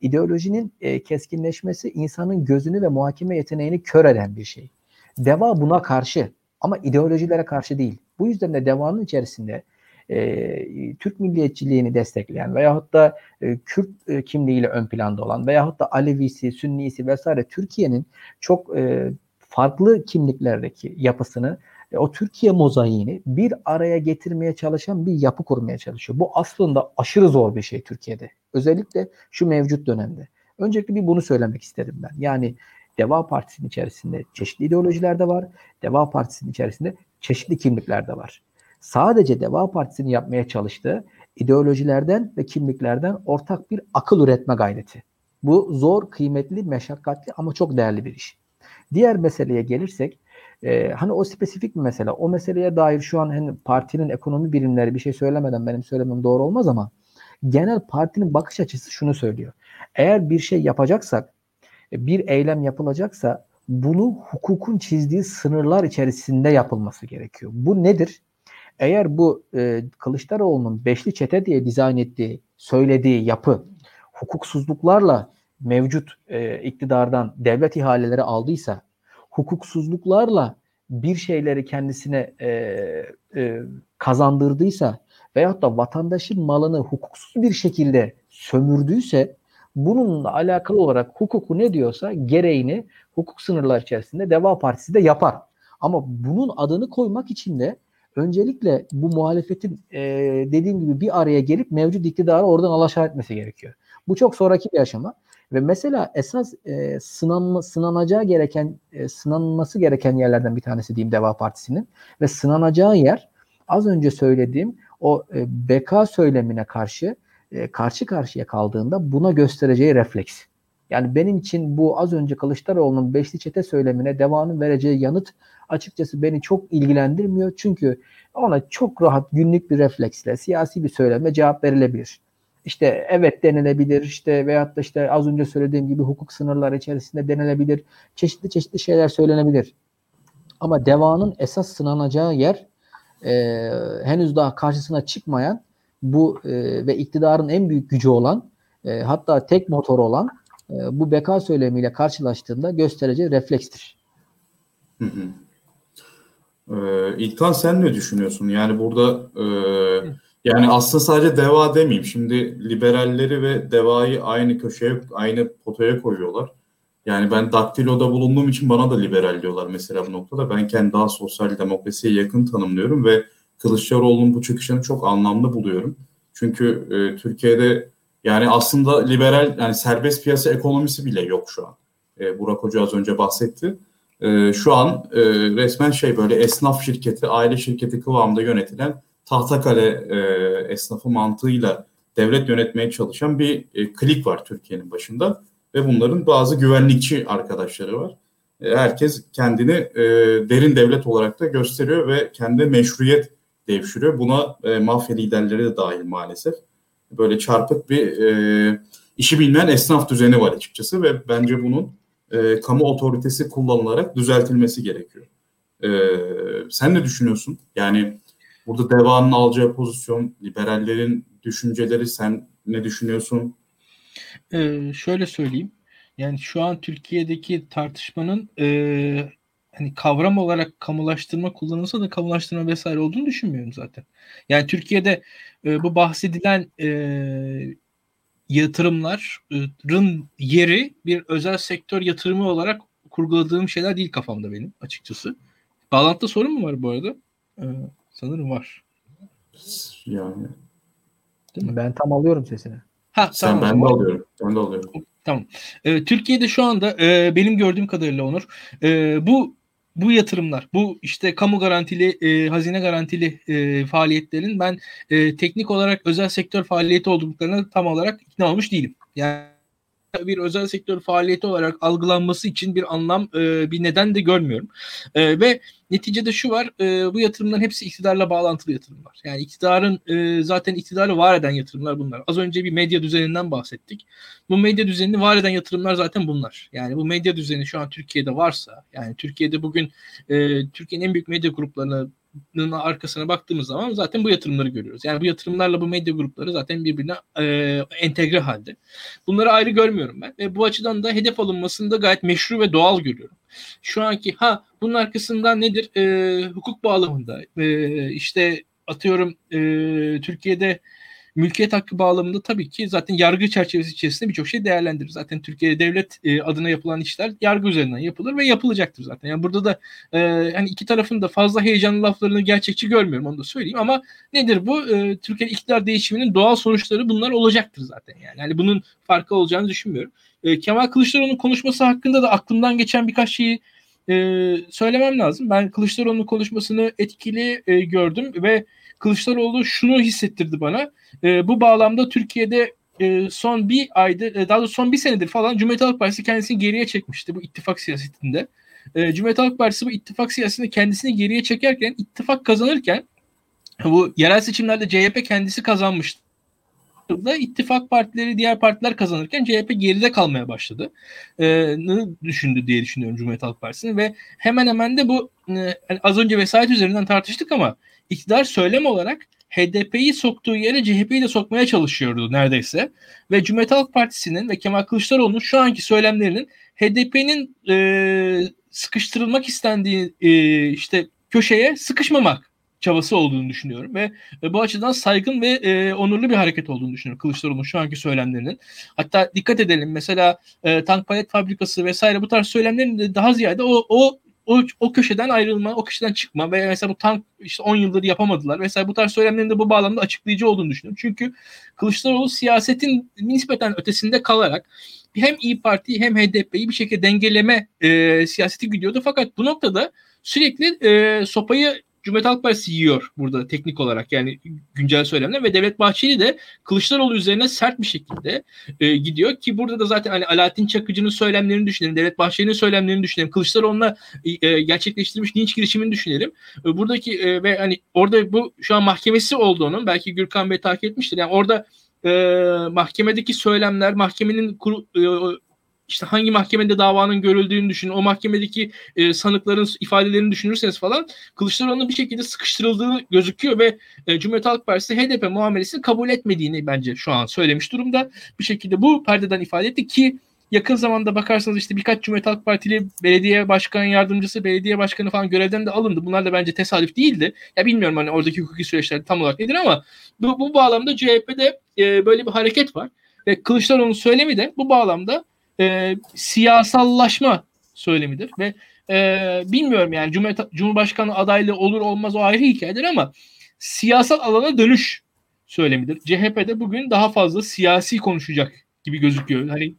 ideolojinin e, keskinleşmesi insanın gözünü ve muhakeme yeteneğini kör eden bir şey. Deva buna karşı ama ideolojilere karşı değil. Bu yüzden de devanın içerisinde e, Türk milliyetçiliğini destekleyen veyahut da e, Kürt e, kimliğiyle ön planda olan veyahut da Alevisi, Sünnisi vesaire Türkiye'nin çok e, farklı kimliklerdeki yapısını e, o Türkiye mozaiğini bir araya getirmeye çalışan bir yapı kurmaya çalışıyor. Bu aslında aşırı zor bir şey Türkiye'de. Özellikle şu mevcut dönemde. Öncelikle bir bunu söylemek isterim ben. Yani Deva Partisi'nin içerisinde çeşitli ideolojiler de var. Deva Partisi'nin içerisinde çeşitli kimlikler de var. Sadece Deva Partisi'nin yapmaya çalıştığı ideolojilerden ve kimliklerden ortak bir akıl üretme gayreti. Bu zor, kıymetli, meşakkatli ama çok değerli bir iş. Diğer meseleye gelirsek e, hani o spesifik bir mesele. O meseleye dair şu an hani partinin ekonomi birimleri bir şey söylemeden benim söylemem doğru olmaz ama genel partinin bakış açısı şunu söylüyor. Eğer bir şey yapacaksak, e, bir eylem yapılacaksa bunu hukukun çizdiği sınırlar içerisinde yapılması gerekiyor. Bu nedir? Eğer bu e, Kılıçdaroğlu'nun beşli çete diye dizayn ettiği, söylediği yapı hukuksuzluklarla mevcut e, iktidardan devlet ihaleleri aldıysa, hukuksuzluklarla bir şeyleri kendisine e, e, kazandırdıysa veyahut da vatandaşın malını hukuksuz bir şekilde sömürdüyse bununla alakalı olarak hukuku ne diyorsa gereğini hukuk sınırlar içerisinde Deva Partisi de yapar. Ama bunun adını koymak için de öncelikle bu muhalefetin e, dediğim gibi bir araya gelip mevcut iktidarı oradan alaşağı etmesi gerekiyor. Bu çok sonraki bir aşama. Ve mesela esas e, sınanma, sınanacağı gereken, e, sınanması gereken yerlerden bir tanesi diyeyim Deva Partisi'nin. Ve sınanacağı yer az önce söylediğim o e, beka söylemine karşı e, karşı karşıya kaldığında buna göstereceği refleks. Yani benim için bu az önce Kılıçdaroğlu'nun beşli çete söylemine devanın vereceği yanıt açıkçası beni çok ilgilendirmiyor. Çünkü ona çok rahat günlük bir refleksle siyasi bir söyleme cevap verilebilir. İşte evet denilebilir işte veyahut da işte az önce söylediğim gibi hukuk sınırları içerisinde denilebilir. Çeşitli çeşitli şeyler söylenebilir. Ama devanın esas sınanacağı yer e, henüz daha karşısına çıkmayan bu e, ve iktidarın en büyük gücü olan e, hatta tek motor olan bu beka söylemiyle karşılaştığında göstereceği reflekstir. Hı hı. Ee, İlkan sen ne düşünüyorsun? Yani burada e, yani aslında sadece deva demeyeyim. Şimdi liberalleri ve devayı aynı köşeye, aynı potaya koyuyorlar. Yani ben daktiloda bulunduğum için bana da liberal diyorlar mesela bu noktada. Ben kendi daha sosyal demokrasiye yakın tanımlıyorum ve Kılıçdaroğlu'nun bu çıkışını çok anlamlı buluyorum. Çünkü e, Türkiye'de yani aslında liberal yani serbest piyasa ekonomisi bile yok şu an. E, Burak Hoca az önce bahsetti. E, şu an e, resmen şey böyle esnaf şirketi, aile şirketi kıvamında yönetilen Tahtakale e, esnafı mantığıyla devlet yönetmeye çalışan bir e, klik var Türkiye'nin başında ve bunların bazı güvenlikçi arkadaşları var. E, herkes kendini e, derin devlet olarak da gösteriyor ve kendi meşruiyet devşiriyor. Buna e, mafya liderleri de dahil maalesef. Böyle çarpık bir e, işi bilmeyen esnaf düzeni var açıkçası ve bence bunun e, kamu otoritesi kullanılarak düzeltilmesi gerekiyor. E, sen ne düşünüyorsun? Yani burada devanın alacağı pozisyon, liberallerin düşünceleri sen ne düşünüyorsun? Ee, şöyle söyleyeyim. Yani şu an Türkiye'deki tartışmanın e, hani kavram olarak kamulaştırma kullanılsa da kamulaştırma vesaire olduğunu düşünmüyorum zaten. Yani Türkiye'de e, bu bahsedilen e, yatırımların yeri bir özel sektör yatırımı olarak kurguladığım şeyler değil kafamda benim açıkçası. Bağlantıda sorun mu var bu arada? Ee, sanırım var. Yani. Değil mi? Ben tam alıyorum sesini. Ha, Sen tamam. ben de alıyorum. Ben de alıyorum. Tamam. Ee, Türkiye'de şu anda e, benim gördüğüm kadarıyla Onur e, bu bu yatırımlar, bu işte kamu garantili, e, hazine garantili e, faaliyetlerin ben e, teknik olarak özel sektör faaliyeti olduklarına tam olarak ikna olmuş değilim. Yani bir özel sektör faaliyeti olarak algılanması için bir anlam, e, bir neden de görmüyorum. E, ve neticede şu var, e, bu yatırımların hepsi iktidarla bağlantılı yatırımlar. Yani iktidarın e, zaten iktidarı var eden yatırımlar bunlar. Az önce bir medya düzeninden bahsettik. Bu medya düzenini var eden yatırımlar zaten bunlar. Yani bu medya düzeni şu an Türkiye'de varsa, yani Türkiye'de bugün e, Türkiye'nin en büyük medya gruplarını arkasına baktığımız zaman zaten bu yatırımları görüyoruz. Yani bu yatırımlarla bu medya grupları zaten birbirine e, entegre halde. Bunları ayrı görmüyorum ben. Ve bu açıdan da hedef alınmasını da gayet meşru ve doğal görüyorum. Şu anki ha bunun arkasından nedir? E, hukuk bağlamında e, işte atıyorum e, Türkiye'de mülkiyet hakkı bağlamında tabii ki zaten yargı çerçevesi içerisinde birçok şey değerlendirir. Zaten Türkiye'de devlet e, adına yapılan işler yargı üzerinden yapılır ve yapılacaktır zaten. Yani burada da e, hani iki tarafın da fazla heyecanlı laflarını gerçekçi görmüyorum onu da söyleyeyim ama nedir bu? E, Türkiye iktidar değişiminin doğal sonuçları bunlar olacaktır zaten yani. Yani bunun farkı olacağını düşünmüyorum. E, Kemal Kılıçdaroğlu'nun konuşması hakkında da aklımdan geçen birkaç şeyi e, söylemem lazım. Ben Kılıçdaroğlu'nun konuşmasını etkili e, gördüm ve Kılıçdaroğlu şunu hissettirdi bana. E, bu bağlamda Türkiye'de e, son bir aydır, e, daha doğrusu son bir senedir falan Cumhuriyet Halk Partisi kendisini geriye çekmişti bu ittifak siyasetinde. E, Cumhuriyet Halk Partisi bu ittifak siyasetinde kendisini geriye çekerken, ittifak kazanırken bu yerel seçimlerde CHP kendisi kazanmıştı da ittifak partileri diğer partiler kazanırken CHP geride kalmaya başladı. Ee, düşündü diye düşünüyorum Cumhuriyet Halk Partisi'nin ve hemen hemen de bu e, az önce vesayet üzerinden tartıştık ama iktidar söylem olarak HDP'yi soktuğu yere CHP'yi de sokmaya çalışıyordu neredeyse. Ve Cumhuriyet Halk Partisi'nin ve Kemal Kılıçdaroğlu'nun şu anki söylemlerinin HDP'nin e, sıkıştırılmak istendiği e, işte köşeye sıkışmamak çabası olduğunu düşünüyorum ve e, bu açıdan saygın ve e, onurlu bir hareket olduğunu düşünüyorum Kılıçdaroğlu'nun şu anki söylemlerinin. Hatta dikkat edelim mesela e, tank palet fabrikası vesaire bu tarz söylemlerin de daha ziyade o, o o, o köşeden ayrılma, o köşeden çıkma ve mesela bu tank işte 10 yıldır yapamadılar. Mesela bu tarz söylemlerin de bu bağlamda açıklayıcı olduğunu düşünüyorum. Çünkü Kılıçdaroğlu siyasetin nispeten ötesinde kalarak hem İyi Parti hem HDP'yi bir şekilde dengeleme e, siyaseti gidiyordu. Fakat bu noktada sürekli e, sopayı Cumhuriyet Halk Partisi yiyor burada teknik olarak yani güncel söylemler ve Devlet Bahçeli de Kılıçdaroğlu üzerine sert bir şekilde e, gidiyor ki burada da zaten hani Alaaddin Çakıcı'nın söylemlerini düşünelim, Devlet Bahçeli'nin söylemlerini düşünelim, Kılıçdaroğlu'na e, gerçekleştirmiş linç girişimini düşünelim. E, buradaki e, ve hani orada bu şu an mahkemesi olduğunu belki Gürkan Bey takip etmiştir. Yani orada e, mahkemedeki söylemler, mahkemenin kuru, e, işte hangi mahkemede davanın görüldüğünü düşünün, o mahkemedeki e, sanıkların ifadelerini düşünürseniz falan Kılıçdaroğlu'nun bir şekilde sıkıştırıldığı gözüküyor ve e, Cumhuriyet Halk Partisi HDP muamelesini kabul etmediğini bence şu an söylemiş durumda. Bir şekilde bu perdeden ifade etti ki yakın zamanda bakarsanız işte birkaç Cumhuriyet Halk Partili belediye başkan yardımcısı, belediye başkanı falan görevden de alındı. Bunlar da bence tesadüf değildi. Ya bilmiyorum hani oradaki hukuki süreçler tam olarak nedir ama bu, bu bağlamda CHP'de e, böyle bir hareket var. Ve Kılıçdaroğlu'nun söylemi de bu bağlamda e, siyasallaşma söylemidir ve e, bilmiyorum yani Cumhuriyet, Cumhurbaşkanı adaylığı olur olmaz o ayrı hikayedir ama siyasal alana dönüş söylemidir. CHP'de bugün daha fazla siyasi konuşacak gibi gözüküyor. Hani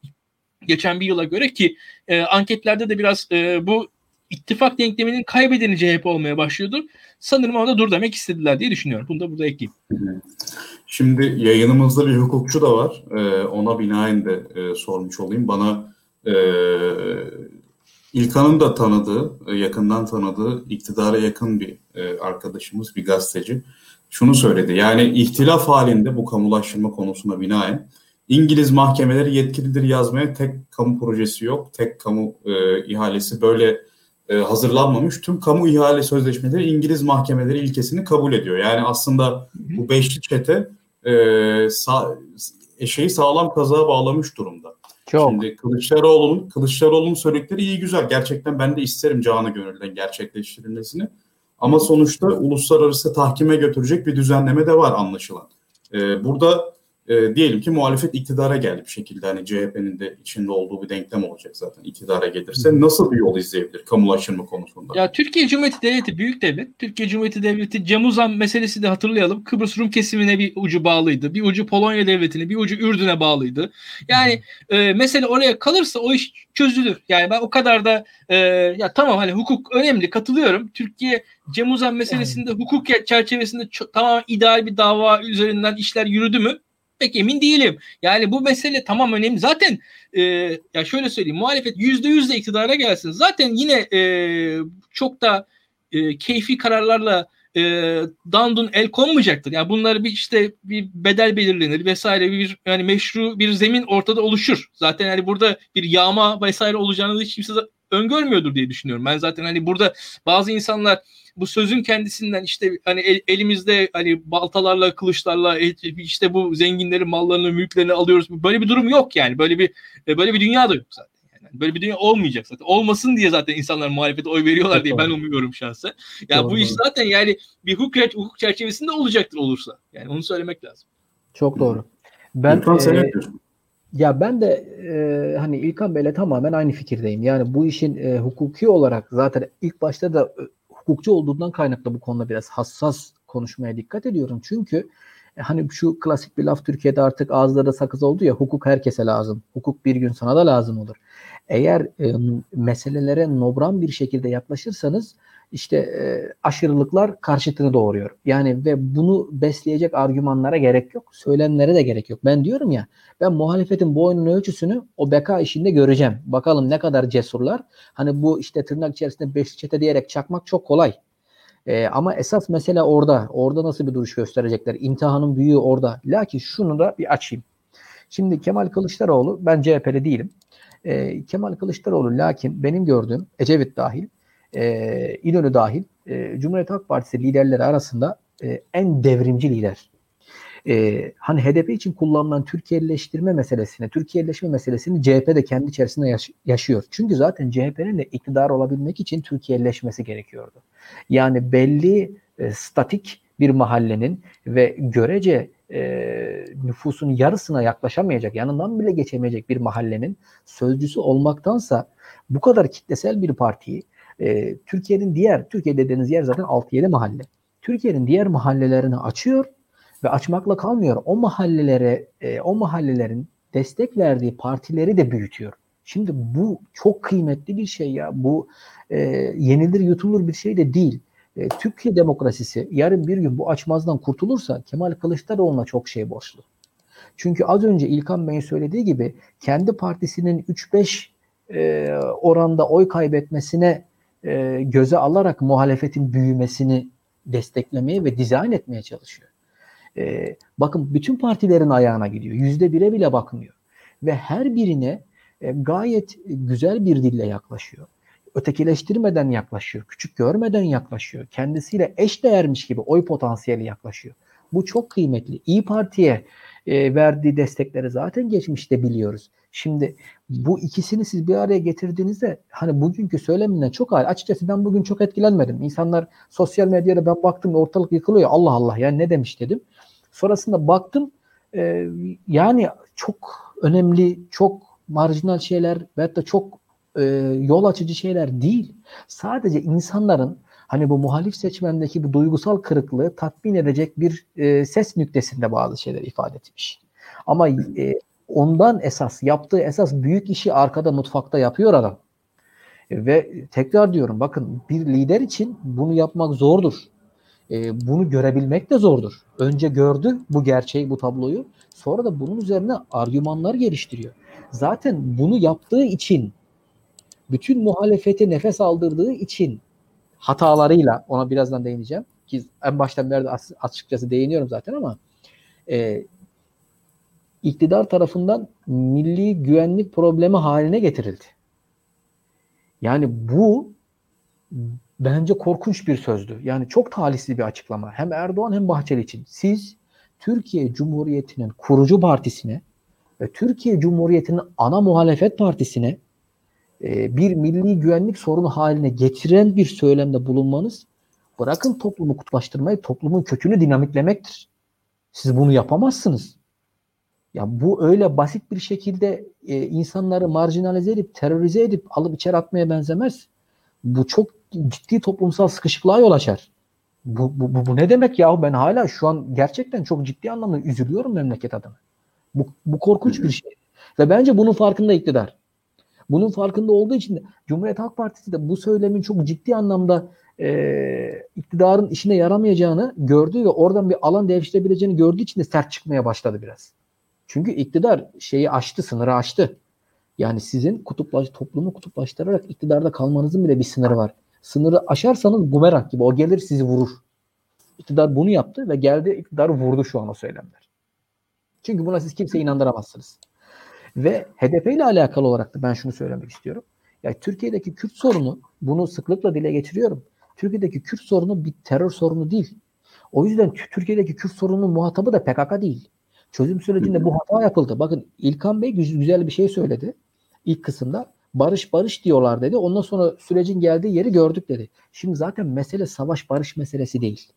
geçen bir yıla göre ki e, anketlerde de biraz e, bu ittifak denkleminin kaybedeni CHP olmaya başlıyordur. Sanırım orada dur demek istediler diye düşünüyorum. Bunu da burada ekleyeyim. Şimdi yayınımızda bir hukukçu da var. Ee, ona binaen de e, sormuş olayım. Bana e, İlkan'ın da tanıdığı, e, yakından tanıdığı, iktidara yakın bir e, arkadaşımız, bir gazeteci şunu söyledi. Yani ihtilaf halinde bu kamulaştırma konusuna binaen İngiliz mahkemeleri yetkilidir yazmaya tek kamu projesi yok, tek kamu e, ihalesi böyle e, hazırlanmamış. Tüm kamu ihale sözleşmeleri İngiliz mahkemeleri ilkesini kabul ediyor. Yani aslında bu beşli çete e, sa, eşeği sağlam kazığa bağlamış durumda. Çok. Şimdi Kılıçdaroğlu'nun Kılıçdaroğlu'nun söyledikleri iyi güzel. Gerçekten ben de isterim canı gönülden gerçekleştirilmesini. Ama sonuçta uluslararası tahkime götürecek bir düzenleme de var anlaşılan. Ee, burada e, diyelim ki muhalefet iktidara geldi bir şekilde hani CHP'nin de içinde olduğu bir denklem olacak zaten iktidara gelirse nasıl bir yol izleyebilir kamulaştırma konusunda? Ya Türkiye Cumhuriyeti Devleti büyük devlet. Türkiye Cumhuriyeti Devleti Cemuzan meselesi de hatırlayalım. Kıbrıs Rum kesimine bir ucu bağlıydı. Bir ucu Polonya Devleti'ne, bir ucu Ürdün'e bağlıydı. Yani e, mesele oraya kalırsa o iş çözülür. Yani ben o kadar da e, ya tamam hani hukuk önemli katılıyorum. Türkiye Cemuzan meselesinde hukuk çerçevesinde çok, tamam ideal bir dava üzerinden işler yürüdü mü? Pek emin değilim. Yani bu mesele tamam önemli. Zaten e, ya şöyle söyleyeyim muhalefet yüzde yüzle iktidara gelsin. Zaten yine e, çok da e, keyfi kararlarla e, dandun el konmayacaktır. Yani bunları bir işte bir bedel belirlenir vesaire bir yani meşru bir zemin ortada oluşur. Zaten yani burada bir yağma vesaire olacağını hiç kimse öngörmüyordur diye düşünüyorum. Ben zaten hani burada bazı insanlar bu sözün kendisinden işte hani el, elimizde hani baltalarla, kılıçlarla işte bu zenginlerin mallarını, mülklerini alıyoruz. Böyle bir durum yok yani. Böyle bir e, böyle bir dünya da yok zaten. Yani böyle bir dünya olmayacak zaten. Olmasın diye zaten insanlar muhalefete oy veriyorlar diye ben umuyorum şahsen. Ya yani bu iş zaten yani bir hukuk, hukuk çerçevesinde olacaktır olursa. Yani onu söylemek lazım. Çok doğru. Ben e, ya ben de e, hani İlkan Bey'le tamamen aynı fikirdeyim. Yani bu işin e, hukuki olarak zaten ilk başta da hukukçu olduğundan kaynaklı bu konuda biraz hassas konuşmaya dikkat ediyorum. Çünkü e, hani şu klasik bir laf Türkiye'de artık ağızlarda sakız oldu ya hukuk herkese lazım. Hukuk bir gün sana da lazım olur. Eğer e, meselelere nobran bir şekilde yaklaşırsanız işte e, aşırılıklar karşıtını doğuruyor. Yani ve bunu besleyecek argümanlara gerek yok. Söylemlere de gerek yok. Ben diyorum ya ben muhalefetin bu oyunun ölçüsünü o beka işinde göreceğim. Bakalım ne kadar cesurlar. Hani bu işte tırnak içerisinde beş çete diyerek çakmak çok kolay. E, ama esas mesele orada. Orada nasıl bir duruş gösterecekler? İmtihanın büyüğü orada. Lakin şunu da bir açayım. Şimdi Kemal Kılıçdaroğlu ben CHP'li değilim. E, Kemal Kılıçdaroğlu lakin benim gördüğüm Ecevit dahil e, İnönü dahil e, Cumhuriyet Halk Partisi liderleri arasında e, en devrimci lider. E, hani HDP için kullanılan Türkiye'leştirme meselesini, Türkiye'leşme meselesini CHP de kendi içerisinde yaş- yaşıyor. Çünkü zaten CHP'nin de iktidar olabilmek için Türkiye'leşmesi gerekiyordu. Yani belli e, statik bir mahallenin ve görece e, nüfusun yarısına yaklaşamayacak, yanından bile geçemeyecek bir mahallenin sözcüsü olmaktansa bu kadar kitlesel bir partiyi e, Türkiye'nin diğer, Türkiye dediğiniz yer zaten 6-7 mahalle. Türkiye'nin diğer mahallelerini açıyor ve açmakla kalmıyor. O mahallelere, e, o mahallelerin destek verdiği partileri de büyütüyor. Şimdi bu çok kıymetli bir şey ya. Bu e, yenilir yutulur bir şey de değil. E, Türkiye demokrasisi yarın bir gün bu açmazdan kurtulursa Kemal Kılıçdaroğlu'na çok şey borçlu. Çünkü az önce İlkan Bey'in söylediği gibi kendi partisinin 3-5 e, oranda oy kaybetmesine e, göze alarak muhalefetin büyümesini desteklemeye ve dizayn etmeye çalışıyor. E, bakın bütün partilerin ayağına gidiyor. Yüzde bire bile bakmıyor. Ve her birine e, gayet güzel bir dille yaklaşıyor. Ötekileştirmeden yaklaşıyor. Küçük görmeden yaklaşıyor. Kendisiyle eş değermiş gibi oy potansiyeli yaklaşıyor. Bu çok kıymetli. İyi Parti'ye e, verdiği destekleri zaten geçmişte biliyoruz. Şimdi bu ikisini siz bir araya getirdiğinizde hani bugünkü söyleminden çok ağır. Açıkçası ben bugün çok etkilenmedim. İnsanlar sosyal medyada ben baktım ortalık yıkılıyor. Allah Allah yani ne demiş dedim. Sonrasında baktım e, yani çok önemli, çok marjinal şeyler ve da çok e, yol açıcı şeyler değil. Sadece insanların hani bu muhalif seçmendeki bu duygusal kırıklığı tatmin edecek bir e, ses nüktesinde bazı şeyler ifade etmiş. Ama e, ondan esas yaptığı esas büyük işi arkada mutfakta yapıyor adam. E, ve tekrar diyorum bakın bir lider için bunu yapmak zordur. E, bunu görebilmek de zordur. Önce gördü bu gerçeği, bu tabloyu. Sonra da bunun üzerine argümanlar geliştiriyor. Zaten bunu yaptığı için bütün muhalefeti nefes aldırdığı için hatalarıyla ona birazdan değineceğim ki en baştan beri açıkçası değiniyorum zaten ama e, iktidar tarafından milli güvenlik problemi haline getirildi. Yani bu bence korkunç bir sözdü. Yani çok talihsiz bir açıklama. Hem Erdoğan hem Bahçeli için. Siz Türkiye Cumhuriyeti'nin kurucu partisine ve Türkiye Cumhuriyeti'nin ana muhalefet partisine e, bir milli güvenlik sorunu haline getiren bir söylemde bulunmanız bırakın toplumu kutuplaştırmayı, toplumun kökünü dinamitlemektir. Siz bunu yapamazsınız. Ya bu öyle basit bir şekilde e, insanları marjinalize edip, terörize edip alıp içeri atmaya benzemez. Bu çok ciddi toplumsal sıkışıklığa yol açar. Bu, bu, bu, bu ne demek ya? Ben hala şu an gerçekten çok ciddi anlamda üzülüyorum memleket adına. Bu, bu korkunç bir şey. Ve bence bunun farkında iktidar. Bunun farkında olduğu için de Cumhuriyet Halk Partisi de bu söylemin çok ciddi anlamda e, iktidarın işine yaramayacağını gördü ve oradan bir alan devşirebileceğini gördüğü için de sert çıkmaya başladı biraz. Çünkü iktidar şeyi aştı, sınırı aştı. Yani sizin kutuplaş, toplumu kutuplaştırarak iktidarda kalmanızın bile bir sınırı var. Sınırı aşarsanız bumerang gibi o gelir sizi vurur. İktidar bunu yaptı ve geldi iktidarı vurdu şu an o söylemler. Çünkü buna siz kimseye inandıramazsınız. Ve HDP ile alakalı olarak da ben şunu söylemek istiyorum. Ya Türkiye'deki Kürt sorunu bunu sıklıkla dile getiriyorum. Türkiye'deki Kürt sorunu bir terör sorunu değil. O yüzden Türkiye'deki Kürt sorununun muhatabı da PKK değil. Çözüm sürecinde bu hata yapıldı. Bakın İlkan Bey güzel bir şey söyledi. İlk kısımda barış barış diyorlar dedi. Ondan sonra sürecin geldiği yeri gördük dedi. Şimdi zaten mesele savaş barış meselesi değil.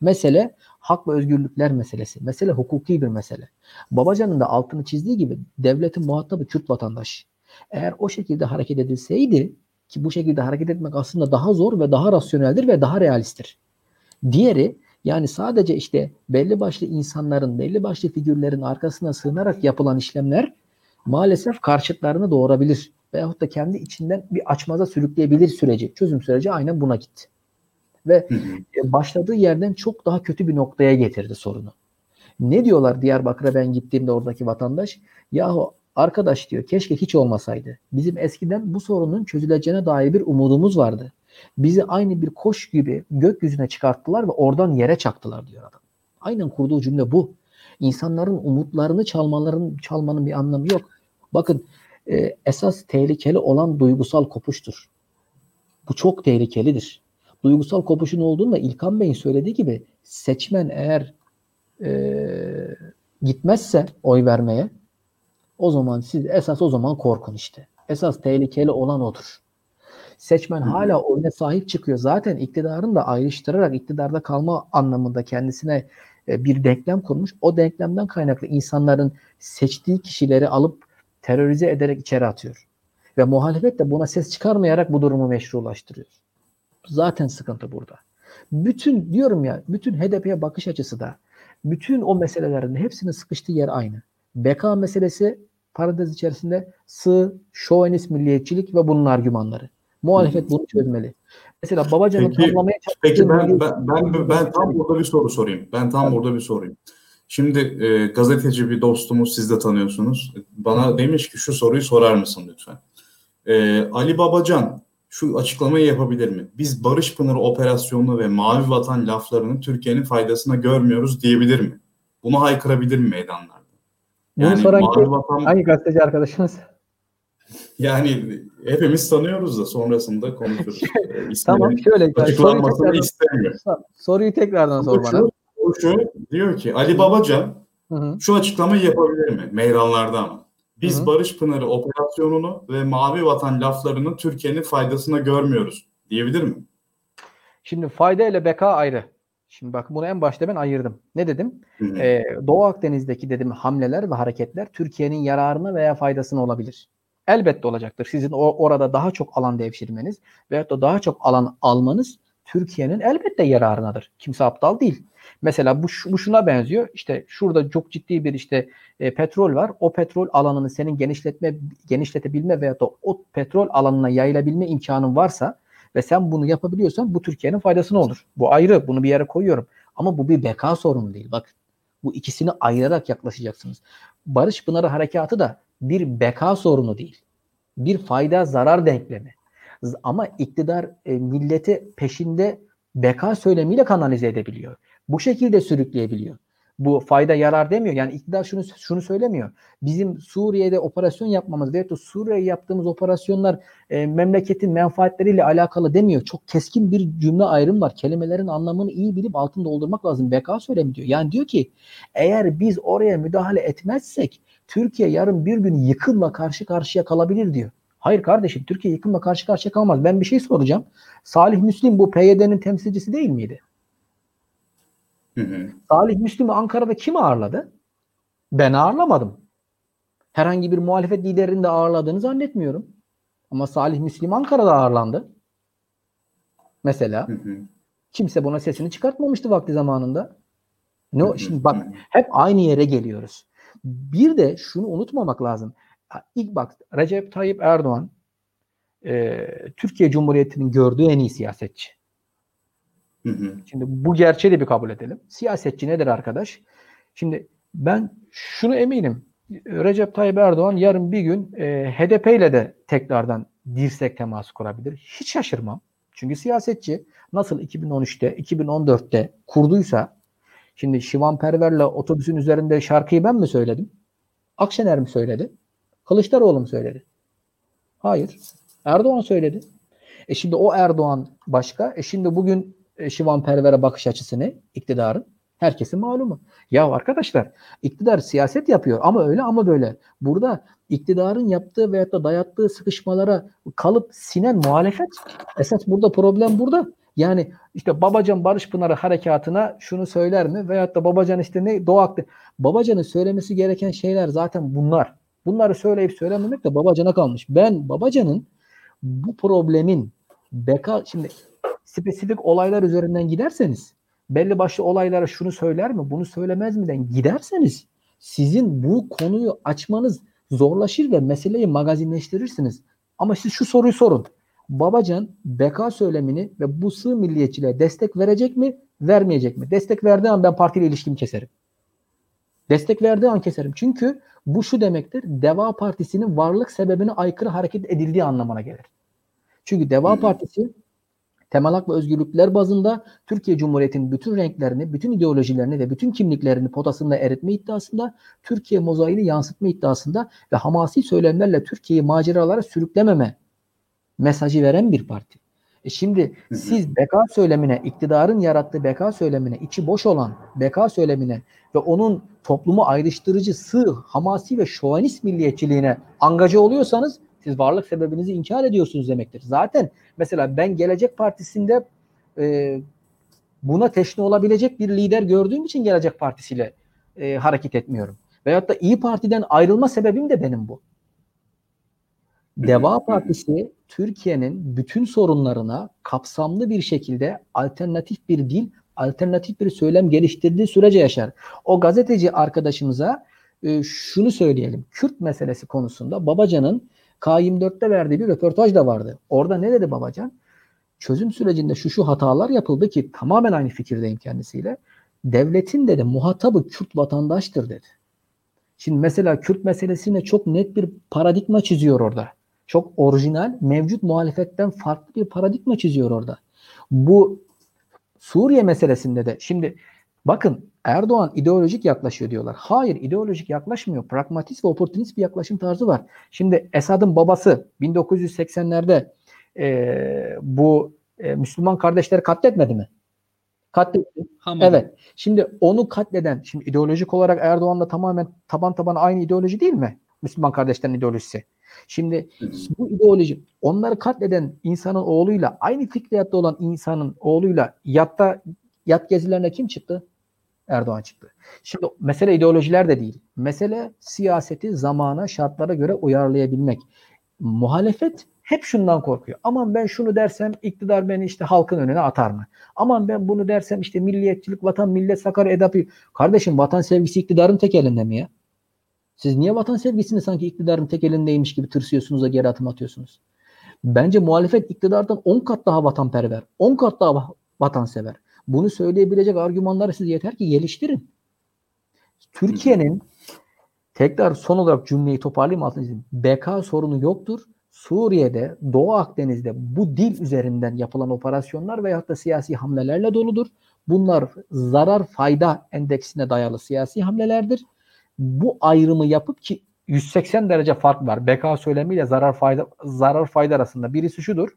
Mesele hak ve özgürlükler meselesi. Mesele hukuki bir mesele. Babacan'ın da altını çizdiği gibi devletin muhatabı Kürt vatandaş. Eğer o şekilde hareket edilseydi ki bu şekilde hareket etmek aslında daha zor ve daha rasyoneldir ve daha realisttir. Diğeri yani sadece işte belli başlı insanların, belli başlı figürlerin arkasına sığınarak yapılan işlemler maalesef karşıtlarını doğurabilir. Veyahut da kendi içinden bir açmaza sürükleyebilir süreci. Çözüm süreci aynen buna gitti. Ve başladığı yerden çok daha kötü bir noktaya getirdi sorunu. Ne diyorlar Diyarbakır'a ben gittiğimde oradaki vatandaş? Yahu arkadaş diyor keşke hiç olmasaydı. Bizim eskiden bu sorunun çözüleceğine dair bir umudumuz vardı. Bizi aynı bir koş gibi gökyüzüne çıkarttılar ve oradan yere çaktılar diyor adam. Aynen kurduğu cümle bu. İnsanların umutlarını çalmaların çalmanın bir anlamı yok. Bakın e, esas tehlikeli olan duygusal kopuştur. Bu çok tehlikelidir. Duygusal kopuşun olduğunda İlkan Bey'in söylediği gibi seçmen eğer e, gitmezse oy vermeye o zaman siz esas o zaman korkun işte. Esas tehlikeli olan odur. Seçmen hala oyuna sahip çıkıyor. Zaten iktidarın da ayrıştırarak iktidarda kalma anlamında kendisine e, bir denklem kurmuş. O denklemden kaynaklı insanların seçtiği kişileri alıp terörize ederek içeri atıyor. Ve muhalefet de buna ses çıkarmayarak bu durumu meşrulaştırıyor. Zaten sıkıntı burada. Bütün diyorum ya, bütün HDP'ye bakış açısı da bütün o meselelerin hepsinin sıkıştığı yer aynı. Beka meselesi parantez içerisinde sığ, şovenist milliyetçilik ve bunun argümanları. Muhalefet bunu çözmeli. Mesela Babacan'ın peki, tamamlamaya Peki ben, ben, ben, ben tam burada bir soru sorayım. Ben tam burada bir sorayım. Şimdi e, gazeteci bir dostumuz siz de tanıyorsunuz. Bana demiş ki şu soruyu sorar mısın lütfen? E, Ali Babacan şu açıklamayı yapabilir mi? Biz Barış Pınarı operasyonunu ve Mavi Vatan laflarını Türkiye'nin faydasına görmüyoruz diyebilir mi? Bunu haykırabilir mi meydanlarda? Yani Bunu soran ki vatan... hangi gazeteci arkadaşınız? Yani hepimiz tanıyoruz da sonrasında konuşuruz. (laughs) Tamam şöyle. Açıklanmasını istemiyor. Soruyu tekrardan sor bana. Şu, şu diyor ki Ali Babacan hı hı. şu açıklamayı yapabilir mi? Meydanlarda ama. Biz hı hı. Barış Pınarı operasyonunu ve Mavi Vatan laflarını Türkiye'nin faydasına görmüyoruz diyebilir mi? Şimdi fayda ile beka ayrı. Şimdi bak bunu en başta ben ayırdım. Ne dedim? Ee, Doğu Akdeniz'deki dedim hamleler ve hareketler Türkiye'nin yararına veya faydasına olabilir elbette olacaktır. Sizin o, orada daha çok alan devşirmeniz veyahut da daha çok alan almanız Türkiye'nin elbette yararınadır. Kimse aptal değil. Mesela bu, bu şuna benziyor. İşte şurada çok ciddi bir işte e, petrol var. O petrol alanını senin genişletme genişletebilme veyahut da o petrol alanına yayılabilme imkanın varsa ve sen bunu yapabiliyorsan bu Türkiye'nin faydasına olur. Bu ayrı. Bunu bir yere koyuyorum. Ama bu bir beka sorunu değil. Bak bu ikisini ayırarak yaklaşacaksınız. Barış Pınarı Harekatı da bir beka sorunu değil. Bir fayda zarar denklemi. Ama iktidar e, milleti peşinde beka söylemiyle kanalize edebiliyor. Bu şekilde sürükleyebiliyor. Bu fayda yarar demiyor. Yani iktidar şunu şunu söylemiyor. Bizim Suriye'de operasyon yapmamız veyahut da Suriye'ye yaptığımız operasyonlar e, memleketin menfaatleriyle alakalı demiyor. Çok keskin bir cümle ayrım var. Kelimelerin anlamını iyi bilip altını doldurmak lazım. Beka söylemi diyor. Yani diyor ki eğer biz oraya müdahale etmezsek Türkiye yarın bir gün yıkımla karşı karşıya kalabilir diyor. Hayır kardeşim Türkiye yıkımla karşı karşıya kalmaz. Ben bir şey soracağım. Salih Müslim bu PYD'nin temsilcisi değil miydi? Hı hı. Salih Müslim'i Ankara'da kim ağırladı? Ben ağırlamadım. Herhangi bir muhalefet liderinin de ağırladığını zannetmiyorum. Ama Salih Müslim Ankara'da ağırlandı. Mesela. Hı hı. Kimse buna sesini çıkartmamıştı vakti zamanında. Ne no, şimdi bak hep aynı yere geliyoruz. Bir de şunu unutmamak lazım. İlk bak Recep Tayyip Erdoğan e, Türkiye Cumhuriyeti'nin gördüğü en iyi siyasetçi. Şimdi bu gerçeği de bir kabul edelim. Siyasetçi nedir arkadaş? Şimdi ben şunu eminim. Recep Tayyip Erdoğan yarın bir gün e, HDP ile de tekrardan dirsek teması kurabilir. Hiç şaşırmam. Çünkü siyasetçi nasıl 2013'te, 2014'te kurduysa şimdi Şivan Perver'le otobüsün üzerinde şarkıyı ben mi söyledim? Akşener mi söyledi? Kılıçdaroğlu mu söyledi? Hayır. Erdoğan söyledi. E şimdi o Erdoğan başka. E şimdi bugün e, Şivan Perver'e bakış açısı ne? İktidarın. Herkesin malumu. Ya arkadaşlar iktidar siyaset yapıyor ama öyle ama böyle. Burada iktidarın yaptığı veyahut da dayattığı sıkışmalara kalıp sinen muhalefet. Esas burada problem burada. Yani işte Babacan Barış Pınarı harekatına şunu söyler mi? Veyahut da Babacan işte ne Doğu Akdeniz. Babacan'ın söylemesi gereken şeyler zaten bunlar. Bunları söyleyip söylememek de Babacan'a kalmış. Ben Babacan'ın bu problemin beka şimdi spesifik olaylar üzerinden giderseniz belli başlı olaylara şunu söyler mi bunu söylemez miden giderseniz sizin bu konuyu açmanız zorlaşır ve meseleyi magazinleştirirsiniz. Ama siz şu soruyu sorun. Babacan beka söylemini ve bu sığ milliyetçiliğe destek verecek mi vermeyecek mi? Destek verdiği an ben partiyle ilişkimi keserim. Destek verdiği an keserim. Çünkü bu şu demektir. Deva Partisi'nin varlık sebebine aykırı hareket edildiği anlamına gelir. Çünkü Deva Partisi temel hak ve özgürlükler bazında Türkiye Cumhuriyeti'nin bütün renklerini, bütün ideolojilerini ve bütün kimliklerini potasında eritme iddiasında, Türkiye mozaiğini yansıtma iddiasında ve hamasi söylemlerle Türkiye'yi maceralara sürüklememe mesajı veren bir parti. E şimdi siz beka söylemine, iktidarın yarattığı beka söylemine, içi boş olan beka söylemine ve onun toplumu ayrıştırıcı, sığ, hamasi ve şovanist milliyetçiliğine angaja oluyorsanız siz varlık sebebinizi inkar ediyorsunuz demektir. Zaten mesela ben Gelecek Partisi'nde e, buna teşne olabilecek bir lider gördüğüm için Gelecek Partisi'yle e, hareket etmiyorum. Veyahut da İyi Parti'den ayrılma sebebim de benim bu. Deva Partisi Türkiye'nin bütün sorunlarına kapsamlı bir şekilde alternatif bir dil, alternatif bir söylem geliştirdiği sürece yaşar. O gazeteci arkadaşımıza e, şunu söyleyelim. Kürt meselesi konusunda Babacan'ın K24'te verdiği bir röportaj da vardı. Orada ne dedi Babacan? Çözüm sürecinde şu şu hatalar yapıldı ki tamamen aynı fikirdeyim kendisiyle. Devletin dedi muhatabı Kürt vatandaştır dedi. Şimdi mesela Kürt meselesine çok net bir paradigma çiziyor orada. Çok orijinal, mevcut muhalefetten farklı bir paradigma çiziyor orada. Bu Suriye meselesinde de şimdi bakın Erdoğan ideolojik yaklaşıyor diyorlar. Hayır ideolojik yaklaşmıyor. Pragmatist ve oportunist bir yaklaşım tarzı var. Şimdi Esad'ın babası 1980'lerde e, bu e, Müslüman kardeşleri katletmedi mi? Katletti. Hamadi. Evet. Şimdi onu katleden, şimdi ideolojik olarak Erdoğan'la tamamen taban taban aynı ideoloji değil mi? Müslüman kardeşlerin ideolojisi. Şimdi bu ideoloji onları katleden insanın oğluyla aynı fikriyatta olan insanın oğluyla yatta yat gezilerine kim çıktı? Erdoğan çıktı. Şimdi mesele ideolojiler de değil. Mesele siyaseti zamana, şartlara göre uyarlayabilmek. Muhalefet hep şundan korkuyor. Aman ben şunu dersem iktidar beni işte halkın önüne atar mı? Aman ben bunu dersem işte milliyetçilik, vatan, millet, sakar, edapı. Kardeşim vatan sevgisi iktidarın tek elinde mi ya? Siz niye vatan sevgisini sanki iktidarın tek elindeymiş gibi tırsıyorsunuz da geri adım atıyorsunuz? Bence muhalefet iktidardan 10 kat daha vatanperver, 10 kat daha vatansever. Bunu söyleyebilecek argümanları siz yeter ki geliştirin. Türkiye'nin tekrar son olarak cümleyi toparlayayım altını çizeyim. BK sorunu yoktur. Suriye'de, Doğu Akdeniz'de bu dil üzerinden yapılan operasyonlar veyahut da siyasi hamlelerle doludur. Bunlar zarar fayda endeksine dayalı siyasi hamlelerdir. Bu ayrımı yapıp ki 180 derece fark var. BK söylemiyle zarar fayda zarar fayda arasında. Birisi şudur.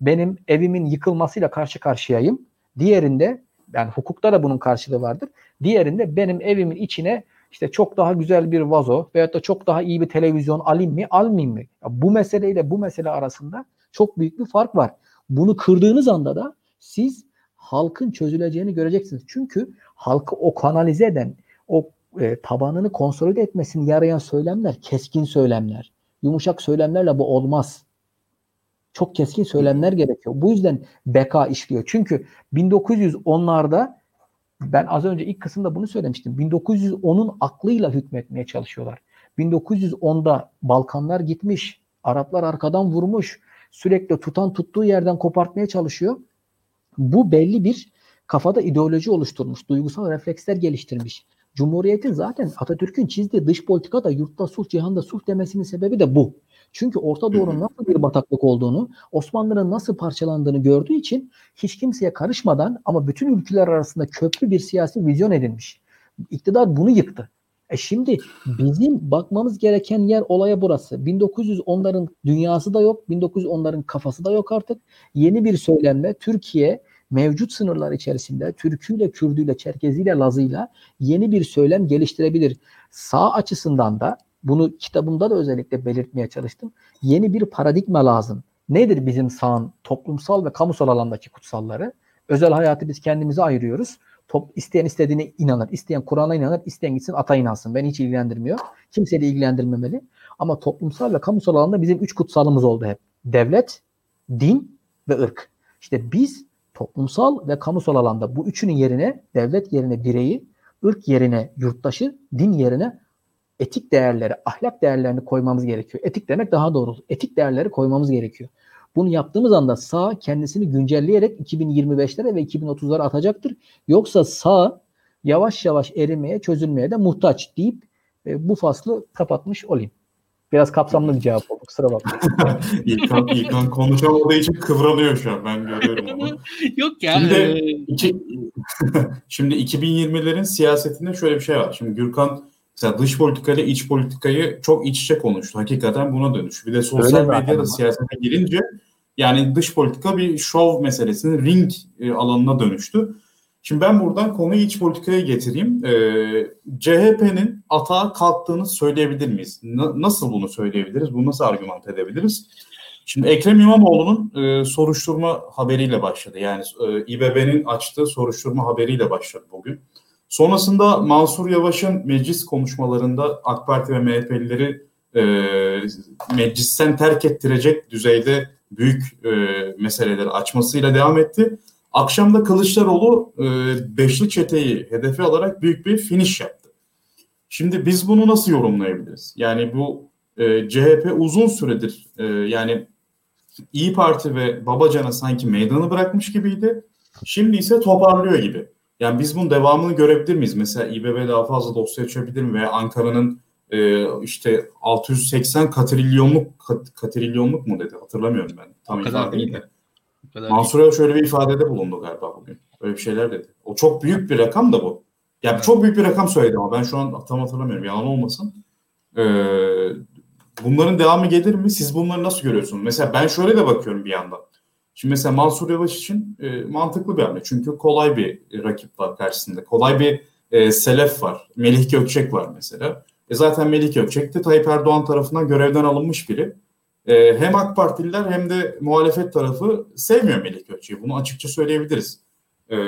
Benim evimin yıkılmasıyla karşı karşıyayım. Diğerinde yani hukukta da bunun karşılığı vardır. Diğerinde benim evimin içine işte çok daha güzel bir vazo veyahut da çok daha iyi bir televizyon alayım mı almayayım mı? Ya bu meseleyle bu mesele arasında çok büyük bir fark var. Bunu kırdığınız anda da siz halkın çözüleceğini göreceksiniz. Çünkü halkı o kanalize eden, o e, tabanını konsolide etmesini yarayan söylemler, keskin söylemler. Yumuşak söylemlerle bu olmaz. Çok keskin söylemler gerekiyor. Bu yüzden beka işliyor. Çünkü 1910'larda ben az önce ilk kısımda bunu söylemiştim. 1910'un aklıyla hükmetmeye çalışıyorlar. 1910'da Balkanlar gitmiş. Araplar arkadan vurmuş. Sürekli tutan tuttuğu yerden kopartmaya çalışıyor. Bu belli bir kafada ideoloji oluşturmuş. Duygusal refleksler geliştirmiş. Cumhuriyetin zaten Atatürk'ün çizdiği dış politikada yurtta sulh, cihanda sulh demesinin sebebi de bu. Çünkü Orta Doğu'nun nasıl bir bataklık olduğunu, Osmanlı'nın nasıl parçalandığını gördüğü için hiç kimseye karışmadan ama bütün ülkeler arasında köprü bir siyasi vizyon edinmiş. İktidar bunu yıktı. E şimdi bizim bakmamız gereken yer olaya burası. 1910'ların dünyası da yok, 1910'ların kafası da yok artık. Yeni bir söylenme Türkiye mevcut sınırlar içerisinde Türküyle, Kürdüyle, Çerkeziyle, Lazıyla yeni bir söylem geliştirebilir. Sağ açısından da bunu kitabımda da özellikle belirtmeye çalıştım. Yeni bir paradigma lazım. Nedir bizim sağın toplumsal ve kamusal alandaki kutsalları? Özel hayatı biz kendimize ayırıyoruz. Top, isteyen istediğine inanır. isteyen Kur'an'a inanır. isteyen gitsin ata inansın. Beni hiç ilgilendirmiyor. Kimseyi de ilgilendirmemeli. Ama toplumsal ve kamusal alanda bizim üç kutsalımız oldu hep. Devlet, din ve ırk. İşte biz toplumsal ve kamusal alanda bu üçünün yerine devlet yerine bireyi, ırk yerine yurttaşı, din yerine etik değerleri, ahlak değerlerini koymamız gerekiyor. Etik demek daha doğru. Etik değerleri koymamız gerekiyor. Bunu yaptığımız anda sağ kendisini güncelleyerek 2025'lere ve 2030'lara atacaktır. Yoksa sağ yavaş yavaş erimeye, çözülmeye de muhtaç deyip e, bu faslı kapatmış olayım. Biraz kapsamlı bir cevap oldu. Kusura bakma. (laughs) İlkan, İlkan konuşamadığı için kıvranıyor şu an. Ben görüyorum onu. (laughs) Yok ya. Şimdi, e, iki, (laughs) şimdi 2020'lerin siyasetinde şöyle bir şey var. Şimdi Gürkan mesela dış politikayla iç politikayı çok iç içe konuştu. Hakikaten buna dönüş. Bir de sosyal medyada siyasete girince yani dış politika bir şov meselesinin ring e, alanına dönüştü. Şimdi ben buradan konuyu iç politikaya getireyim. Ee, CHP'nin atağa kalktığını söyleyebilir miyiz? Na- nasıl bunu söyleyebiliriz? Bunu nasıl argüman edebiliriz? Şimdi Ekrem İmamoğlu'nun e, soruşturma haberiyle başladı. Yani e, İBB'nin açtığı soruşturma haberiyle başladı bugün. Sonrasında Mansur Yavaş'ın meclis konuşmalarında AK Parti ve MHP'lileri e, meclisten terk ettirecek düzeyde büyük e, meseleleri açmasıyla devam etti. Akşam da Kılıçdaroğlu e, beşli çeteyi hedefe alarak büyük bir finish yaptı. Şimdi biz bunu nasıl yorumlayabiliriz? Yani bu e, CHP uzun süredir e, yani İyi Parti ve Babacan'a sanki meydanı bırakmış gibiydi. Şimdi ise toparlıyor gibi. Yani biz bunun devamını görebilir miyiz? Mesela İBB daha fazla dosya açabilir mi? Veya Ankara'nın e, işte 680 katrilyonluk kat, katrilyonluk mu dedi? Hatırlamıyorum ben. Tam O kadar ifade değil de. Mansur Yavaş şöyle bir ifadede bulundu galiba bugün. Öyle bir şeyler dedi. O çok büyük bir rakam da bu. Yani Evet. çok büyük bir rakam söyledi ama ben şu an tam hatırlamıyorum. Yalan olmasın. Ee, bunların devamı gelir mi? Siz bunları nasıl görüyorsunuz? Mesela ben şöyle de bakıyorum bir yandan. Şimdi mesela Mansur Yavaş için e, mantıklı bir hamle. Çünkü kolay bir rakip var karşısında. Kolay bir e, selef var. Melih Gökçek var mesela. E zaten Melih Gökçek de Tayyip Erdoğan tarafından görevden alınmış biri. E, hem AK Partililer hem de muhalefet tarafı sevmiyor Melih Gökçek'i. Bunu açıkça söyleyebiliriz. E,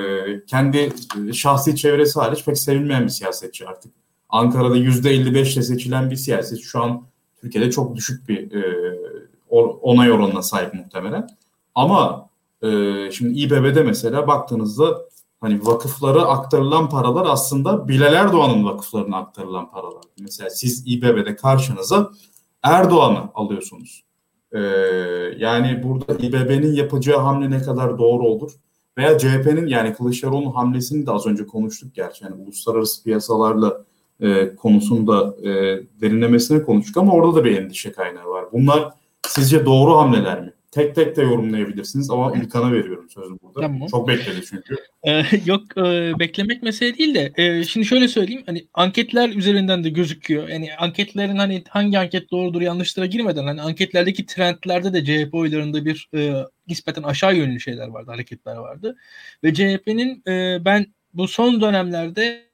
kendi şahsi çevresi hariç pek sevilmeyen bir siyasetçi artık. Ankara'da %55 ile seçilen bir siyasetçi şu an Türkiye'de çok düşük bir e, onay oranına sahip muhtemelen. Ama e, şimdi İBB'de mesela baktığınızda hani vakıflara aktarılan paralar aslında Bilal Erdoğan'ın vakıflarına aktarılan paralar. Mesela siz İBB'de karşınıza Erdoğan'ı alıyorsunuz. E, yani burada İBB'nin yapacağı hamle ne kadar doğru olur? Veya CHP'nin yani Kılıçdaroğlu'nun hamlesini de az önce konuştuk gerçi. Yani uluslararası piyasalarla e, konusunda e, derinlemesine konuştuk ama orada da bir endişe kaynağı var. Bunlar sizce doğru hamleler mi? Tek tek de yorumlayabilirsiniz ama İlkan'a veriyorum sözü burada. Tamam. Çok bekledi çünkü. (laughs) Ee, yok e, beklemek mesele değil de e, şimdi şöyle söyleyeyim hani anketler üzerinden de gözüküyor. Yani anketlerin hani hangi anket doğrudur yanlışlara girmeden hani anketlerdeki trendlerde de CHP oylarında bir e, nispeten aşağı yönlü şeyler vardı, hareketler vardı. Ve CHP'nin e, ben bu son dönemlerde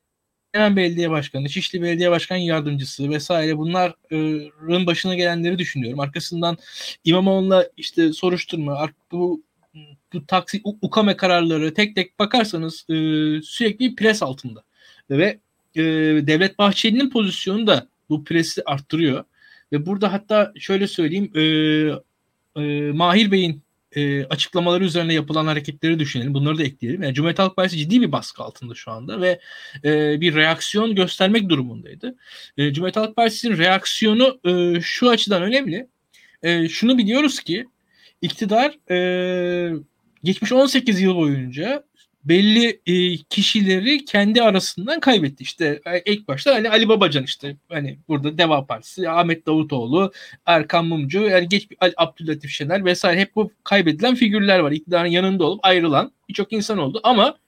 Hemen Belediye Başkanı, Şişli Belediye Başkan Yardımcısı vesaire bunların başına gelenleri düşünüyorum. Arkasından İmamoğlu'na işte soruşturma, bu bu taksi ukame kararları tek tek bakarsanız e, sürekli pres altında ve e, Devlet Bahçeli'nin pozisyonu da bu presi arttırıyor ve burada hatta şöyle söyleyeyim e, e, Mahir Bey'in e, açıklamaları üzerine yapılan hareketleri düşünelim. Bunları da ekleyelim. Yani Cumhuriyet Halk Partisi ciddi bir baskı altında şu anda ve e, bir reaksiyon göstermek durumundaydı. E, Cumhuriyet Halk Partisi'nin reaksiyonu e, şu açıdan önemli. E, şunu biliyoruz ki iktidar e, geçmiş 18 yıl boyunca belli e, kişileri kendi arasından kaybetti. İşte e, ilk başta hani Ali Babacan işte hani burada Deva Partisi, Ahmet Davutoğlu, Erkan Mumcu, yani geç Ali Abdülatif Şener vesaire hep bu kaybedilen figürler var. İktidarın yanında olup ayrılan birçok insan oldu ama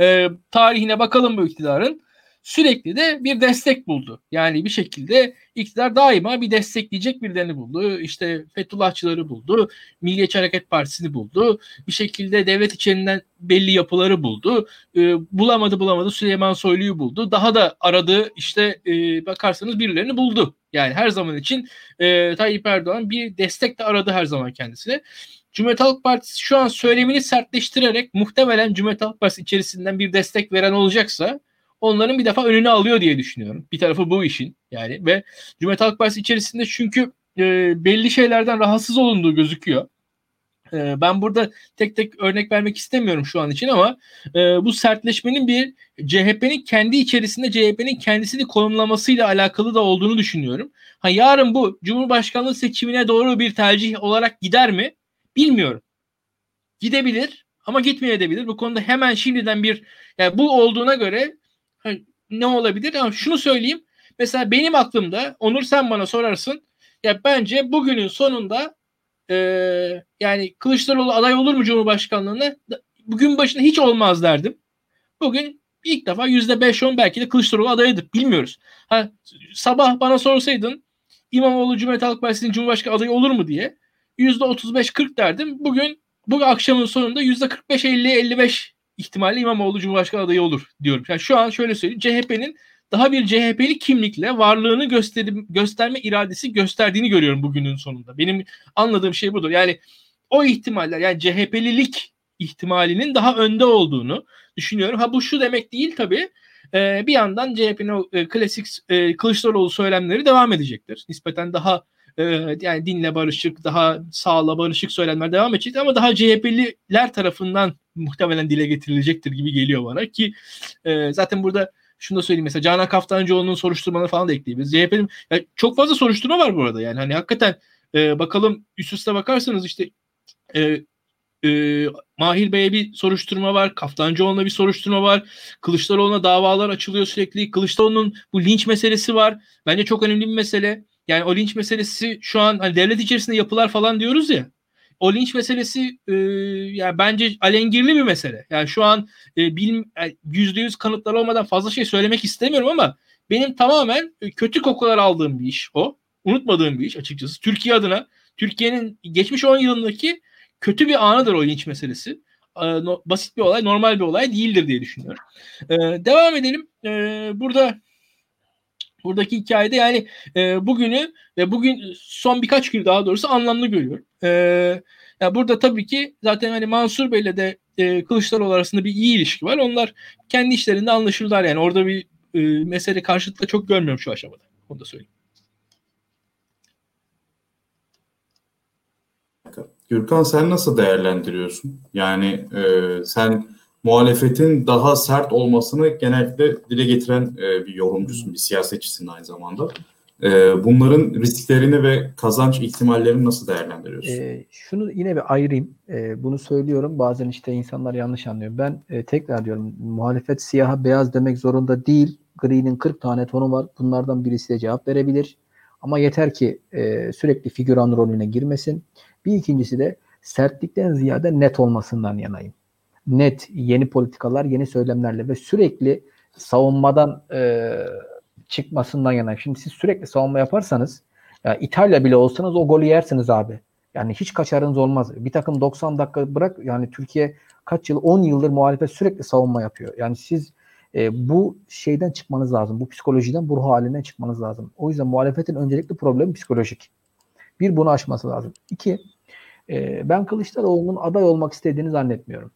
e, tarihine bakalım bu iktidarın sürekli de bir destek buldu. Yani bir şekilde iktidar daima bir destekleyecek birilerini buldu. İşte Fethullahçıları buldu, Milliyetçi Hareket Partisi'ni buldu. Bir şekilde devlet içeriğinden belli yapıları buldu. E, bulamadı bulamadı Süleyman Soylu'yu buldu. Daha da aradı işte e, bakarsanız birilerini buldu. Yani her zaman için e, Tayyip Erdoğan bir destek de aradı her zaman kendisine. Cumhuriyet Halk Partisi şu an söylemini sertleştirerek muhtemelen Cumhuriyet Halk Partisi içerisinden bir destek veren olacaksa onların bir defa önünü alıyor diye düşünüyorum. Bir tarafı bu işin yani ve Cumhuriyet Halk Partisi içerisinde çünkü e, belli şeylerden rahatsız olunduğu gözüküyor. E, ben burada tek tek örnek vermek istemiyorum şu an için ama e, bu sertleşmenin bir CHP'nin kendi içerisinde CHP'nin kendisini konumlamasıyla alakalı da olduğunu düşünüyorum. Ha yarın bu Cumhurbaşkanlığı seçimine doğru bir tercih olarak gider mi? Bilmiyorum. Gidebilir ama gitmeyebilir. Bu konuda hemen şimdiden bir yani bu olduğuna göre hani ne olabilir? Ama şunu söyleyeyim. Mesela benim aklımda Onur sen bana sorarsın. Ya bence bugünün sonunda e, yani Kılıçdaroğlu aday olur mu Cumhurbaşkanlığına? Bugün başında hiç olmaz derdim. Bugün ilk defa %5-10 belki de Kılıçdaroğlu adayıdır. Bilmiyoruz. Ha, sabah bana sorsaydın İmamoğlu Cumhuriyet Halk Partisi'nin Cumhurbaşkanı adayı olur mu diye %35-40 derdim. Bugün bu akşamın sonunda %45-50-55 ihtimalle İmamoğlu Cumhurbaşkanı adayı olur diyorum. Yani şu an şöyle söyleyeyim. CHP'nin daha bir CHP'li kimlikle varlığını gösterim, gösterme iradesi gösterdiğini görüyorum bugünün sonunda. Benim anladığım şey budur. Yani o ihtimaller yani CHP'lilik ihtimalinin daha önde olduğunu düşünüyorum. Ha bu şu demek değil tabii. Ee, bir yandan CHP'nin o e, klasik e, Kılıçdaroğlu söylemleri devam edecektir. Nispeten daha e, yani dinle barışık, daha sağla barışık söylemler devam edecek ama daha CHP'liler tarafından muhtemelen dile getirilecektir gibi geliyor bana ki e, zaten burada şunu da söyleyeyim mesela Canan Kaftancıoğlu'nun soruşturmaları falan da ekleyebiliriz. CHP'nin yani çok fazla soruşturma var bu arada yani hani hakikaten e, bakalım üst üste bakarsanız işte e, e, Mahir Bey'e bir soruşturma var. Kaftancıoğlu'na bir soruşturma var. Kılıçdaroğlu'na davalar açılıyor sürekli. Kılıçdaroğlu'nun bu linç meselesi var. Bence çok önemli bir mesele. Yani o linç meselesi şu an hani devlet içerisinde yapılar falan diyoruz ya o linç meselesi e, yani bence alengirli bir mesele. Yani şu an e, bilim e, yüzde yüz kanıtlar olmadan fazla şey söylemek istemiyorum ama benim tamamen e, kötü kokular aldığım bir iş o. Unutmadığım bir iş açıkçası. Türkiye adına Türkiye'nin geçmiş 10 yılındaki kötü bir anıdır o linç meselesi. E, no, basit bir olay, normal bir olay değildir diye düşünüyorum. E, devam edelim. E, burada buradaki hikayede yani e, bugünü ve bugün son birkaç gün daha doğrusu anlamlı görüyorum. E, ya burada tabii ki zaten hani Mansur Bey'le de e, Kılıçdaroğlu arasında bir iyi ilişki var. Onlar kendi işlerinde anlaşırlar yani. Orada bir e, mesele karşılıkla çok görmüyorum şu aşamada. Onu da söyleyeyim. Gürkan sen nasıl değerlendiriyorsun? Yani e, sen muhalefetin daha sert olmasını genellikle dile getiren e, bir yorumcusun, bir siyasetçisin aynı zamanda. E, bunların risklerini ve kazanç ihtimallerini nasıl değerlendiriyorsun? E, şunu yine bir ayırayım. E, bunu söylüyorum. Bazen işte insanlar yanlış anlıyor. Ben e, tekrar diyorum muhalefet siyaha beyaz demek zorunda değil. Gri'nin 40 tane tonu var. Bunlardan birisi de cevap verebilir. Ama yeter ki e, sürekli figüran rolüne girmesin. Bir ikincisi de sertlikten ziyade net olmasından yanayım net yeni politikalar, yeni söylemlerle ve sürekli savunmadan e, çıkmasından yana. Şimdi siz sürekli savunma yaparsanız ya İtalya bile olsanız o golü yersiniz abi. Yani hiç kaçarınız olmaz. Bir takım 90 dakika bırak yani Türkiye kaç yıl 10 yıldır muhalefet sürekli savunma yapıyor. Yani siz e, bu şeyden çıkmanız lazım. Bu psikolojiden bu ruh halinden çıkmanız lazım. O yüzden muhalefetin öncelikli problemi psikolojik. Bir bunu aşması lazım. İki e, ben Kılıçdaroğlu'nun aday olmak istediğini zannetmiyorum.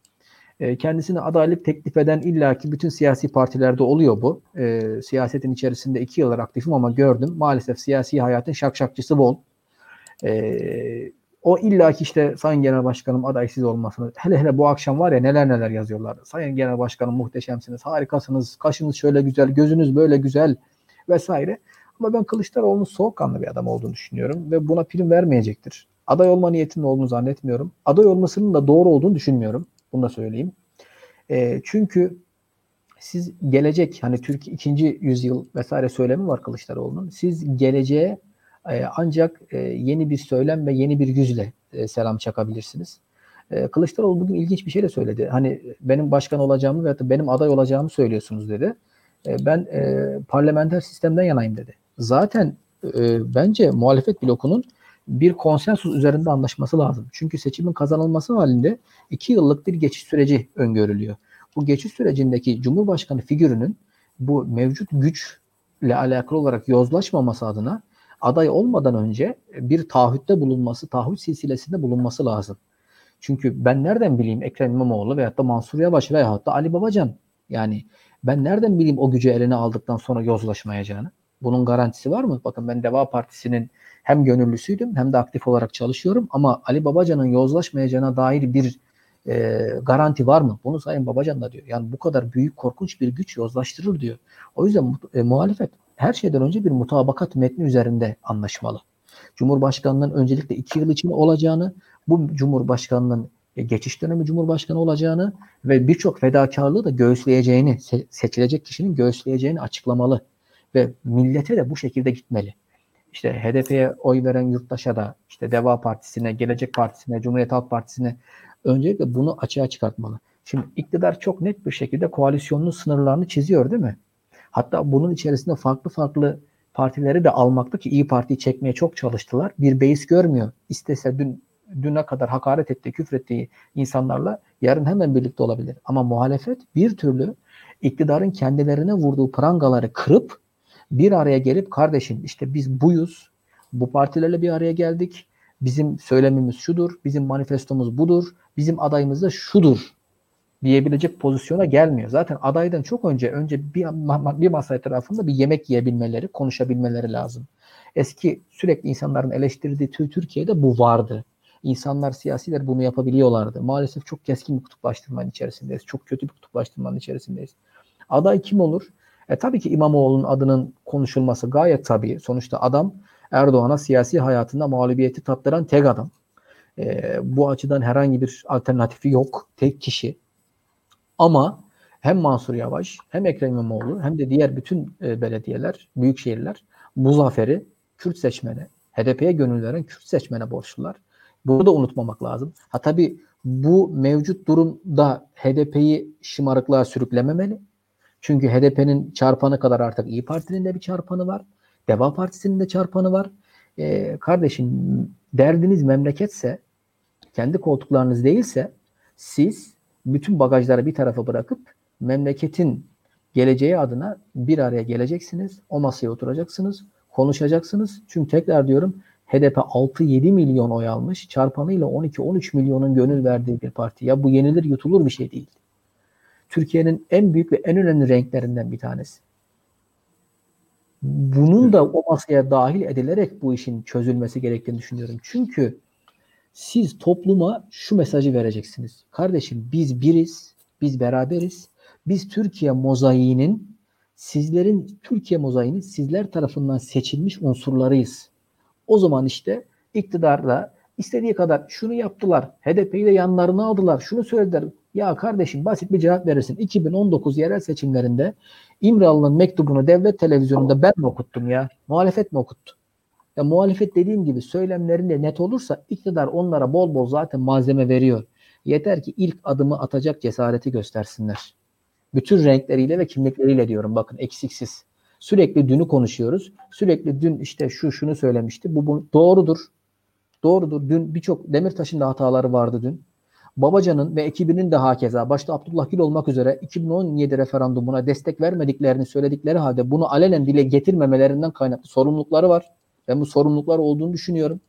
E, kendisine adaylık teklif eden illaki bütün siyasi partilerde oluyor bu. E, siyasetin içerisinde iki yıllar aktifim ama gördüm. Maalesef siyasi hayatın şakşakçısı bol. E, o illaki işte Sayın Genel Başkanım adaysız olmasını hele hele bu akşam var ya neler neler yazıyorlar. Sayın Genel Başkanım muhteşemsiniz, harikasınız, kaşınız şöyle güzel, gözünüz böyle güzel vesaire. Ama ben Kılıçdaroğlu'nun soğukkanlı bir adam olduğunu düşünüyorum ve buna prim vermeyecektir. Aday olma niyetinin olduğunu zannetmiyorum. Aday olmasının da doğru olduğunu düşünmüyorum. Bunu da söyleyeyim. E, çünkü siz gelecek hani Türkiye ikinci yüzyıl vesaire söylemi var Kılıçdaroğlu'nun. Siz geleceğe e, ancak e, yeni bir söylem ve yeni bir yüzle e, selam çakabilirsiniz. E, Kılıçdaroğlu bugün ilginç bir şey de söyledi. Hani benim başkan olacağımı veya benim aday olacağımı söylüyorsunuz dedi. E, ben e, parlamenter sistemden yanayım dedi. Zaten e, bence muhalefet blokunun bir konsensus üzerinde anlaşması lazım. Çünkü seçimin kazanılması halinde iki yıllık bir geçiş süreci öngörülüyor. Bu geçiş sürecindeki Cumhurbaşkanı figürünün bu mevcut güçle alakalı olarak yozlaşmaması adına aday olmadan önce bir taahhütte bulunması, taahhüt silsilesinde bulunması lazım. Çünkü ben nereden bileyim Ekrem İmamoğlu veyahut da Mansur Yavaş veyahut da Ali Babacan yani ben nereden bileyim o gücü eline aldıktan sonra yozlaşmayacağını? Bunun garantisi var mı? Bakın ben Deva Partisi'nin hem gönüllüsüydüm hem de aktif olarak çalışıyorum ama Ali Babacan'ın yozlaşmayacağına dair bir e, garanti var mı? Bunu Sayın Babacan da diyor. Yani bu kadar büyük korkunç bir güç yozlaştırır diyor. O yüzden e, muhalefet her şeyden önce bir mutabakat metni üzerinde anlaşmalı. Cumhurbaşkanının öncelikle iki yıl için olacağını, bu Cumhurbaşkanının e, geçiş dönemi Cumhurbaşkanı olacağını ve birçok fedakarlığı da göğüsleyeceğini, seçilecek kişinin göğüsleyeceğini açıklamalı. Ve millete de bu şekilde gitmeli. İşte HDP'ye oy veren yurttaşa da, işte Deva Partisi'ne, Gelecek Partisi'ne, Cumhuriyet Halk Partisi'ne öncelikle bunu açığa çıkartmalı. Şimdi iktidar çok net bir şekilde koalisyonun sınırlarını çiziyor değil mi? Hatta bunun içerisinde farklı farklı partileri de almakta ki İyi Parti'yi çekmeye çok çalıştılar. Bir beis görmüyor. İstese dün düne kadar hakaret ettiği, küfrettiği insanlarla yarın hemen birlikte olabilir. Ama muhalefet bir türlü iktidarın kendilerine vurduğu prangaları kırıp bir araya gelip kardeşim işte biz buyuz, bu partilerle bir araya geldik, bizim söylemimiz şudur, bizim manifestomuz budur, bizim adayımız da şudur diyebilecek pozisyona gelmiyor. Zaten adaydan çok önce önce bir, bir masa etrafında bir yemek yiyebilmeleri, konuşabilmeleri lazım. Eski sürekli insanların eleştirdiği Türkiye'de bu vardı. İnsanlar, siyasiler bunu yapabiliyorlardı. Maalesef çok keskin bir kutuplaştırmanın içerisindeyiz. Çok kötü bir kutuplaştırmanın içerisindeyiz. Aday kim olur? E tabii ki İmamoğlu'nun adının konuşulması gayet tabii. Sonuçta adam Erdoğan'a siyasi hayatında mağlubiyeti tattıran tek adam. E, bu açıdan herhangi bir alternatifi yok. Tek kişi. Ama hem Mansur Yavaş hem Ekrem İmamoğlu hem de diğer bütün e, belediyeler, büyük şehirler bu zaferi Kürt seçmene, HDP'ye gönül veren Kürt seçmene borçlular. Bunu da unutmamak lazım. Ha tabii bu mevcut durumda HDP'yi şımarıklığa sürüklememeli. Çünkü HDP'nin çarpanı kadar artık İyi Parti'nin de bir çarpanı var. Deva Partisi'nin de çarpanı var. Ee, kardeşim derdiniz memleketse, kendi koltuklarınız değilse siz bütün bagajları bir tarafa bırakıp memleketin geleceği adına bir araya geleceksiniz. O masaya oturacaksınız. Konuşacaksınız. Çünkü tekrar diyorum HDP 6-7 milyon oy almış. Çarpanıyla 12-13 milyonun gönül verdiği bir parti. Ya bu yenilir yutulur bir şey değil. Türkiye'nin en büyük ve en önemli renklerinden bir tanesi. Bunun da o masaya dahil edilerek bu işin çözülmesi gerektiğini düşünüyorum. Çünkü siz topluma şu mesajı vereceksiniz. Kardeşim biz biriz, biz beraberiz. Biz Türkiye mozaiğinin sizlerin Türkiye mozaiğinin sizler tarafından seçilmiş unsurlarıyız. O zaman işte iktidarla istediği kadar şunu yaptılar. HDP'yi de yanlarına aldılar. Şunu söylediler. Ya kardeşim basit bir cevap verirsin. 2019 yerel seçimlerinde İmralı'nın mektubunu devlet televizyonunda ben mi okuttum ya? Muhalefet mi okuttu? Ya muhalefet dediğim gibi söylemlerinde net olursa iktidar onlara bol bol zaten malzeme veriyor. Yeter ki ilk adımı atacak cesareti göstersinler. Bütün renkleriyle ve kimlikleriyle diyorum bakın eksiksiz. Sürekli dünü konuşuyoruz. Sürekli dün işte şu şunu söylemişti. Bu, bu doğrudur. Doğrudur. Dün birçok Demirtaş'ın da hataları vardı dün. Babacan'ın ve ekibinin de hakeza başta Abdullah Gül olmak üzere 2017 referandumuna destek vermediklerini söyledikleri halde bunu alenen dile getirmemelerinden kaynaklı sorumlulukları var. Ben bu sorumluluklar olduğunu düşünüyorum.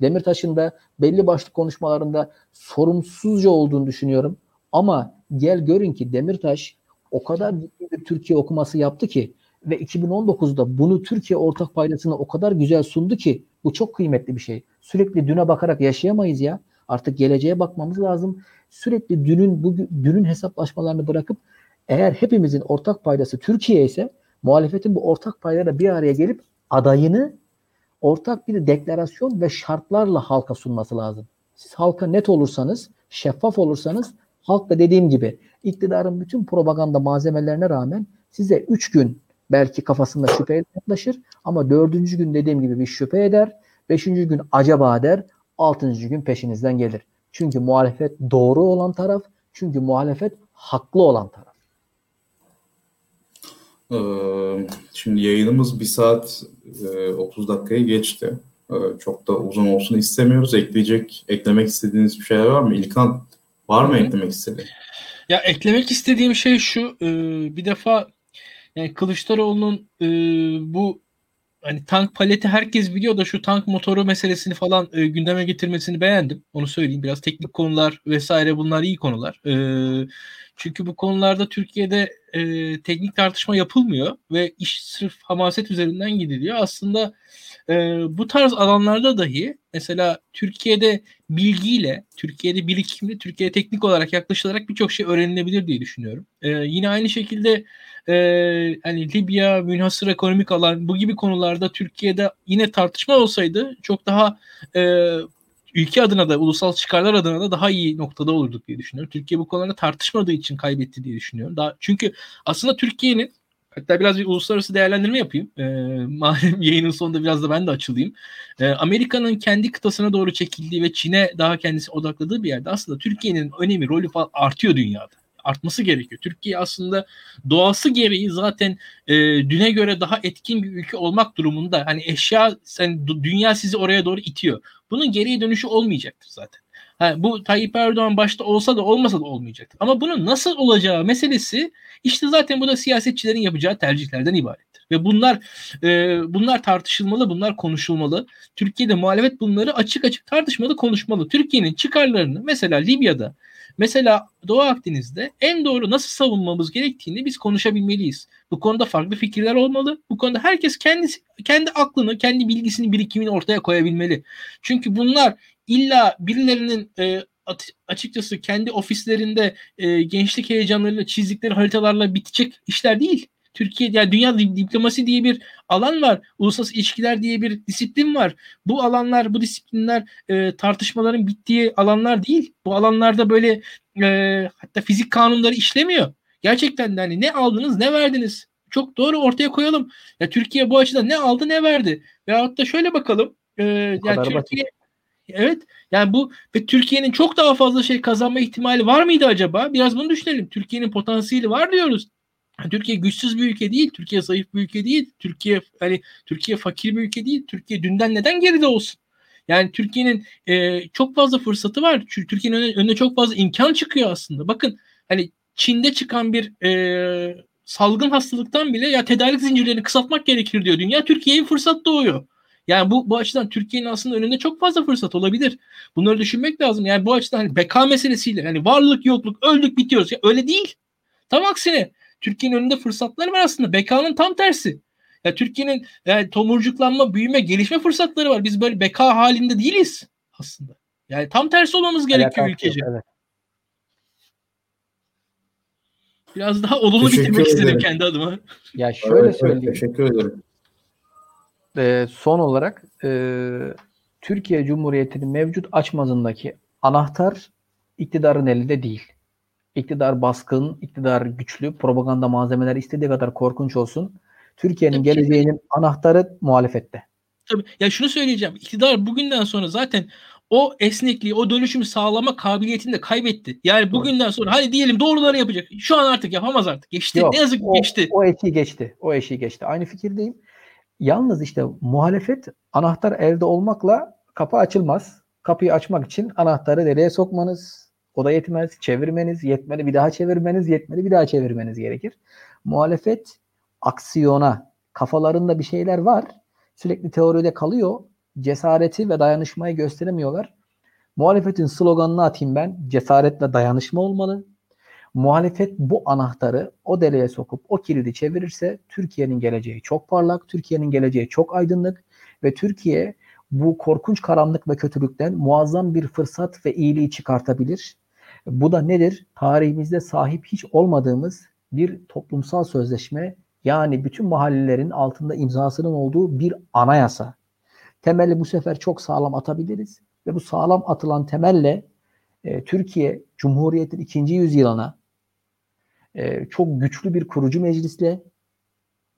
Demirtaş'ın da belli başlı konuşmalarında sorumsuzca olduğunu düşünüyorum. Ama gel görün ki Demirtaş o kadar ciddi bir Türkiye okuması yaptı ki ve 2019'da bunu Türkiye ortak paydasına o kadar güzel sundu ki bu çok kıymetli bir şey. Sürekli düne bakarak yaşayamayız ya. Artık geleceğe bakmamız lazım. Sürekli dünün bu dünün hesaplaşmalarını bırakıp eğer hepimizin ortak paydası Türkiye ise muhalefetin bu ortak paydada bir araya gelip adayını ortak bir deklarasyon ve şartlarla halka sunması lazım. Siz halka net olursanız, şeffaf olursanız Halk da dediğim gibi iktidarın bütün propaganda malzemelerine rağmen size 3 gün belki kafasında şüpheyle yaklaşır ama dördüncü gün dediğim gibi bir şüphe eder. Beşinci gün acaba der. Altıncı gün peşinizden gelir. Çünkü muhalefet doğru olan taraf. Çünkü muhalefet haklı olan taraf. Ee, şimdi yayınımız bir saat 30 e, dakikaya geçti. Ee, çok da uzun olsun istemiyoruz. Ekleyecek, eklemek istediğiniz bir şeyler var mı? İlkan var mı eklemek istediğin? Ya eklemek istediğim şey şu. E, bir defa yani Kılıçdaroğlu'nun e, bu hani tank paleti herkes biliyor da şu tank motoru meselesini falan e, gündeme getirmesini beğendim. Onu söyleyeyim. Biraz teknik konular vesaire bunlar iyi konular. E, çünkü bu konularda Türkiye'de e, teknik tartışma yapılmıyor ve iş sırf hamaset üzerinden gidiliyor. Aslında e, bu tarz alanlarda dahi mesela Türkiye'de bilgiyle, Türkiye'de birikimle, Türkiye'ye teknik olarak yaklaşılarak birçok şey öğrenilebilir diye düşünüyorum. E, yine aynı şekilde e, hani Libya, münhasır ekonomik alan bu gibi konularda Türkiye'de yine tartışma olsaydı çok daha e, ülke adına da ulusal çıkarlar adına da daha iyi noktada olurduk diye düşünüyorum. Türkiye bu konularda tartışmadığı için kaybetti diye düşünüyorum. Daha, çünkü aslında Türkiye'nin Hatta biraz bir uluslararası değerlendirme yapayım. E, malum (laughs) yayının sonunda biraz da ben de açılayım. E, Amerika'nın kendi kıtasına doğru çekildiği ve Çin'e daha kendisi odakladığı bir yerde aslında Türkiye'nin önemi, rolü falan artıyor dünyada artması gerekiyor. Türkiye aslında doğası gereği zaten e, düne göre daha etkin bir ülke olmak durumunda. Hani eşya sen dünya sizi oraya doğru itiyor. Bunun geriye dönüşü olmayacaktır zaten. Ha, bu Tayyip Erdoğan başta olsa da olmasa da olmayacaktır. Ama bunun nasıl olacağı meselesi işte zaten bu da siyasetçilerin yapacağı tercihlerden ibarettir. Ve bunlar e, bunlar tartışılmalı, bunlar konuşulmalı. Türkiye'de muhalefet bunları açık açık tartışmalı, konuşmalı. Türkiye'nin çıkarlarını mesela Libya'da Mesela Doğu Akdeniz'de en doğru nasıl savunmamız gerektiğini biz konuşabilmeliyiz. Bu konuda farklı fikirler olmalı. Bu konuda herkes kendisi kendi aklını, kendi bilgisini, birikimini ortaya koyabilmeli. Çünkü bunlar illa birilerinin e, açıkçası kendi ofislerinde e, gençlik heyecanlarıyla çizdikleri haritalarla bitecek işler değil. Türkiye yani dünya diplomasi diye bir alan var. Uluslararası ilişkiler diye bir disiplin var. Bu alanlar, bu disiplinler e, tartışmaların bittiği alanlar değil. Bu alanlarda böyle e, hatta fizik kanunları işlemiyor. Gerçekten de hani ne aldınız, ne verdiniz? Çok doğru ortaya koyalım. Ya Türkiye bu açıdan ne aldı, ne verdi? Veyahut da şöyle bakalım. E, yani Türkiye basit. Evet. Yani bu ve Türkiye'nin çok daha fazla şey kazanma ihtimali var mıydı acaba? Biraz bunu düşünelim. Türkiye'nin potansiyeli var diyoruz. Türkiye güçsüz bir ülke değil, Türkiye zayıf bir ülke değil, Türkiye hani Türkiye fakir bir ülke değil. Türkiye dünden neden geride olsun? Yani Türkiye'nin e, çok fazla fırsatı var. Türkiye'nin önüne, önüne çok fazla imkan çıkıyor aslında. Bakın hani Çin'de çıkan bir e, salgın hastalıktan bile ya tedarik zincirlerini kısaltmak gerekir diyor dünya. Türkiye'ye fırsat doğuyor. Yani bu bu açıdan Türkiye'nin aslında önünde çok fazla fırsat olabilir. Bunları düşünmek lazım. Yani bu açıdan hani beka meselesiyle hani varlık yokluk öldük bitiyoruz. Ya öyle değil. Tam aksine Türkiye'nin önünde fırsatları var aslında. Bekanın tam tersi. Ya Türkiye'nin yani tomurcuklanma, büyüme, gelişme fırsatları var. Biz böyle beka halinde değiliz aslında. Yani tam tersi olmamız gerekiyor ülkece. Evet. Biraz daha olumlu teşekkür bitirmek ederim. istedim kendi adıma. Ya şöyle evet, söyleyeyim. Evet, teşekkür ederim. Ee, son olarak e, Türkiye Cumhuriyeti'nin mevcut açmazındaki anahtar iktidarın elinde değil iktidar baskın, iktidar güçlü, propaganda malzemeleri istediği kadar korkunç olsun. Türkiye'nin geleceğinin anahtarı muhalefette. Tabii. Ya şunu söyleyeceğim. İktidar bugünden sonra zaten o esnekliği, o dönüşümü sağlama kabiliyetini de kaybetti. Yani bugünden sonra hadi diyelim doğruları yapacak. Şu an artık yapamaz artık. Geçti. Yok, ne yazık ki geçti. O eşiği geçti. O eşiği geçti. Aynı fikirdeyim. Yalnız işte muhalefet anahtar elde olmakla kapı açılmaz. Kapıyı açmak için anahtarı nereye sokmanız, o da yetmez. Çevirmeniz yetmeli. Bir daha çevirmeniz yetmeli. Bir daha çevirmeniz gerekir. Muhalefet aksiyona kafalarında bir şeyler var. Sürekli teoride kalıyor. Cesareti ve dayanışmayı gösteremiyorlar. Muhalefetin sloganını atayım ben. Cesaret ve dayanışma olmalı. Muhalefet bu anahtarı o deliğe sokup o kilidi çevirirse Türkiye'nin geleceği çok parlak, Türkiye'nin geleceği çok aydınlık ve Türkiye bu korkunç karanlık ve kötülükten muazzam bir fırsat ve iyiliği çıkartabilir. Bu da nedir? Tarihimizde sahip hiç olmadığımız bir toplumsal sözleşme yani bütün mahallelerin altında imzasının olduğu bir anayasa. Temeli bu sefer çok sağlam atabiliriz ve bu sağlam atılan temelle e, Türkiye Cumhuriyet'in ikinci yüzyılına e, çok güçlü bir kurucu meclisle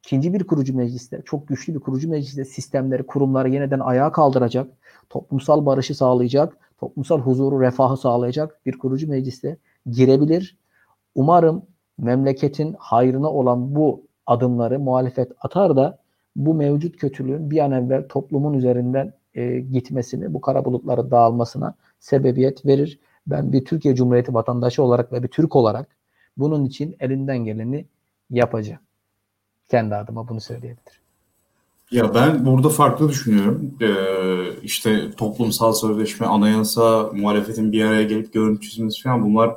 ikinci bir kurucu meclisle, çok güçlü bir kurucu meclisle sistemleri, kurumları yeniden ayağa kaldıracak, toplumsal barışı sağlayacak, toplumsal huzuru, refahı sağlayacak bir kurucu meclisle girebilir. Umarım memleketin hayrına olan bu adımları muhalefet atar da bu mevcut kötülüğün bir an evvel toplumun üzerinden e, gitmesini, bu kara bulutların dağılmasına sebebiyet verir. Ben bir Türkiye Cumhuriyeti vatandaşı olarak ve bir Türk olarak bunun için elinden geleni yapacağım. Kendi adıma bunu söyleyebilirim. Ya ben burada farklı düşünüyorum. Ee, işte toplumsal sözleşme, anayasa, muhalefetin bir araya gelip görüntü çizmesi falan bunlar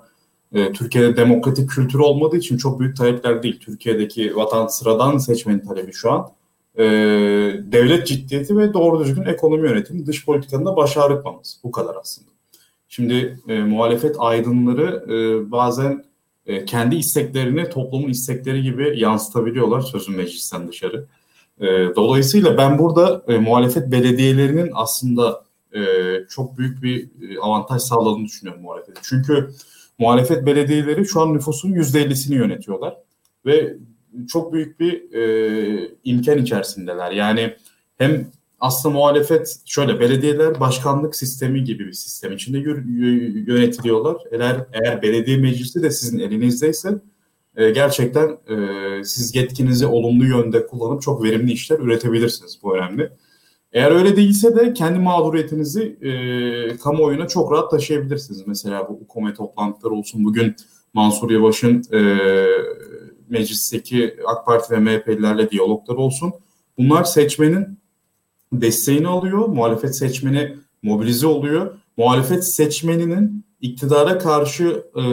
e, Türkiye'de demokratik kültür olmadığı için çok büyük talepler değil. Türkiye'deki vatan sıradan seçmenin talebi şu an e, devlet ciddiyeti ve doğru düzgün ekonomi yönetimi, dış politikanın da baş. Bu kadar aslında. Şimdi e, muhalefet aydınları e, bazen e, kendi isteklerini toplumun istekleri gibi yansıtabiliyorlar sözün meclisten dışarı. E, dolayısıyla ben burada e, muhalefet belediyelerinin aslında e, çok büyük bir e, avantaj sağladığını düşünüyorum muhalefet. Çünkü muhalefet belediyeleri şu an nüfusun %50'sini yönetiyorlar ve çok büyük bir e, imkan içerisindeler. Yani hem aslında muhalefet şöyle belediyeler başkanlık sistemi gibi bir sistem içinde yönetiliyorlar. Eğer eğer belediye meclisi de sizin elinizdeyse e, gerçekten e, siz yetkinizi olumlu yönde kullanıp çok verimli işler üretebilirsiniz. Bu önemli. Eğer öyle değilse de kendi mağduriyetinizi e, kamuoyuna çok rahat taşıyabilirsiniz. Mesela bu UKOME toplantıları olsun. Bugün Mansur Yavaş'ın e, meclisteki AK Parti ve MHP'lilerle diyalogları olsun. Bunlar seçmenin desteğini alıyor. Muhalefet seçmeni mobilize oluyor. Muhalefet seçmeninin iktidara karşı e,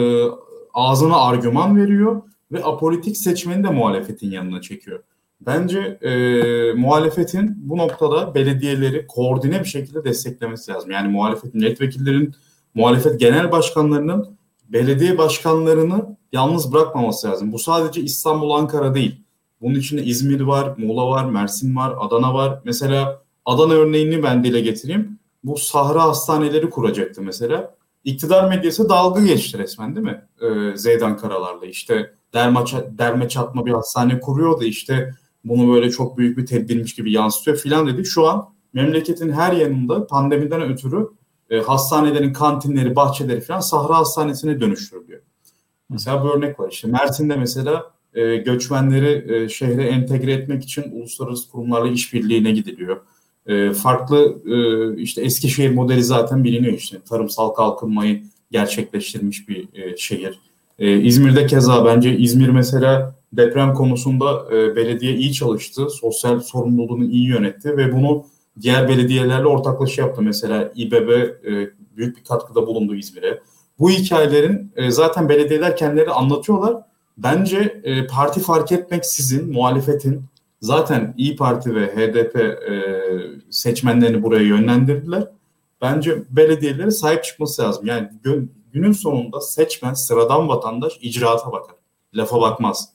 ağzına argüman veriyor ve apolitik seçmeni de muhalefetin yanına çekiyor. Bence e, muhalefetin bu noktada belediyeleri koordine bir şekilde desteklemesi lazım. Yani muhalefet milletvekillerinin, muhalefet genel başkanlarının belediye başkanlarını yalnız bırakmaması lazım. Bu sadece İstanbul, Ankara değil. Bunun içinde İzmir var, Muğla var, Mersin var, Adana var. Mesela Adana örneğini ben dile getireyim. Bu sahra hastaneleri kuracaktı mesela. İktidar medyası dalga geçti resmen değil mi? Ee, Zeydan Karalar'la işte derme, derme çatma bir hastane kuruyordu işte bunu böyle çok büyük bir tedbirmiş gibi yansıtıyor filan dedi. Şu an memleketin her yanında pandemiden ötürü e, hastanelerin kantinleri, bahçeleri falan sahra hastanesine dönüştürülüyor. Mesela bir örnek var işte Mersin'de mesela e, göçmenleri e, şehre entegre etmek için uluslararası kurumlarla işbirliğine gidiliyor. E, farklı e, işte Eskişehir modeli zaten biliniyor işte tarımsal kalkınmayı gerçekleştirmiş bir e, şehir. E, İzmir'de keza bence İzmir mesela deprem konusunda e, belediye iyi çalıştı, sosyal sorumluluğunu iyi yönetti ve bunu diğer belediyelerle ortaklaşa yaptı. Mesela İBB e, büyük bir katkıda bulundu İzmir'e. Bu hikayelerin e, zaten belediyeler kendileri anlatıyorlar. Bence e, parti fark etmek sizin muhalefetin zaten İyi Parti ve HDP e, seçmenlerini buraya yönlendirdiler. Bence belediyelere sahip çıkması lazım. Yani günün sonunda seçmen, sıradan vatandaş icraata bakar. Lafa bakmaz.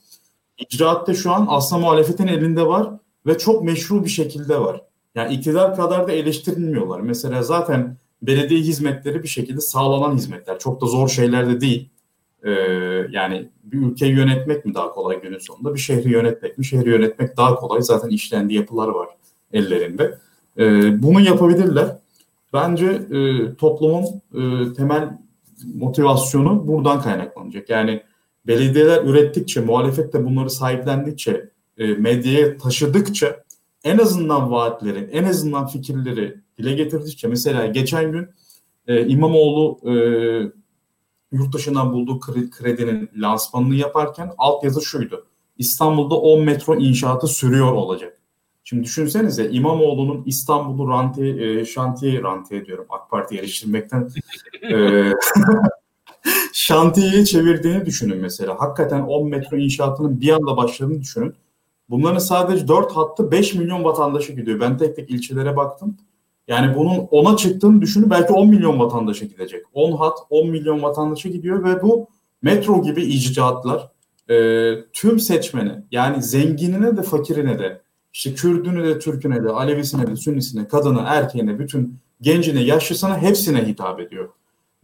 İcraatte şu an aslında muhalefetin elinde var ve çok meşru bir şekilde var. Yani iktidar kadar da eleştirilmiyorlar. Mesela zaten belediye hizmetleri bir şekilde sağlanan hizmetler. Çok da zor şeyler de değil. Ee, yani bir ülkeyi yönetmek mi daha kolay günün sonunda? Bir şehri yönetmek mi? Şehri yönetmek daha kolay. Zaten işlendiği yapılar var ellerinde. Ee, bunu yapabilirler. Bence e, toplumun e, temel motivasyonu buradan kaynaklanacak. Yani belediyeler ürettikçe, muhalefet de bunları sahiplendikçe, e, medyaya taşıdıkça en azından vaatleri, en azından fikirleri dile getirdikçe mesela geçen gün e, İmamoğlu e, yurt dışından bulduğu kredinin lansmanını yaparken altyazı şuydu. İstanbul'da 10 metro inşaatı sürüyor olacak. Şimdi düşünsenize İmamoğlu'nun İstanbul'u rantiye, e, şantiye rantiye diyorum AK Parti eleştirmekten e, (laughs) şantiyeye çevirdiğini düşünün mesela. Hakikaten 10 metro inşaatının bir anda başladığını düşünün. Bunların sadece 4 hattı 5 milyon vatandaşı gidiyor. Ben tek tek ilçelere baktım. Yani bunun 10'a çıktığını düşünün belki 10 milyon vatandaşa gidecek. 10 hat 10 milyon vatandaşa gidiyor ve bu metro gibi icraatlar e, tüm seçmeni yani zenginine de fakirine de işte Kürdünü de Türküne de Alevisine de Sünnisine kadına erkeğine bütün gencine yaşlısına hepsine hitap ediyor.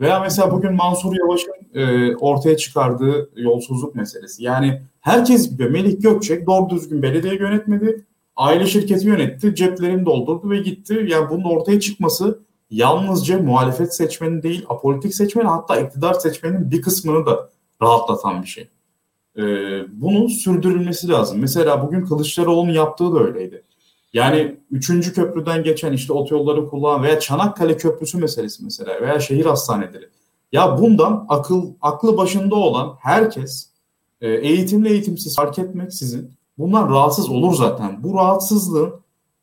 Veya mesela bugün Mansur Yavaş'ın e, ortaya çıkardığı yolsuzluk meselesi. Yani herkes biliyor Melih Gökçek doğru düzgün belediye yönetmedi. Aile şirketi yönetti, ceplerini doldurdu ve gitti. Yani bunun ortaya çıkması yalnızca muhalefet seçmeni değil, apolitik seçmeni hatta iktidar seçmenin bir kısmını da rahatlatan bir şey. Ee, bunun sürdürülmesi lazım. Mesela bugün Kılıçdaroğlu'nun yaptığı da öyleydi. Yani üçüncü köprüden geçen işte otoyolları kullanan veya Çanakkale Köprüsü meselesi mesela veya şehir hastaneleri. Ya bundan akıl aklı başında olan herkes e, eğitimli eğitimsiz fark etmeksizin bundan rahatsız olur zaten. Bu rahatsızlığın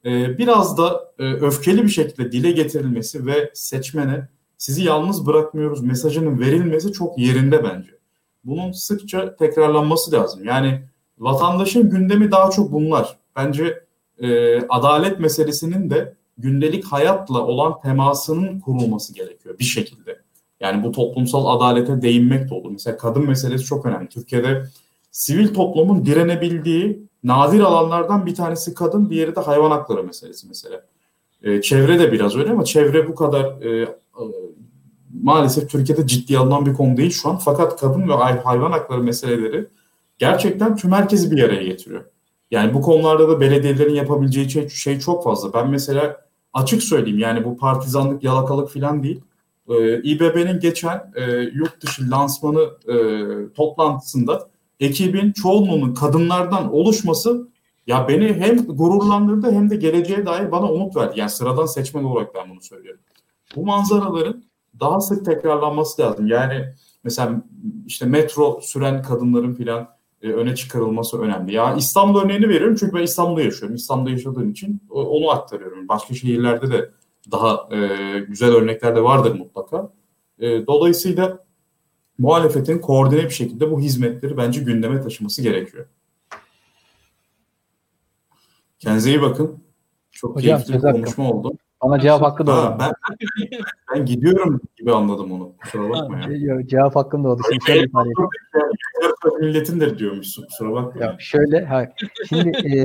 e, biraz da e, öfkeli bir şekilde dile getirilmesi ve seçmene sizi yalnız bırakmıyoruz mesajının verilmesi çok yerinde bence. Bunun sıkça tekrarlanması lazım. Yani vatandaşın gündemi daha çok bunlar. Bence e, adalet meselesinin de gündelik hayatla olan temasının kurulması gerekiyor bir şekilde. Yani bu toplumsal adalete değinmek de olur. Mesela kadın meselesi çok önemli. Türkiye'de sivil toplumun direnebildiği nadir alanlardan bir tanesi kadın, diğeri de hayvan hakları meselesi mesela. E, çevre de biraz öyle ama çevre bu kadar e, maalesef Türkiye'de ciddi alınan bir konu değil şu an. Fakat kadın ve hayvan hakları meseleleri gerçekten tüm herkesi bir araya getiriyor. Yani bu konularda da belediyelerin yapabileceği şey, şey çok fazla. Ben mesela açık söyleyeyim yani bu partizanlık, yalakalık falan değil. Ee, İBB'nin geçen e, yurt dışı lansmanı e, toplantısında ekibin çoğunluğunun kadınlardan oluşması ya beni hem gururlandırdı hem de geleceğe dair bana umut verdi. Yani sıradan seçmen olarak ben bunu söylüyorum. Bu manzaraların daha sık tekrarlanması lazım. Yani mesela işte metro süren kadınların filan e, öne çıkarılması önemli. Ya İstanbul örneğini veriyorum çünkü ben İstanbul'da yaşıyorum. İstanbul'da yaşadığım için onu aktarıyorum. Başka şehirlerde de daha e, güzel örnekler de vardır mutlaka. E, dolayısıyla muhalefetin koordine bir şekilde bu hizmetleri bence gündeme taşıması gerekiyor. Kendinize iyi bakın. Çok Hocam, keyifli bir konuşma oldu. Bana cevap hakkı doğdu. Ben, (laughs) ben gidiyorum gibi anladım onu. Kusura bakma ya. Cevap hakkım doğdu. Şimdi şöyle ifade Milletindir diyormuşsun. Kusura bakma. Ya şöyle, hayır. Şimdi (laughs) e,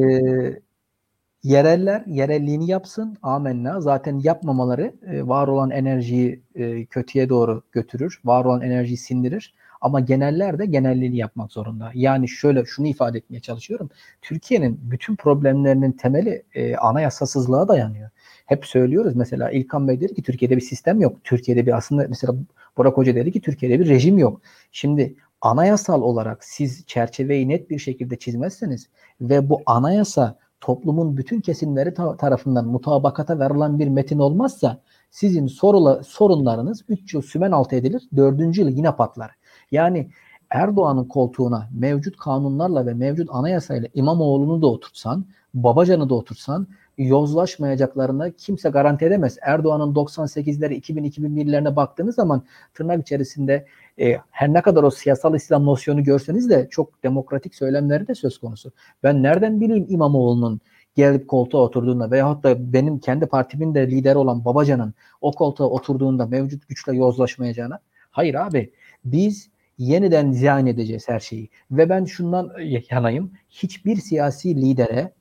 yereller yerelliğini yapsın. Amenna. Zaten yapmamaları e, var olan enerjiyi e, kötüye doğru götürür. Var olan enerjiyi sindirir. Ama geneller de genelliğini yapmak zorunda. Yani şöyle şunu ifade etmeye çalışıyorum. Türkiye'nin bütün problemlerinin temeli e, anayasasızlığa dayanıyor hep söylüyoruz. Mesela İlkan Bey dedi ki Türkiye'de bir sistem yok. Türkiye'de bir aslında mesela Burak Hoca dedi ki Türkiye'de bir rejim yok. Şimdi anayasal olarak siz çerçeveyi net bir şekilde çizmezseniz ve bu anayasa toplumun bütün kesimleri ta- tarafından mutabakata verilen bir metin olmazsa sizin sorula, sorunlarınız 3 yıl sümen altı edilir. 4. yıl yine patlar. Yani Erdoğan'ın koltuğuna mevcut kanunlarla ve mevcut anayasayla İmamoğlu'nu da oturtsan, Babacan'ı da oturtsan yozlaşmayacaklarını kimse garanti edemez. Erdoğan'ın 98'leri 2000-2001'lerine baktığınız zaman tırnak içerisinde e, her ne kadar o siyasal İslam nosyonu görseniz de çok demokratik söylemleri de söz konusu. Ben nereden bileyim İmamoğlu'nun gelip koltuğa oturduğunda veyahut da benim kendi partimin de lideri olan Babacan'ın o koltuğa oturduğunda mevcut güçle yozlaşmayacağına. Hayır abi biz yeniden ziyan edeceğiz her şeyi. Ve ben şundan yanayım. Hiçbir siyasi lidere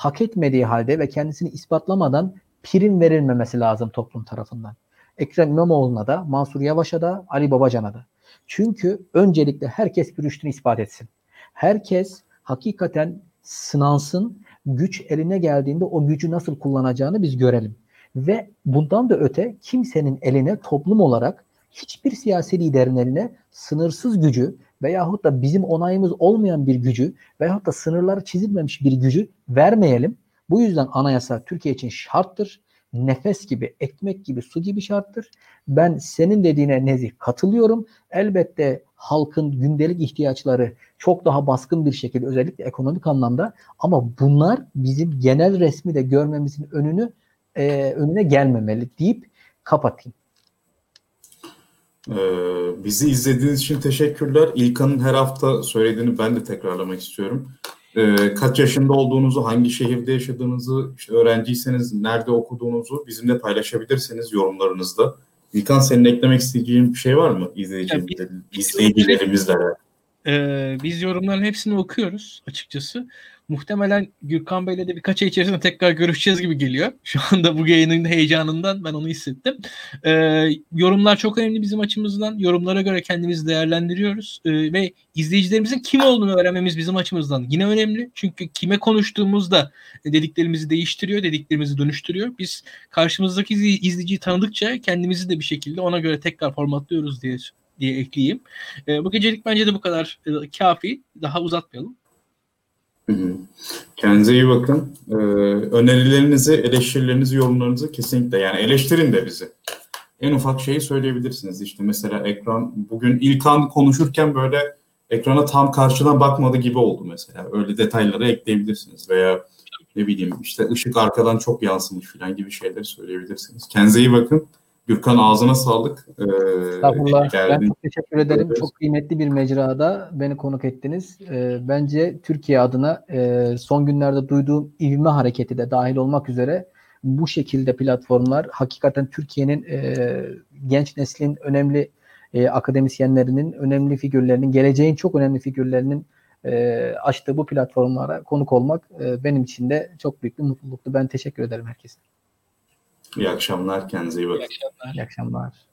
hak etmediği halde ve kendisini ispatlamadan prim verilmemesi lazım toplum tarafından. Ekrem İmamoğlu'na da, Mansur Yavaş'a da, Ali Babacan'a da. Çünkü öncelikle herkes bir rüştünü ispat etsin. Herkes hakikaten sınansın, güç eline geldiğinde o gücü nasıl kullanacağını biz görelim. Ve bundan da öte kimsenin eline toplum olarak hiçbir siyasi liderin eline sınırsız gücü veyahut da bizim onayımız olmayan bir gücü veyahut da sınırları çizilmemiş bir gücü vermeyelim. Bu yüzden anayasa Türkiye için şarttır. Nefes gibi, ekmek gibi, su gibi şarttır. Ben senin dediğine Nezih katılıyorum. Elbette halkın gündelik ihtiyaçları çok daha baskın bir şekilde özellikle ekonomik anlamda ama bunlar bizim genel resmi de görmemizin önünü e, önüne gelmemeli deyip kapatayım. Ee, bizi izlediğiniz için teşekkürler. İlkan'ın her hafta söylediğini ben de tekrarlamak istiyorum. Ee, kaç yaşında olduğunuzu, hangi şehirde yaşadığınızı, işte öğrenciyseniz nerede okuduğunuzu bizimle paylaşabilirseniz yorumlarınızda. İlkan senin eklemek isteyeceğin bir şey var mı izleyicilerimizle? Ee, biz yorumların hepsini okuyoruz açıkçası. Muhtemelen Gürkan Bey'le de birkaç ay içerisinde tekrar görüşeceğiz gibi geliyor. Şu anda bu yayının heyecanından ben onu hissettim. Ee, yorumlar çok önemli bizim açımızdan. Yorumlara göre kendimizi değerlendiriyoruz. Ee, ve izleyicilerimizin kim olduğunu öğrenmemiz bizim açımızdan yine önemli. Çünkü kime konuştuğumuzda dediklerimizi değiştiriyor, dediklerimizi dönüştürüyor. Biz karşımızdaki izleyiciyi tanıdıkça kendimizi de bir şekilde ona göre tekrar formatlıyoruz diye diye ekleyeyim. E, bu gecelik bence de bu kadar e, kafi. Daha uzatmayalım. Kendinize iyi bakın. Ee, önerilerinizi, eleştirilerinizi, yorumlarınızı kesinlikle yani eleştirin de bizi. En ufak şeyi söyleyebilirsiniz. İşte mesela ekran bugün İlkan konuşurken böyle ekrana tam karşıdan bakmadı gibi oldu mesela. Öyle detayları ekleyebilirsiniz veya ne bileyim işte ışık arkadan çok yansımış falan gibi şeyleri söyleyebilirsiniz. Kendinize iyi bakın. Gürkan ağzına sağlık. Ee, Estağfurullah. Ben çok teşekkür ederim. Evet. Çok kıymetli bir mecrada beni konuk ettiniz. Ee, bence Türkiye adına e, son günlerde duyduğum ivme hareketi de dahil olmak üzere bu şekilde platformlar hakikaten Türkiye'nin e, genç neslin önemli e, akademisyenlerinin, önemli figürlerinin, geleceğin çok önemli figürlerinin e, açtığı bu platformlara konuk olmak e, benim için de çok büyük bir mutluluktu. Ben teşekkür ederim herkese. İyi akşamlar. Kendinize iyi bakın. İyi akşamlar. İyi akşamlar.